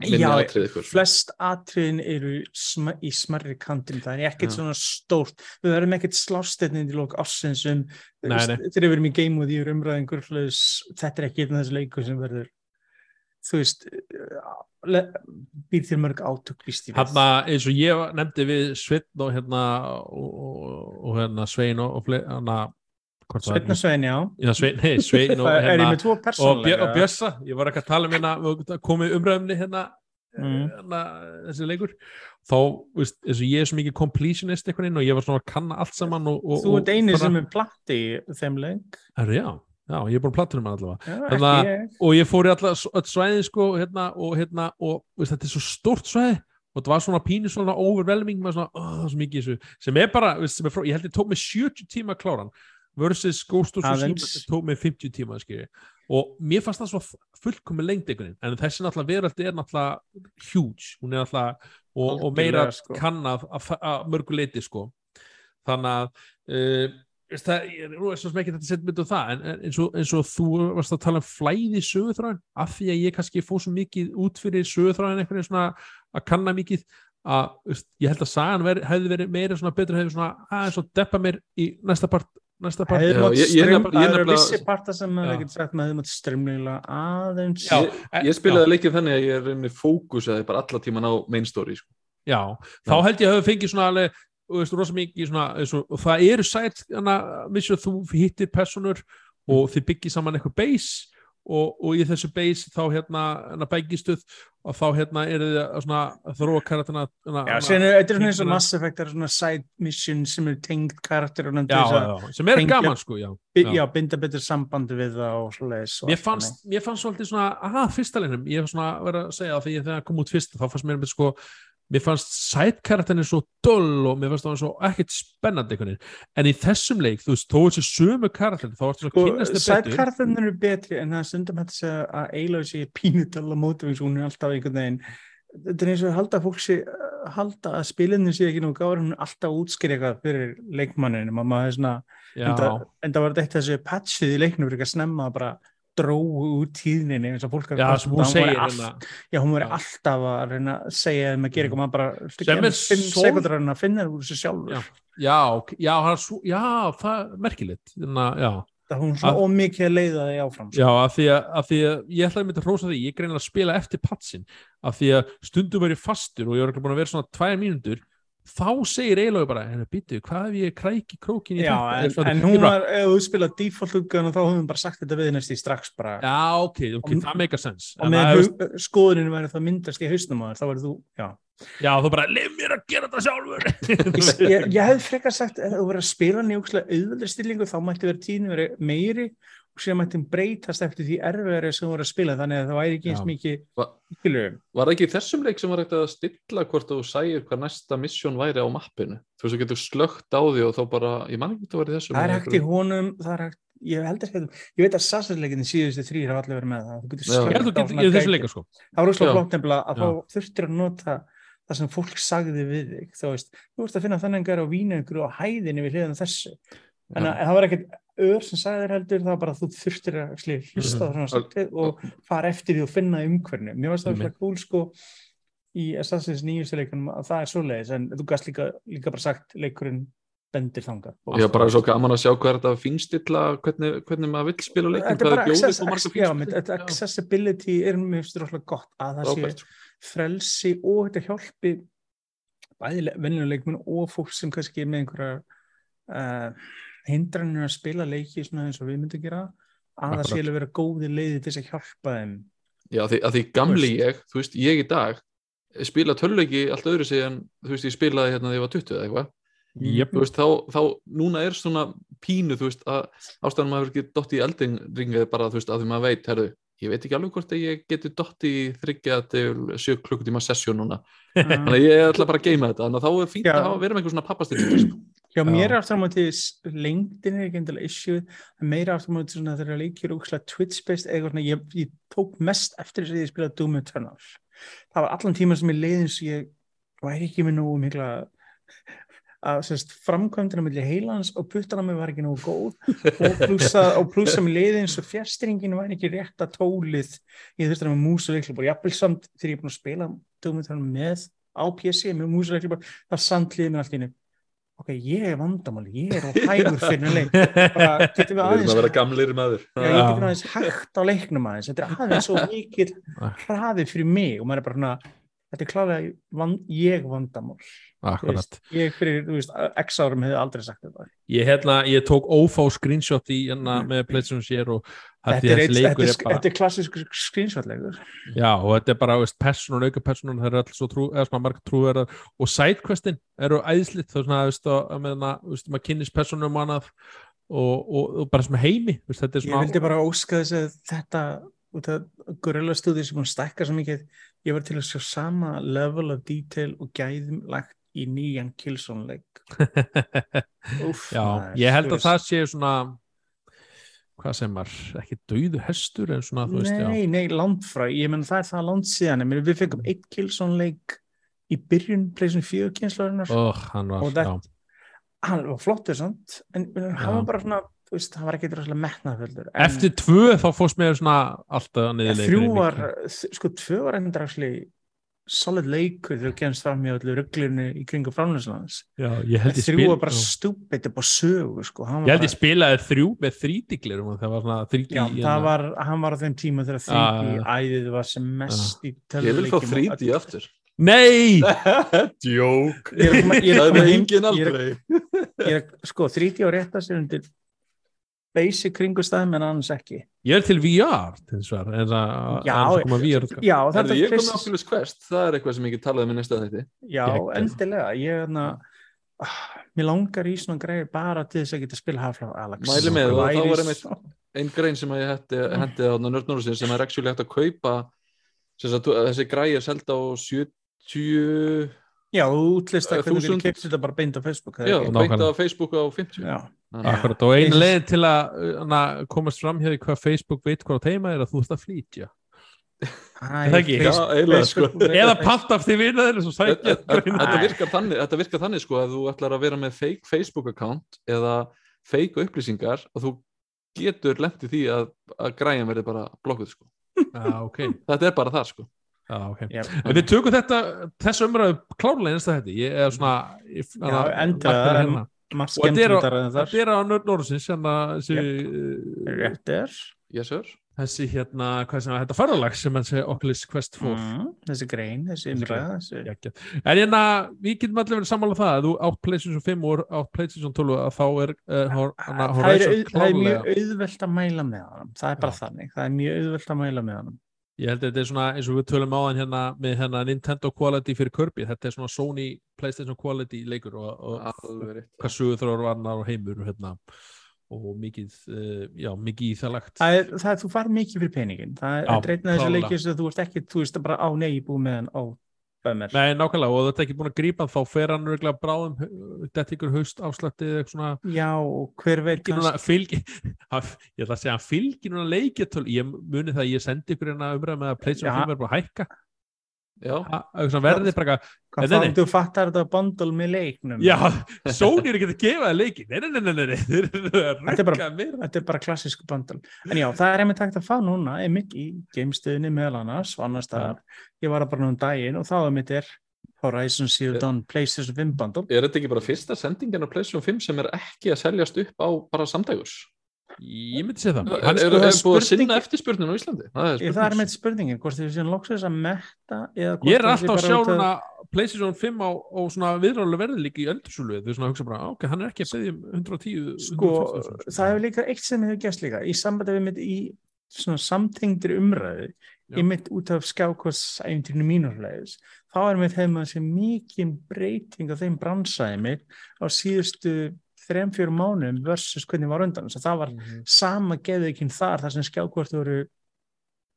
minni Já, atrið eitthvað svona. flest atriðin eru sm í smarri kantin, það er ekkert Já. svona stórt, við verðum ekkert slástetnin til lók ássins um þegar við erum í game og því umræðingur þetta er ekki einn af þessu leiku sem verður þú veist le- býr til mörg átök. Hanna, eins og ég nefndi við Sveinn og hérna og, hérna Svein og, var Sveinn og Svein, já. Já, Svein, nei, Svein og, Það hérna, og, persónlega og Bjössa, ég var ekki að tala um hérna við komið umræðumni hérna, Mm. hérna þessi leikur. Þá, veist, eins og ég er svo mikið completionist einhvern veginn og ég var svona að kanna allt saman og, og, Þú ert eini sem er platti í þeim leik. Herru, já, já, ég er búin að platta um hann allavega. Já, Þannig að- ekki ég. og ég fór í alla öll svæðin sko, hérna, og, hérna, og veist, þetta er svo stórt svæði. Og þetta var svona pínu svona overwhelming með svona, oh, það er svo mikið þessu. Sem er bara, veist, sem er frá, ég held ég tók mig 70 tíma að klára hann versus Ghost of Tsushima sem tók mig 50 tíma skilji. og mér fannst það svo fullkomi lengt einhvern veginn, en þessi náttúrulega veraldi er náttúrulega huge, hún er náttúrulega og, og meira sko. kannað að, að mörgu leiti sko. Þannig að uh, það, ég, er svo sem ekki þetta setja myndu það, en, en eins, og, eins og þú varst að tala um flæði sögutráin af því að ég kannski fóð svo mikið út fyrir einhvern veginn svona að kanna mikið að ég held að sagan veri, hefði verið meira svona betur hefði svona aðeins og deppa mér í næsta part næsta part. Hefði Já, ég- ég ég það eru vissi parta sem maður ekkert sagt maður hefði mátt strimnilega aðeins. Já, ég, ég spilaði leikið þannig að ég er reyni fókusaði bara alla tíman á main story sko. Já, þá held ég að hafa fengið svona alveg, veist, svona, og, það eru hana, vissu að þú hittir personur og þið byggir saman eitthvað base og, og í þessu base þá hérna, hérna bækistuð og þá hérna eru þið að svona að þróa karatina hana, Já, er þetta er svona eins og Mass Effect er svona side mission sem eru tengd karakter já, já, sem er gaman sko, já. já. binda betur sambandi við það og svoleiðis Mér fannst, svolítið svona, aha, fyrsta leinum, ég hef svona verið að segja að því að það kom út fyrst, þá fannst mér með sko, mér fannst sætkarakterin svo dull og mér fannst það svo ekkert spennandi en í þessum leik, þú veist, þó þessi sömu karakterin, þá svona þannig. kynnast sko, þið betur. sætkarðarnir eru betri en það er stundum að segja að Eilói sé pínutala mótivins, hún er alltaf einhvern veginn þetta er eins og að halda að fólk sé halda að spilinu sé ekki nú gáður hún er alltaf að útskýra eitthvað fyrir er Já, en það, var þetta þessu patchið í leiknum fyrir að snemma að bara dróu út tíðninni eins og fólk er að hún segir væri hérna, hún veri alltaf að reyna að segja þeim að gera eitthvað. Maður bara Sem er sekundur að að finna það úr þessu sjálfur. Já. já, já, hann er svo, já, það er merkilegt, þannig að, það er hún svona Að- ómikið að leiða þig áfram sko. Já, af því að, af því að ég ætlaði að mynda að hrósa því, ég greinilega að spila eftir patsin, af því að stundum verið fastur og ég er búin að vera svona tvær mínútur, þá segir eiginlega bara, henni býtu, hvað ef ég kræki krókin í Já, þetta? en, en hún var, ef þú spila default útgáðan þá höfum við bara sagt þetta við næst í strax bara Já, ok, ok, Og- það meikar sens. og með það skoðuninu væri það myndast í hausnum á þér, þá verður þú, já Já, þú bara, leif mér að gera þetta sjálfur. ég, ég, hef frekar sagt að þú verður að spila nýjókslega auðvöldur stillingu þá mætti vera tíðinu verið meiri og síðan mætti hún breytast eftir því erfiðari sem verður að spila þannig að það væri ekki eins mikið Var það ekki þessum leik sem var hægt að stilla hvort þú sæir hvað næsta misjón væri á mappinu? Þú veist, þú getur slögt á því og þá bara, ég man ekki að það var í þessum. það er hægt í honum það er hægt, ég held ekki ég veit að sassarleikinni síðustu þrýr hafa allir verið með það þú getur held á að þú getur svona í þessu gæti. leika, sko. það var Já. flott nefnilega að þá þurftir að nota það sem fólk sagði við þig þú veist, þú ert að finna þannig að vína ykkur á hæðinni við hliðan þessu en það var ekkert ör sem sagði þér heldur það bara að þú þurftir að actually hlusta Mhm. á svona svolítið og fara eftir því og finna umhverfinu mér varst það Einmitt. svona cool sko í Assassin's nýjustu leikunum að það er svoleiðis en þú gast líka, líka bara sagt leikurinn bendir þangað Já, bara svo gaman að sjá hvað þetta finnstilla, hvernig, hvernig maður vill spila leikin, er hvað er bjóðið og þetta finnstilla. accessibility er mér finnst þetta rosalega gott að það sé Frábært. frelsi og þetta hjálpi bæði venjulega leikmenn og fólk sem kannski er með einhverja uh, hindranir að spila leiki svona eins og við myndum gera að það Akkurat. sé alveg vera góði leiði til þess að hjálpa þeim Já, því, að því gamli ég, þú veist, ég í dag spila töluleiki allt öðru sig en þú veist, ég spilaði hérna þegar ég var 20 eða eitthvað Jep. þú veist, þá, þá, núna er svona pínu, þú veist, að ástæðan maður ekki dott í eldingringið bara, þú veist, að því maður veit, herru, ég veit ekki alveg hvort að ég geti dott í þryggja til sjö klukkutíma sessjón núna, uh, þannig að ég ætla bara að geima þetta, þannig að þá er fínt Já. að verið með einhver svona pappastilling, sko. Já. mér er aftur á móti lengdin er ekki endilega issue meira aftur á móti svona þegar leikir úkslega Twitch-based eða svona, ég, ég tók mest eftir þess að ég spilaði Doom Eternal það var allan tíma sem ég leiði eins og ég væri ekki með nógu mikla að sérst, framkvæmdina milli heilans og puttana mig var ekki nógu góð. Og plussa, og plussa mig leiði eins og fjärstringin var ekki rétt að tólið. Ég þurfti að með mús og leiklubor jafnvel samt þegar ég er búin að spila Doom Eternal með á PC með mús og leiklubor það sandliði mér allt í einu ok, ég er vandamáli, ég er á hægur fyrir en leik bara, getum við Við erum aðeins að vera gamlir maður. Já, ég getur aðeins hægt á leiknum aðeins. Þetta er aðeins svo mikil hraði fyrir mig og maður er bara svona þetta er klálega van, ég vandamál. Þú Akkurat. ég fyrir, þú veist, x árum hefði aldrei sagt þetta. Ég, hérna, ég tók ófá screenshot í hérna með PlayStation Share og þetta er, eitt, þetta, er bara þetta er klassisk screenshot-leikur Já, og þetta er bara, personun, auka personun, það eru alls svo trú, eða svona marga trúverðar. Og sidequestin eru æðslitt, er svona, veist, að með hana, veist, maður kynnist personum annað og, og, og bara sem heimi, veist, þetta er ég svona vildi bara óska þess að þetta Gorilla Studio sem hún stækkar svo mikið ég var til að sjá sama level of detail og gæðum lagt í nýjan Killzone-leik Úff, Já, ég held þú að það sé svona hvað sem var, ekki dauðu hestur en svona, þú veist, já. Nei, nei, langt frá, ég menn það er það langt síðan, ég menn við fengum eitt Killzone leik í byrjun pleysin fjögur kynslarinnar, oh, hann var, já, hann var flottur samt, en hann var bara svona, þú veist, hann var ekki droslega metnaðföldur. eftir tvö þá fórst mér svona alltaf ja, niður þrjú var, sko, tvö var endur solid leikur þegar þú kemst fram í öllu rugglinu í kringu framlýslands. já, ég held ég Þrjú var bara já. stúpid upp á sögu, sko. ég held bara- ég spilaði þrjú með þrítiklir og það var svona þríti Já, það var, hann var á þeim tíma þegar þrýti já. æðið var sem mest í Ég vil fá tölvuleikjum og 3D öllu. aftur Nei! Djók Ég er að koma- ég er að Það koma er heim- engin ég er- aldrei ég er, sko, 3D á rétta sér undir basic kringustæðum en annars ekki Ég er til VR til þess að en það Já, VR sko. já, Það þetta er ég kom með Chris- Oculus Quest Það er eitthvað sem ég get talað um í næsta þetta já, Geggjað. endilega ég, na, mér langar í svona greið bara til þess að geta spila Half-Life Alex Mæli með, og þá var einmitt- Einn grein sem að ég hendi, hendi á nördnórusin sem er actually hægt að kaupa sem sagt, þessi græi er selda á 70 já, þú útlista Eh, hvernig þú kemst þetta bara beint á Facebook Já, beint á Facebook á 50 já, Akkurat, og einu leið til að hana, komast fram hér í hvað Facebook veit hvað á teima er að þú ert að flýtja Æ, það ekki? Já, eiginlega, sko. Eða panta af því vinna þeir svo Þetta virkar þannig, þetta virkar þannig sko að þú ætlar að vera með fake Facebook account eða fake upplýsingar og þú getur lent í því að, að græjan verði bara blokkuð sko. Já, ok, Þetta er bara það sko. Já, ok. Já. En við tökum þetta, þessu umræðu klárlega einsta þetta, ég er svona ég, Já, endilega, markar en- hérna. þetta er á- skemmtildar en Þetta þar er á Nörd Norðsins þessi, rétt er Yes sir. þessi hérna, hvað sem að þetta ferðalag sem hann segir Oculus Quest 4 mm, þessi grein, þessi umræða þessi Geggjað. En hérna, við getum allir verið sammála það að þú átt PlayStation 5 og átt PlayStation 12 að þá er uh, hana, það er, er mjög auðvelt að mæla með hann það er bara þannig, það er mjög auðvelt að mæla með hann Ég held að þetta er svona eins og við tölum á hann hérna með hérna Nintendo Quality fyrir Kirby. Þetta er svona Sony PlayStation Quality leikur og, og Alveg rétt. hvað sögur þrjóður varnar og heimur hérna og mikið, uh, já, mikið í það lagt. Það er, það er, þú farið mikið fyrir peningin það er af þessu leikir sem þú ert ekki, þú veist bara á nei, ég búið með hann á bömmir Nei, nákvæmlega, og þetta er ekki búin að grípa þá fer hann örgulega bráðum þetta ykkur haust afslætti eða eitthvað svona já, og hver veit núna, fylgir, ég ætla að segja hann fylgir núna leikjartöl, ég muni það að ég sendi ykkur hérna umræð með að PlayStation Já. 5 er bara að hækka Já, Ha- að svona verði bara eitthvað, hvað þá? þú fattar þetta bundle með leiknum. Já, Sony er ekki að gefa það leiki, nei, nei, nei, Þetta er bara- er klassísku bundle. En já, það er einmitt hægt að fá núna einmitt í gamestöðinni meðal annars og annars staðar, ég var að bara nú um daginn og þá einmitt er Horizon Zero Dawn PlayStation 5 bundle. Er þetta ekki bara fyrsta sendingin á PlayStation 5 sem er ekki að seljast upp á bara samdægurs? Ég myndi segja það. Hann er, sko, búið að sinna eftirspurninu á Íslandi? Það er, er með spurningin, hvort þið séum loksins að metta eða hvort Ég er alltaf að sjá núna PlayStation 5 á, á svona viðráðlega verði líka í öldursúlu þau svona hugsa bara, ok, hann er ekki að um 110 sko, 120.000, það hefur líka eitt sem hefur gæst líka í sambandi við mitt í svona samtengdri umræðu ég mitt út af skjákostæfintinu mínurleis þá er mitt hefum að sé mikið breyting á þeim bransaði mitt á síðustu þrem, fjórum mánum versus hvernig var undan. Þess að það var Mhm. sama geðvikinn þar þar sem skjákort voru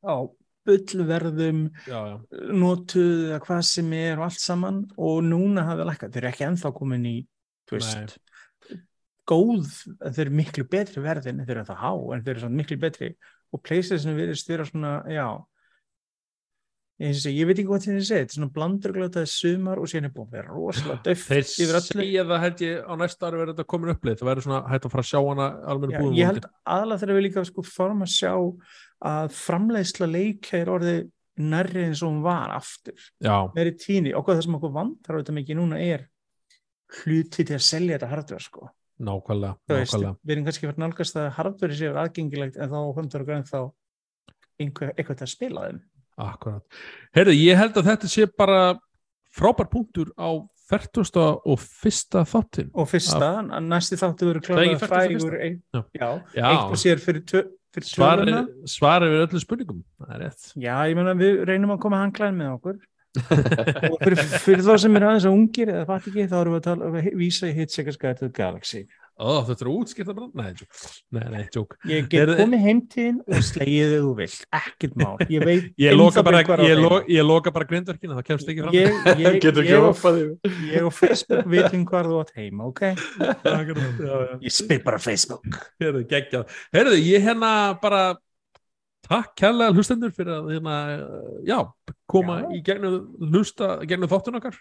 á bullverðum notuð eða hvað sem er og allt saman. Og núna hafði lækkað, þeir eru ekki ennþá komin í þú veist, góð þau eru miklu betri verðin en þau eru það há en þau eru miklu betri. Og Playstation virðist vera svona, já ég, ég veit ekki hvað þetta er þetta er svona blandurglötaði sumar og síðan er búin að vera rosalega döft þeir segja það held ég á næsta ári verður þetta komin upplið það verður svona hægt að fara að sjá hana Já, búðum ég held aðalega þegar við líka sko fórum að sjá að framleiðsla leikja er orðið nærri eins og hún var aftur. Já, meiri tíni hvað það sem okkur vantar á þetta mikið núna er hluti til að selja þetta hardware sko. Nákvæmlega, veist, nákvæmlega. við erum kannski verið nálgast að hardware séu aðgengilegt en þá einhver, eitthvað til að spila þeim Akkurat. Heyrðu, ég held að þetta sé bara frábær punktur á 40. og fyrsta þáttin. og fyrsta, að næsti þáttu verður er klálega 41. frægur ein, Já. já, eitt og sér fyrir, töluna svar við öllum spurningum. Það er rétt. já, ég meina við reynum að koma hanglæðin með okkur og fyrir, fyrir þá sem er aðeins að ungir eða fatt ekki, þá erum við að, tala, að vísa í Hitchhiker's Guide to the Galaxy Ó, þetta er útskipta? Nei, tjók. Nei, nei, tjók. ég get Heyrðu- komið heimtíðin og slegið þau þú vilt, ekkert mál ég veit Ég loka bara, lo, ég loka bara grindverkinu, það kemst ekki fram. ég, ég, ég, og, og Facebook vitum hvar þú átt heima, ok? Akkurat, já, já. Ég spyr bara Facebook. Heyrðu, ég hérna bara takk kærlega hlustendur fyrir að hérna, já, koma Já. í gegnum hlusta, gegnum þáttun okkar.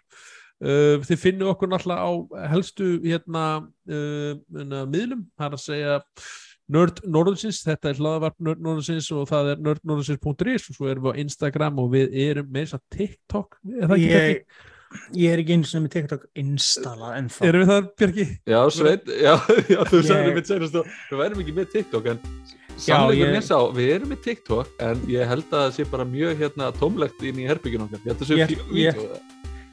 Uh, þið finnum okkur náttúrulega á helstu hérna uh, hérna, miðlum, það er að segja Nörd Norðursins, þetta er hlaðavarp Nörd Norðursins og það er nördnorðursins.is og svo erum við á Instagram og við erum með þess að TikTok, er það ekki? Ég, ég er ekki einu sem er TikTok installað ennþá. Erum við það Björki? Já, Sveit, já, já þú sagði mitt senast og við værum ekki með TikTok en sannleikurinn ég- er sá, við erum með TikTok en ég held að það sé bara mjög hérna tómlegt inn í herbygginu okkar, ég held að það sé Ég- fíu ég-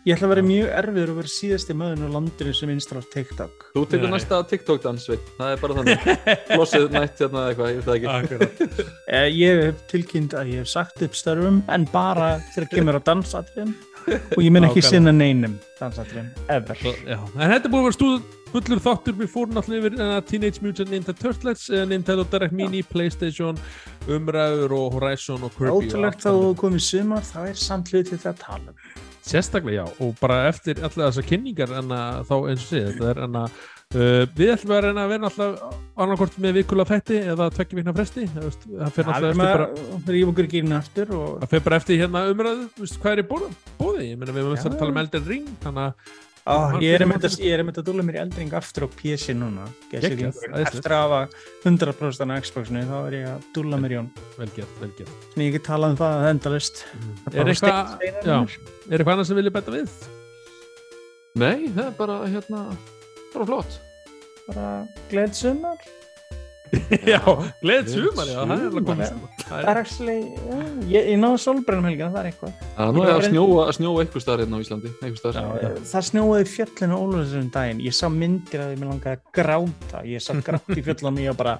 ætla að vera mjög erfiður að vera síðasti maðurinn á landinu sem installar TikTok. Þú tekur næsta TikTok dans, Sveit, það er bara þannig. Flossið nætt hérna eða eitthvað, ég veit það ekki. Eh, Ég hef tilkynnt að ég hef sagt upp störfum en bara þegar kemur á dansatriðum. Og ég mun ekki sinna neinum dansatriðum, ever. Já, en þetta er búin að vera stúð fullur þáttur, við fórum náttúrulega yfir uh, Teenage Mutant Ninja Turtles, uh, Nintendo Direct Mini, Playstation, Umræður og Horizon og Kirby. Ótrúlegt þá komið sumar, þá er samt hluti þetta að tala um. Sérstaklega, já, og bara eftir allar þessar kynningar en að þá eins og segja, þetta er en að uh, við ætlum að reyna að vera alltaf annarkort með vikulega þætti eða tvekki vikna fresti, það það fyrir Það alltaf eftir bara maður, ríf okkur aftur og það fyrir bara eftir hérna umræðu, hvað er í bóði, bóði? ég meina við erum Já. að tala um Elden Ring þannig að Hann ég er einmitt að, dúla mér í eldring aftur á PC núna. Æðislegt. eftir að hafa 100% á Xboxinu þá er ég að dúla mér í hún vel gert, vel gert. Þannig ég get talað um það að endalist Er eitthvað, já, er eitthvað annað sem vilja betta við? Nei, það er bara hérna, bara flott. Bara gleð sumar Já, gleðið sumar, já, það er alveg komið sumar. sumar Það er- er actually, já, ég, ég náðu solbrennum helgina, það er eitthvað Það er nú Ég að snjóa, snjóa eitthvað staðar hérna á Íslandi eitthvað já. það snjóaði í fjöllinu Ólafsson daginn ég sá myndir að ég mér langaði að gráta ég sá grátt í fjöllunum og ég bara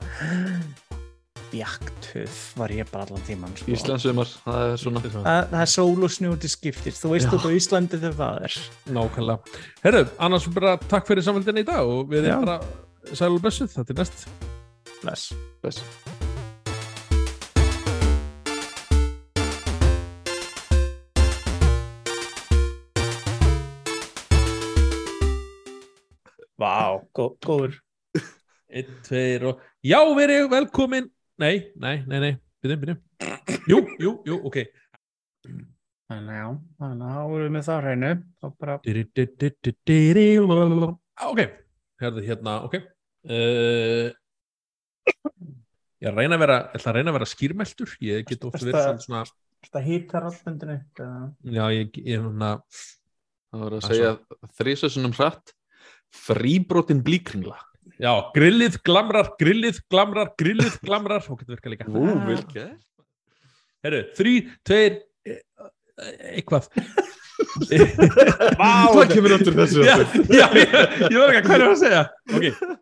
bjaktuð var ég bara allan tíman sko. Íslandsumar, það er svona það, það er sól og snjó til skiptir þú veist þetta á Íslandi þegar það er Nákvæmlega. Herru, annars bara takk fyrir samfélgina í dag og við erum bara sæl og blessuð, þetta er næst. Bless Bless. Vá, gó, góður Einn, tveir og... Já, verið velkomin. Nei, nei, nei, nei, byrjum, byrjum. Jú, jú, jú, ok. Þannig já, þannig að þá erum við með það hreinu þá bara, Ok, herðu hérna, ok. Uh, ég reyna að vera, ég ætla að reyna að vera skýrmeltur. Ég get oft verið svona, þetta hýtar allmyndinu já, ég, ég, svona, Það var að er segja þrísessunum hratt fríbrotin blíkringla já, grillið glamrar, grillið glamrar, grillið glamrar. Ok, þetta virka líka. Ú, gert Herru, þrý, tveir, e- e- eitthvað. Vá, það kemur öttur þessu já, já, ég, ég var ekki að hvað er að segja. Ok,